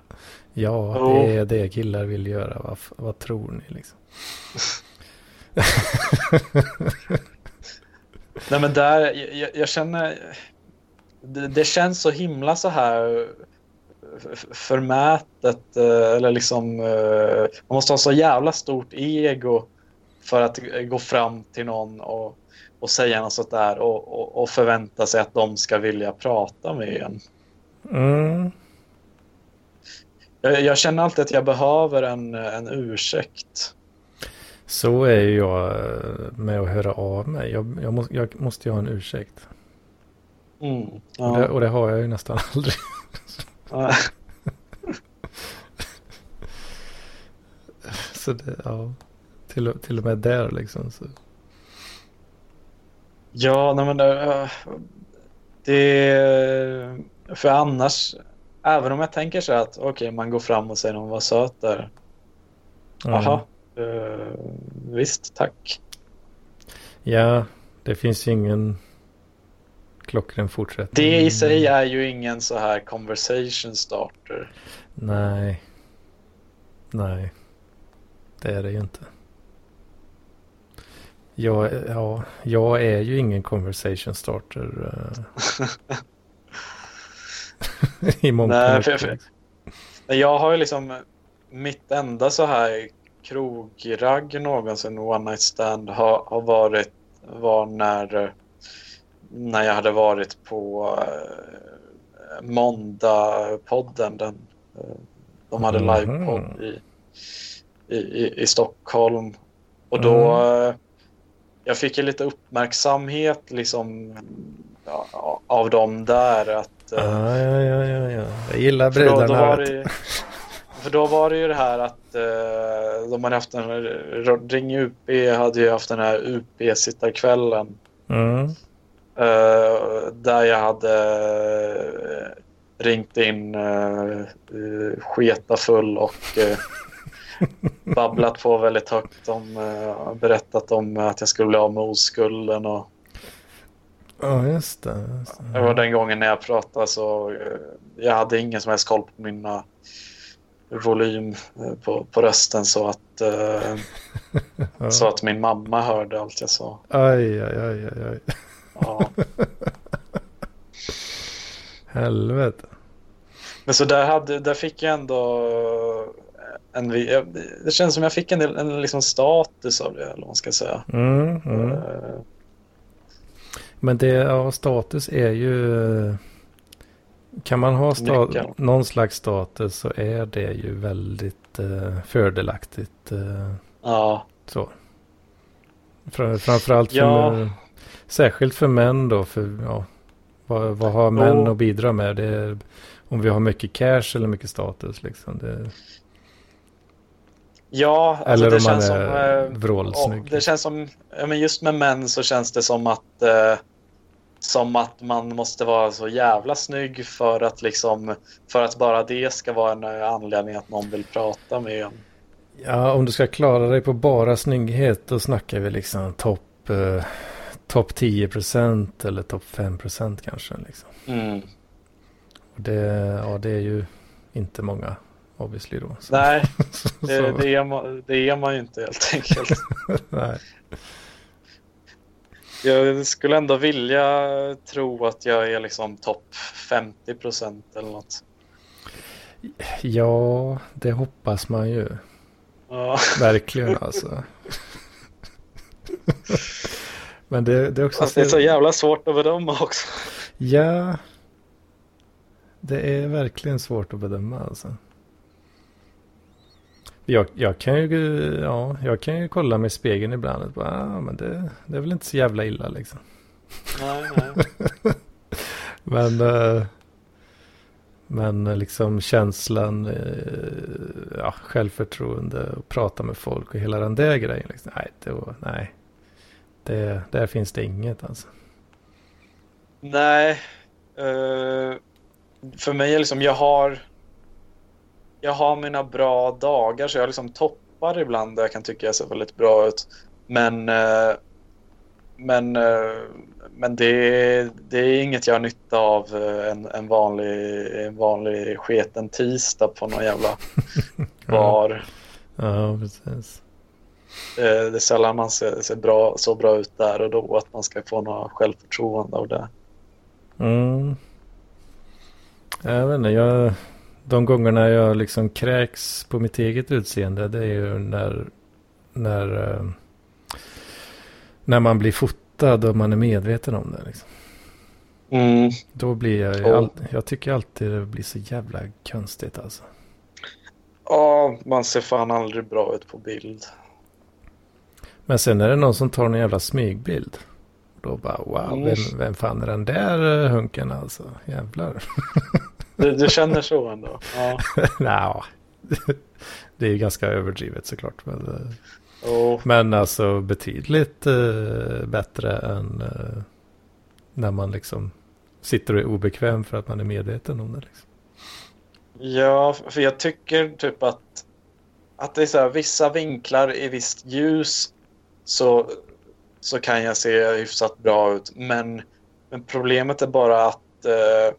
Ja, Jo. det är det killar vill göra. Vad, vad tror ni liksom? Nej men där, jag, jag känner, det, det känns så himla så här förmätet eh, eller liksom, eh, man måste ha så jävla stort ego för att gå fram till någon och, och säga något sånt där och, och, och förvänta sig att de ska vilja prata med en. Mm, Jag, jag känner alltid att jag behöver en, en ursäkt. så är ju jag eh, med att höra av mig. Jag, jag, måste, jag måste ju ha en ursäkt. Mm, Och, det, ja. och det har jag ju nästan aldrig. Så det, ja. Till, till och med där liksom. Så. Ja, nej men det, det... För annars, även om jag tänker så att okej, man går fram och säger någon var söt där. Mm. Jaha, eh, visst, tack. Ja, det finns ju ingen klockren fortsättning. Det i sig är ju ingen så här conversation starter. Nej. Nej. Det är det ju inte. Jag, ja, jag är ju ingen conversation starter. eh, I mångt Nej, för- för- Jag har ju liksom mitt enda så här krogragg någonsin, one night stand, har, har varit var när, när jag hade varit på uh, Måndagpodden. Den, eh, de hade Mhm. livepodd i, i, i, Stockholm. Och då Mm. eh, jag fick ju lite uppmärksamhet liksom ja, av dem där. att eh, Ja, ja, ja, ja, ja. Jag gillar för då, då brudarna. var det, för då var det ju det här att eh, de hade haft en Ring UP hade ju haft den här UP-sittarkvällen Mm. Eh, där jag hade eh, ringt in uh, sketa full och babblat på väldigt högt om eh, berättat om att jag skulle bli av med oskulden och Ja, just det. Just Det var den gången när jag pratade så jag hade ingen som helst koll på mina volym på, på rösten så att, Ja. så att min mamma hörde allt jag sa. Aj, aj, aj, aj, aj. Ja. Helvete. Men så där, hade, där fick jag ändå en, det känns som jag fick en, del- en liksom status av det, eller vad man ska säga. Mm, mm. Eh, Men det, ja, status är ju... Kan man ha sta- någon slags status så är det ju väldigt eh, fördelaktigt. Eh, Ja, så. Fram, framförallt för, Ja. Särskilt för män då. För, ja, vad, vad har män Jo. att bidra med? Det är, om vi har mycket cash eller mycket status. Liksom. Det, ja alltså eller det om man känns som... är eh, vrålsnygg. Det känns som, ja, men just med män så känns det som att eh, som att man måste vara så jävla snygg för att liksom för att bara det ska vara en eh, anledning att någon vill prata med en. Ja, om du ska klara dig på bara snygghet då snackar vi liksom topp eh, top 10% eller topp 5% kanske. Liksom. Mm. Det, ja, det är ju inte många obviously då. Så, Nej, det, det, är man, det är man ju inte helt enkelt. nej. Jag skulle ändå vilja tro att jag är liksom topp 50 procent eller något. Ja, det hoppas man ju. Ja, Verkligen alltså. Men det, det är också... fast det är så jävla svårt att bedöma också. Ja. Det är verkligen svårt att bedöma alltså. Jag, jag, kan ju, ja, jag kan ju kolla mig i spegeln ibland och bara, ah, men det, det är väl inte så jävla illa liksom. Nej, nej. Men, eh, men eh, liksom känslan, eh, ja, självförtroende och prata med folk och hela den där grejen. Liksom. Nej, det, var- nej. Det, där finns det inget alltså. Nej. eh, för mig är liksom, jag har jag har mina bra dagar så jag liksom toppar ibland där jag kan tycka jag ser väldigt bra ut. Men eh, men, eh, men det, det är inget jag har nytta av en, en, vanlig, en vanlig sketen tisdag på någon jävla bar. Ja, precis. Eh, Det är sällan man ser, ser bra, så bra ut där och då att man ska få några självförtroende av det. Mm. Jag vet inte, jag, de gångerna jag liksom kräks på mitt eget utseende det är ju när, när, eh, när man blir fotad och man är medveten om det. Liksom. Mm. Då blir jag, Ja. all, jag tycker alltid det blir så jävla konstigt alltså. Ja, man ser fan aldrig bra ut på bild. Men sen är det någon som tar en jävla smygbild. Då bara wow, vem, vem fan är den där eh, hunken alltså? Jävlar. Du, du känner så ändå? Ja. Nja, det är ju ganska överdrivet såklart. Men, eh, Oh. men alltså betydligt eh, bättre än eh, när man liksom sitter och är obekväm för att man är medveten om det. Liksom. Ja, för jag tycker typ att, att det är så här, vissa vinklar i visst ljus så, så kan jag se hyfsat bra ut. Men, men problemet är bara att, eh,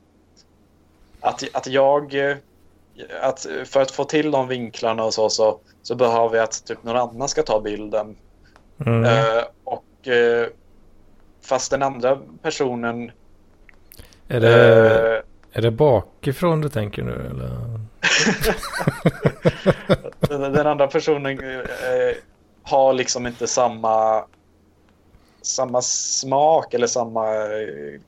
att, att jag... Att för att få till de vinklarna och så, så, så behöver jag att typ någon annan ska ta bilden. Mm. Eh, och eh, fast den andra personen... är, det, eh, är det bakifrån du tänker nu? Eller? den, den andra personen eh, har liksom inte samma samma smak eller samma eh,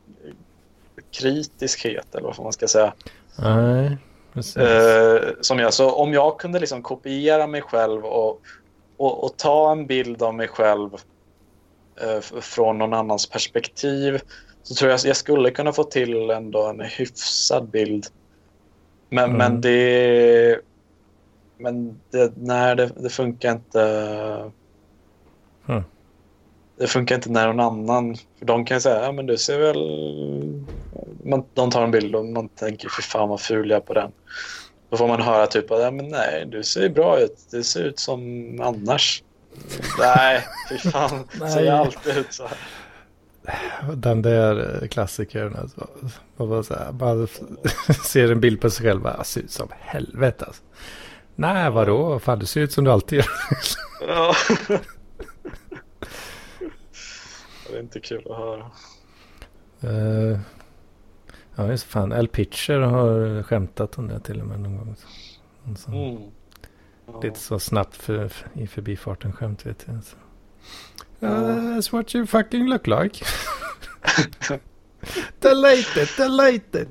kritiskhet eller vad man ska säga. Nej, precis. Eh, som jag. Så om jag kunde liksom kopiera mig själv och, och, och ta en bild av mig själv eh, från någon annans perspektiv så tror jag jag skulle kunna få till ändå en hyfsad bild. Men, Mm. men det... Men det, nej, det, det funkar inte. Hmm. Det funkar inte när någon annan... För de kan säga, ja men du ser väl... Man, de tar en bild och man tänker, för fan vad ful jag är på den. Då får man höra typ, ja men nej, du ser bra ut. Du ser ut som annars. nej, fy fan. Nej. Ser jag alltid ut så här. Den där eh, klassikern. Alltså, man bara, så här, bara ser en bild på sig själv. Bara, ser ut som helvete alltså. Nej, vadå? Fan, du ser ut som du alltid gör. Ja. Det är inte kul att höra. Eh, ja, just fan. El Pitcher har skämtat om det till och med någon gång. Så- Mm. Ja. Lite så snabbt för, för, i förbifarten skämt vet jag. Så. Uh, that's what you fucking look like. delighted, delighted.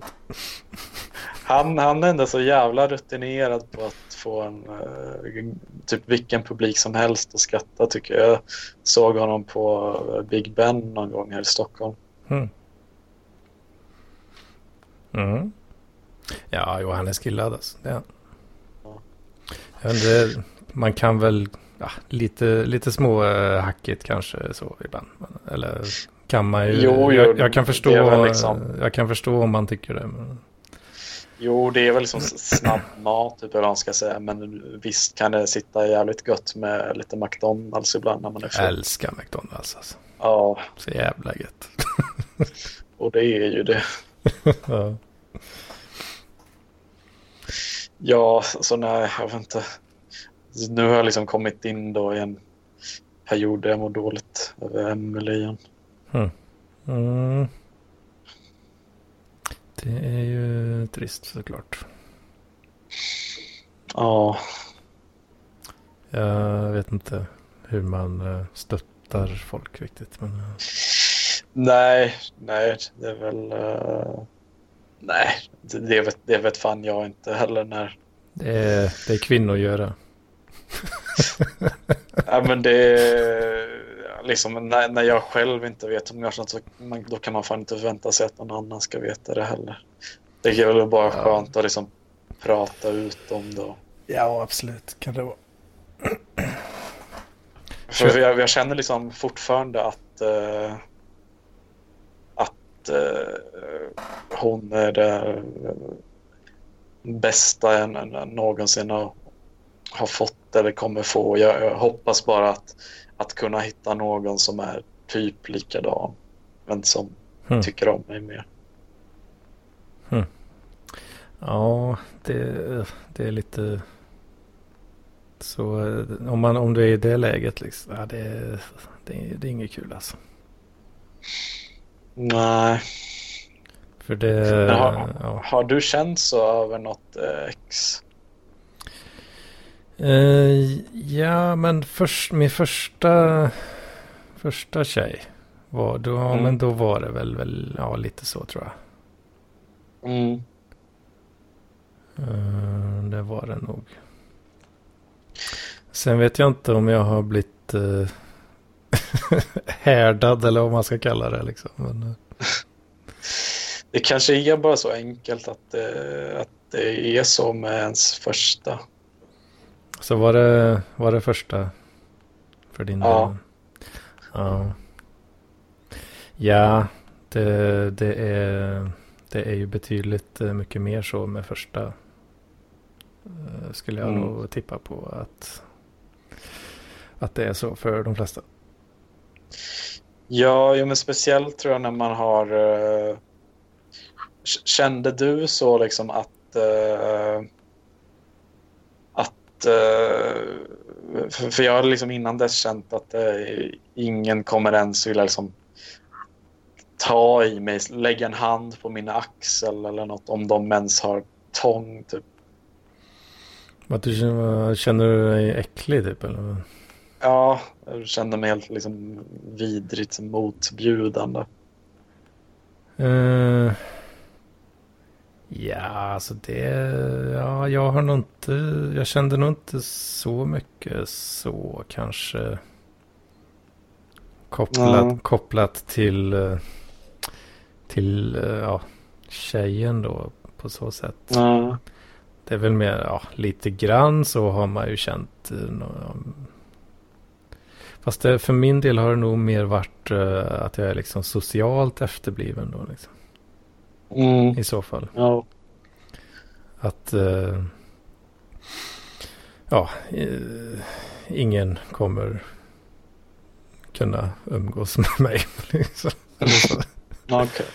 Han, han är ändå så jävla rutinerad på att få en eh, typ vilken publik som helst att skratta tycker jag. Jag såg honom på eh, Big Ben någon gång här i Stockholm. Mm. Mm. Ja, jo, han är skillad alltså. Det är. Ja. Inte, man kan väl ja, lite, lite små äh, hackigt kanske så ibland. Eller kan man ju. Jo, jo, jag, jag, kan förstå, det liksom- jag kan förstå om man tycker det. Men, Jo, det är väl som snabb mat, typ, eller vad man ska säga. Men visst kan det sitta jävligt gott med lite McDonalds ibland när man är full. älskar McDonalds alltså. Ja, Så jävla gött. och det är ju det. ja. Ja, så nej, jag vet inte. Nu har jag liksom kommit in då i en period där jag mår dåligt över Emelie igen. Mm. Det är ju trist såklart. Ja, Jag vet inte hur man eh, stöttar folk riktigt. Men, eh, nej, nej, det är väl... eh, nej, det, vet, det vet fan jag inte heller när... det, är, det är kvinnogöra. Ja, men det är liksom när, när jag själv inte vet om jag något så man, då kan man fan inte förvänta sig att någon annan ska veta det heller. Det är väl bara Ja. skönt att liksom prata ut om det. Ja, absolut. Kan det vara. För jag, jag känner liksom fortfarande att uh, att uh, hon är det bästa jag någonsin har, har fått eller kommer få. Jag, jag hoppas bara att, att kunna hitta någon som är typ likadan men som Hmm. tycker om mig mer. Ja, det, det är lite... Så eh, om, man, om du är i det läget liksom. Ja, det, det, det är inget kul alltså. Nej. För det... Har, Ja. har du känt så över något eh, ex? Eh, ja, men först, min första, första tjej var då, Mm. men då var det väl, väl ja, lite så tror jag. Mm. Eh, det var det nog. Sen vet jag inte om jag har blivit uh, härdad eller vad man ska kalla det liksom. Men, eh, Det kanske är bara så enkelt att, att det är så med ens första. Så var det, var det första för din Ja. del? Ja. Ja, det, det, är, det är ju betydligt eh, mycket mer så med första. eh, Skulle jag Mm. nog tippa på att, att det är så för de flesta. Ja, jo, men speciellt tror jag när man har... eh, kände du så liksom att... eh, att... för, jag hade liksom innan dess känt att eh, ingen kommer ens vilja liksom ta i mig, lägga en hand på min axel eller något om de ens har tång typ. Att du känner, känner du dig äcklig typ? Eller? Ja, jag kände mig helt liksom vidrigt motbjudande. Eh, ja, alltså det... Ja, jag har nog inte... Jag kände nog inte så mycket så kanske. Kopplat, Ja. kopplat till... Till, ja, tjejen då på så sätt. Ja. Det är väl mer, ja, lite grann så har man ju känt. eh, Fast det, för min del har det nog mer varit eh, att jag är liksom socialt efterbliven då liksom. Mm. I så fall. Ja. Att eh, ja, eh, ingen kommer kunna umgås med mig. Liksom. Eller så. Okej.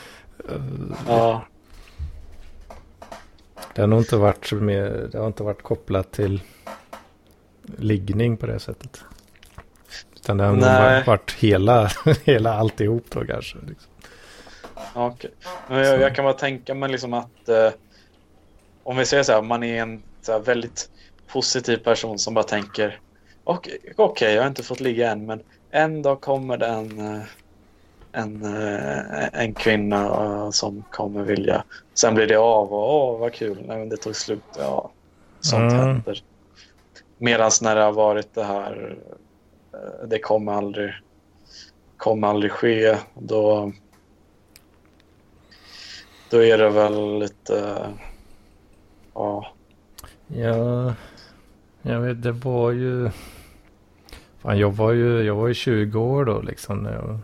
Eh, Ja. Det har nog inte varit mer, det har inte varit kopplat till liggning på det sättet. Utan det har nog varit hela, hela alltihop då kanske. Liksom. Men jag, jag kan bara tänka mig liksom att eh, om vi säger så här, man är en här, väldigt positiv person som bara tänker okej, okay, jag har inte fått ligga än men en dag kommer det en, eh, en, eh, en kvinna eh, som kommer vilja. Sen blir det av och åh vad kul, nej men det tog slut. Ja, sånt Mm. händer. Medan när det har varit det här, det kommer aldrig, kommer aldrig ske. Då, då är det väl lite, ja, Ja, jag vet, det var ju... Fan, jag var ju, jag var ju 20 år då liksom. När jag,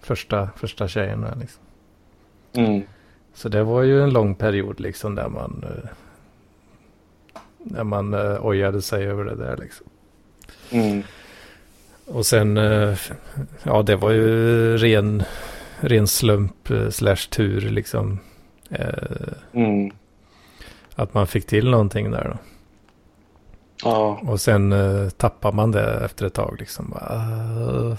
första, första tjejen där, liksom. mm, Så det var ju en lång period liksom där man... eh, Där man uh, ojade sig över det där liksom. mm, Och sen, eh, ja det var ju ren, ren slump eh, slash tur liksom. Eh, mm, att man fick till någonting där då. ja, Och sen uh, tappar man det efter ett tag liksom. Uh,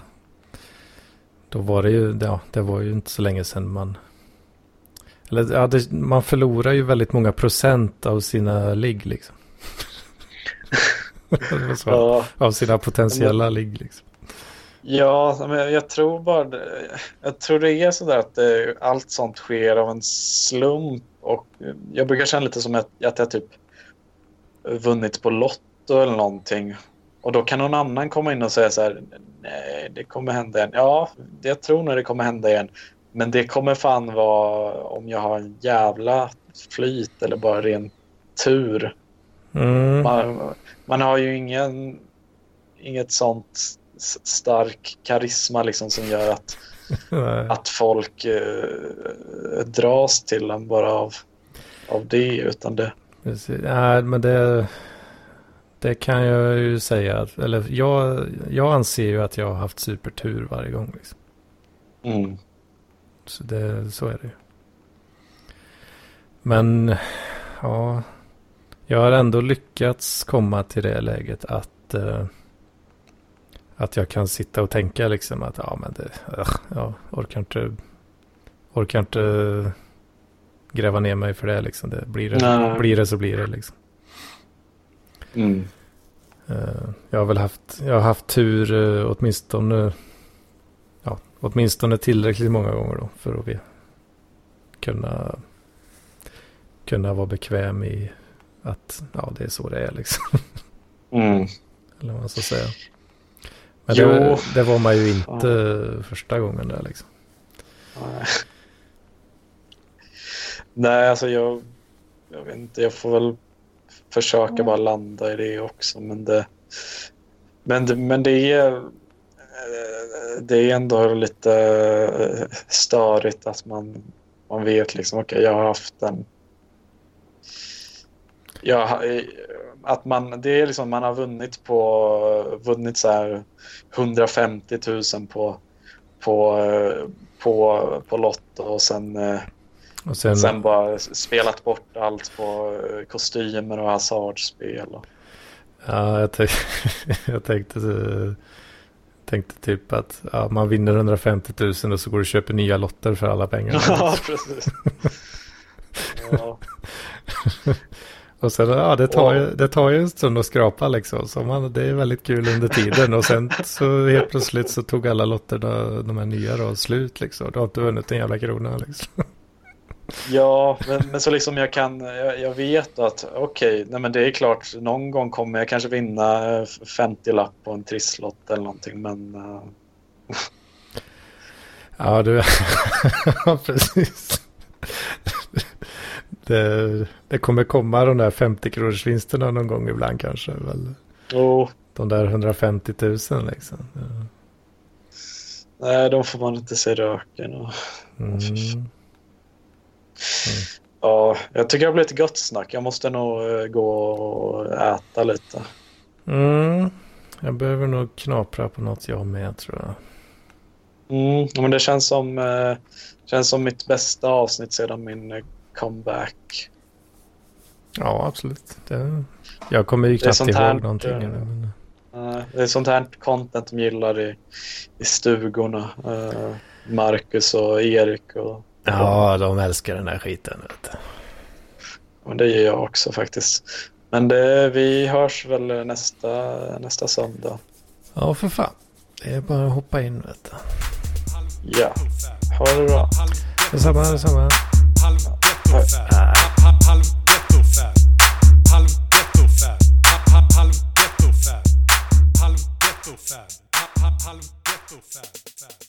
då var det ju, ja, det var ju inte så länge sedan man... Eller ja, det, man förlorar ju väldigt många procent av sina ligg liksom. Ja. Av sina potentiella ligg liksom. Ja, men jag tror bara jag tror det är så där att det, allt sånt sker av en slump och jag brukar känna lite som att, jag typ vunnit på Lotto eller någonting och då kan någon annan komma in och säga så här nej, det kommer hända igen. Ja, det jag tror nog det kommer hända igen. Men det kommer fan vara om jag har en jävla flyt eller bara ren tur. Mm. Man, man har ju ingen, inget sånt stark karisma liksom som gör att, att folk eh, dras till en bara av, av det. Utan det, Precis. Nej, men det, det kan jag ju säga. Eller jag, jag anser ju att jag har haft supertur varje gång. Liksom. mm, Så, det, så är det ju. Men ja, jag har ändå lyckats komma till det läget att, eh, att jag kan sitta och tänka liksom att ja, men det, ugh, ja, orkar inte, orkar inte gräva ner mig för det liksom. Det blir det, Nej. blir det så blir det liksom. mm, Eh, Jag har väl haft, jag har haft tur eh, åtminstone, ja, åtminstone tillräckligt många gånger då för att vi, kunna, kunna vara bekväm i att ja, det är så det är liksom. mm. Eller vad man ska säga. Men det, det var man ju inte första gången där liksom. Nej. Nej, alltså jag, jag vet inte. Jag får väl försöka bara landa i det också. Men det, men det, men det är det är ändå lite eh, störigt att man, man vet liksom okej, jag har haft en jag, att man, det är liksom man har vunnit på vunnit så här 150 000 på på, eh, på, på Lotto och sen, eh, Och sen, sen bara spelat bort allt på eh, kostymer och hasardspel. Och, ja, jag, tänk, jag tänkte, tänkte typ att ja, man vinner 150 000 och så går du och köper nya lotter för alla pengar. ja, precis. Ja, Och sen, ja, det tar, ju, det tar ju en stund att skrapa liksom. Så man, det är väldigt kul under tiden. Och sen så helt plötsligt så tog alla lotter, då, de här nya då, slut liksom. Du har inte vunnit en jävla krona liksom. ja men, men så liksom jag kan, jag, jag vet att okej, nej men det är klart, någon gång kommer jag kanske vinna eh, 50 lapp på en trisslott eller någonting, men eh, Ja, du, ja precis. Det, det kommer komma de där 50 kronors vinsterna någon gång ibland kanske. Väl? oh, De där 150 000 liksom. Ja. nej, de får man inte se röken. Och, Mm. ja, jag tycker det har blivit gott snack. Jag måste nog eh, gå och äta lite. Mm. Jag behöver nog knapra på något jag med tror jag. Mm, men det känns som, eh, känns som mitt bästa avsnitt sedan min eh, comeback. Ja, absolut. Det, jag kommer ju knappt ihåg här, någonting. Uh, men... Eh, det är sånt här content de gillar i, i stugorna. Eh, Marcus och Erik. Och, ja, de älskar den här skiten. Vet du. Men det gör jag också faktiskt. Men det, vi hörs väl nästa, nästa söndag. Ja, för fan. Det är bara att hoppa in, vet du. Ja. Ha det bra. Detsamma, detsamma gettofär. Hallå gettofär. Hallå gettofär. Hallå gettofär. Hallå gettofär. Hallå gettofär.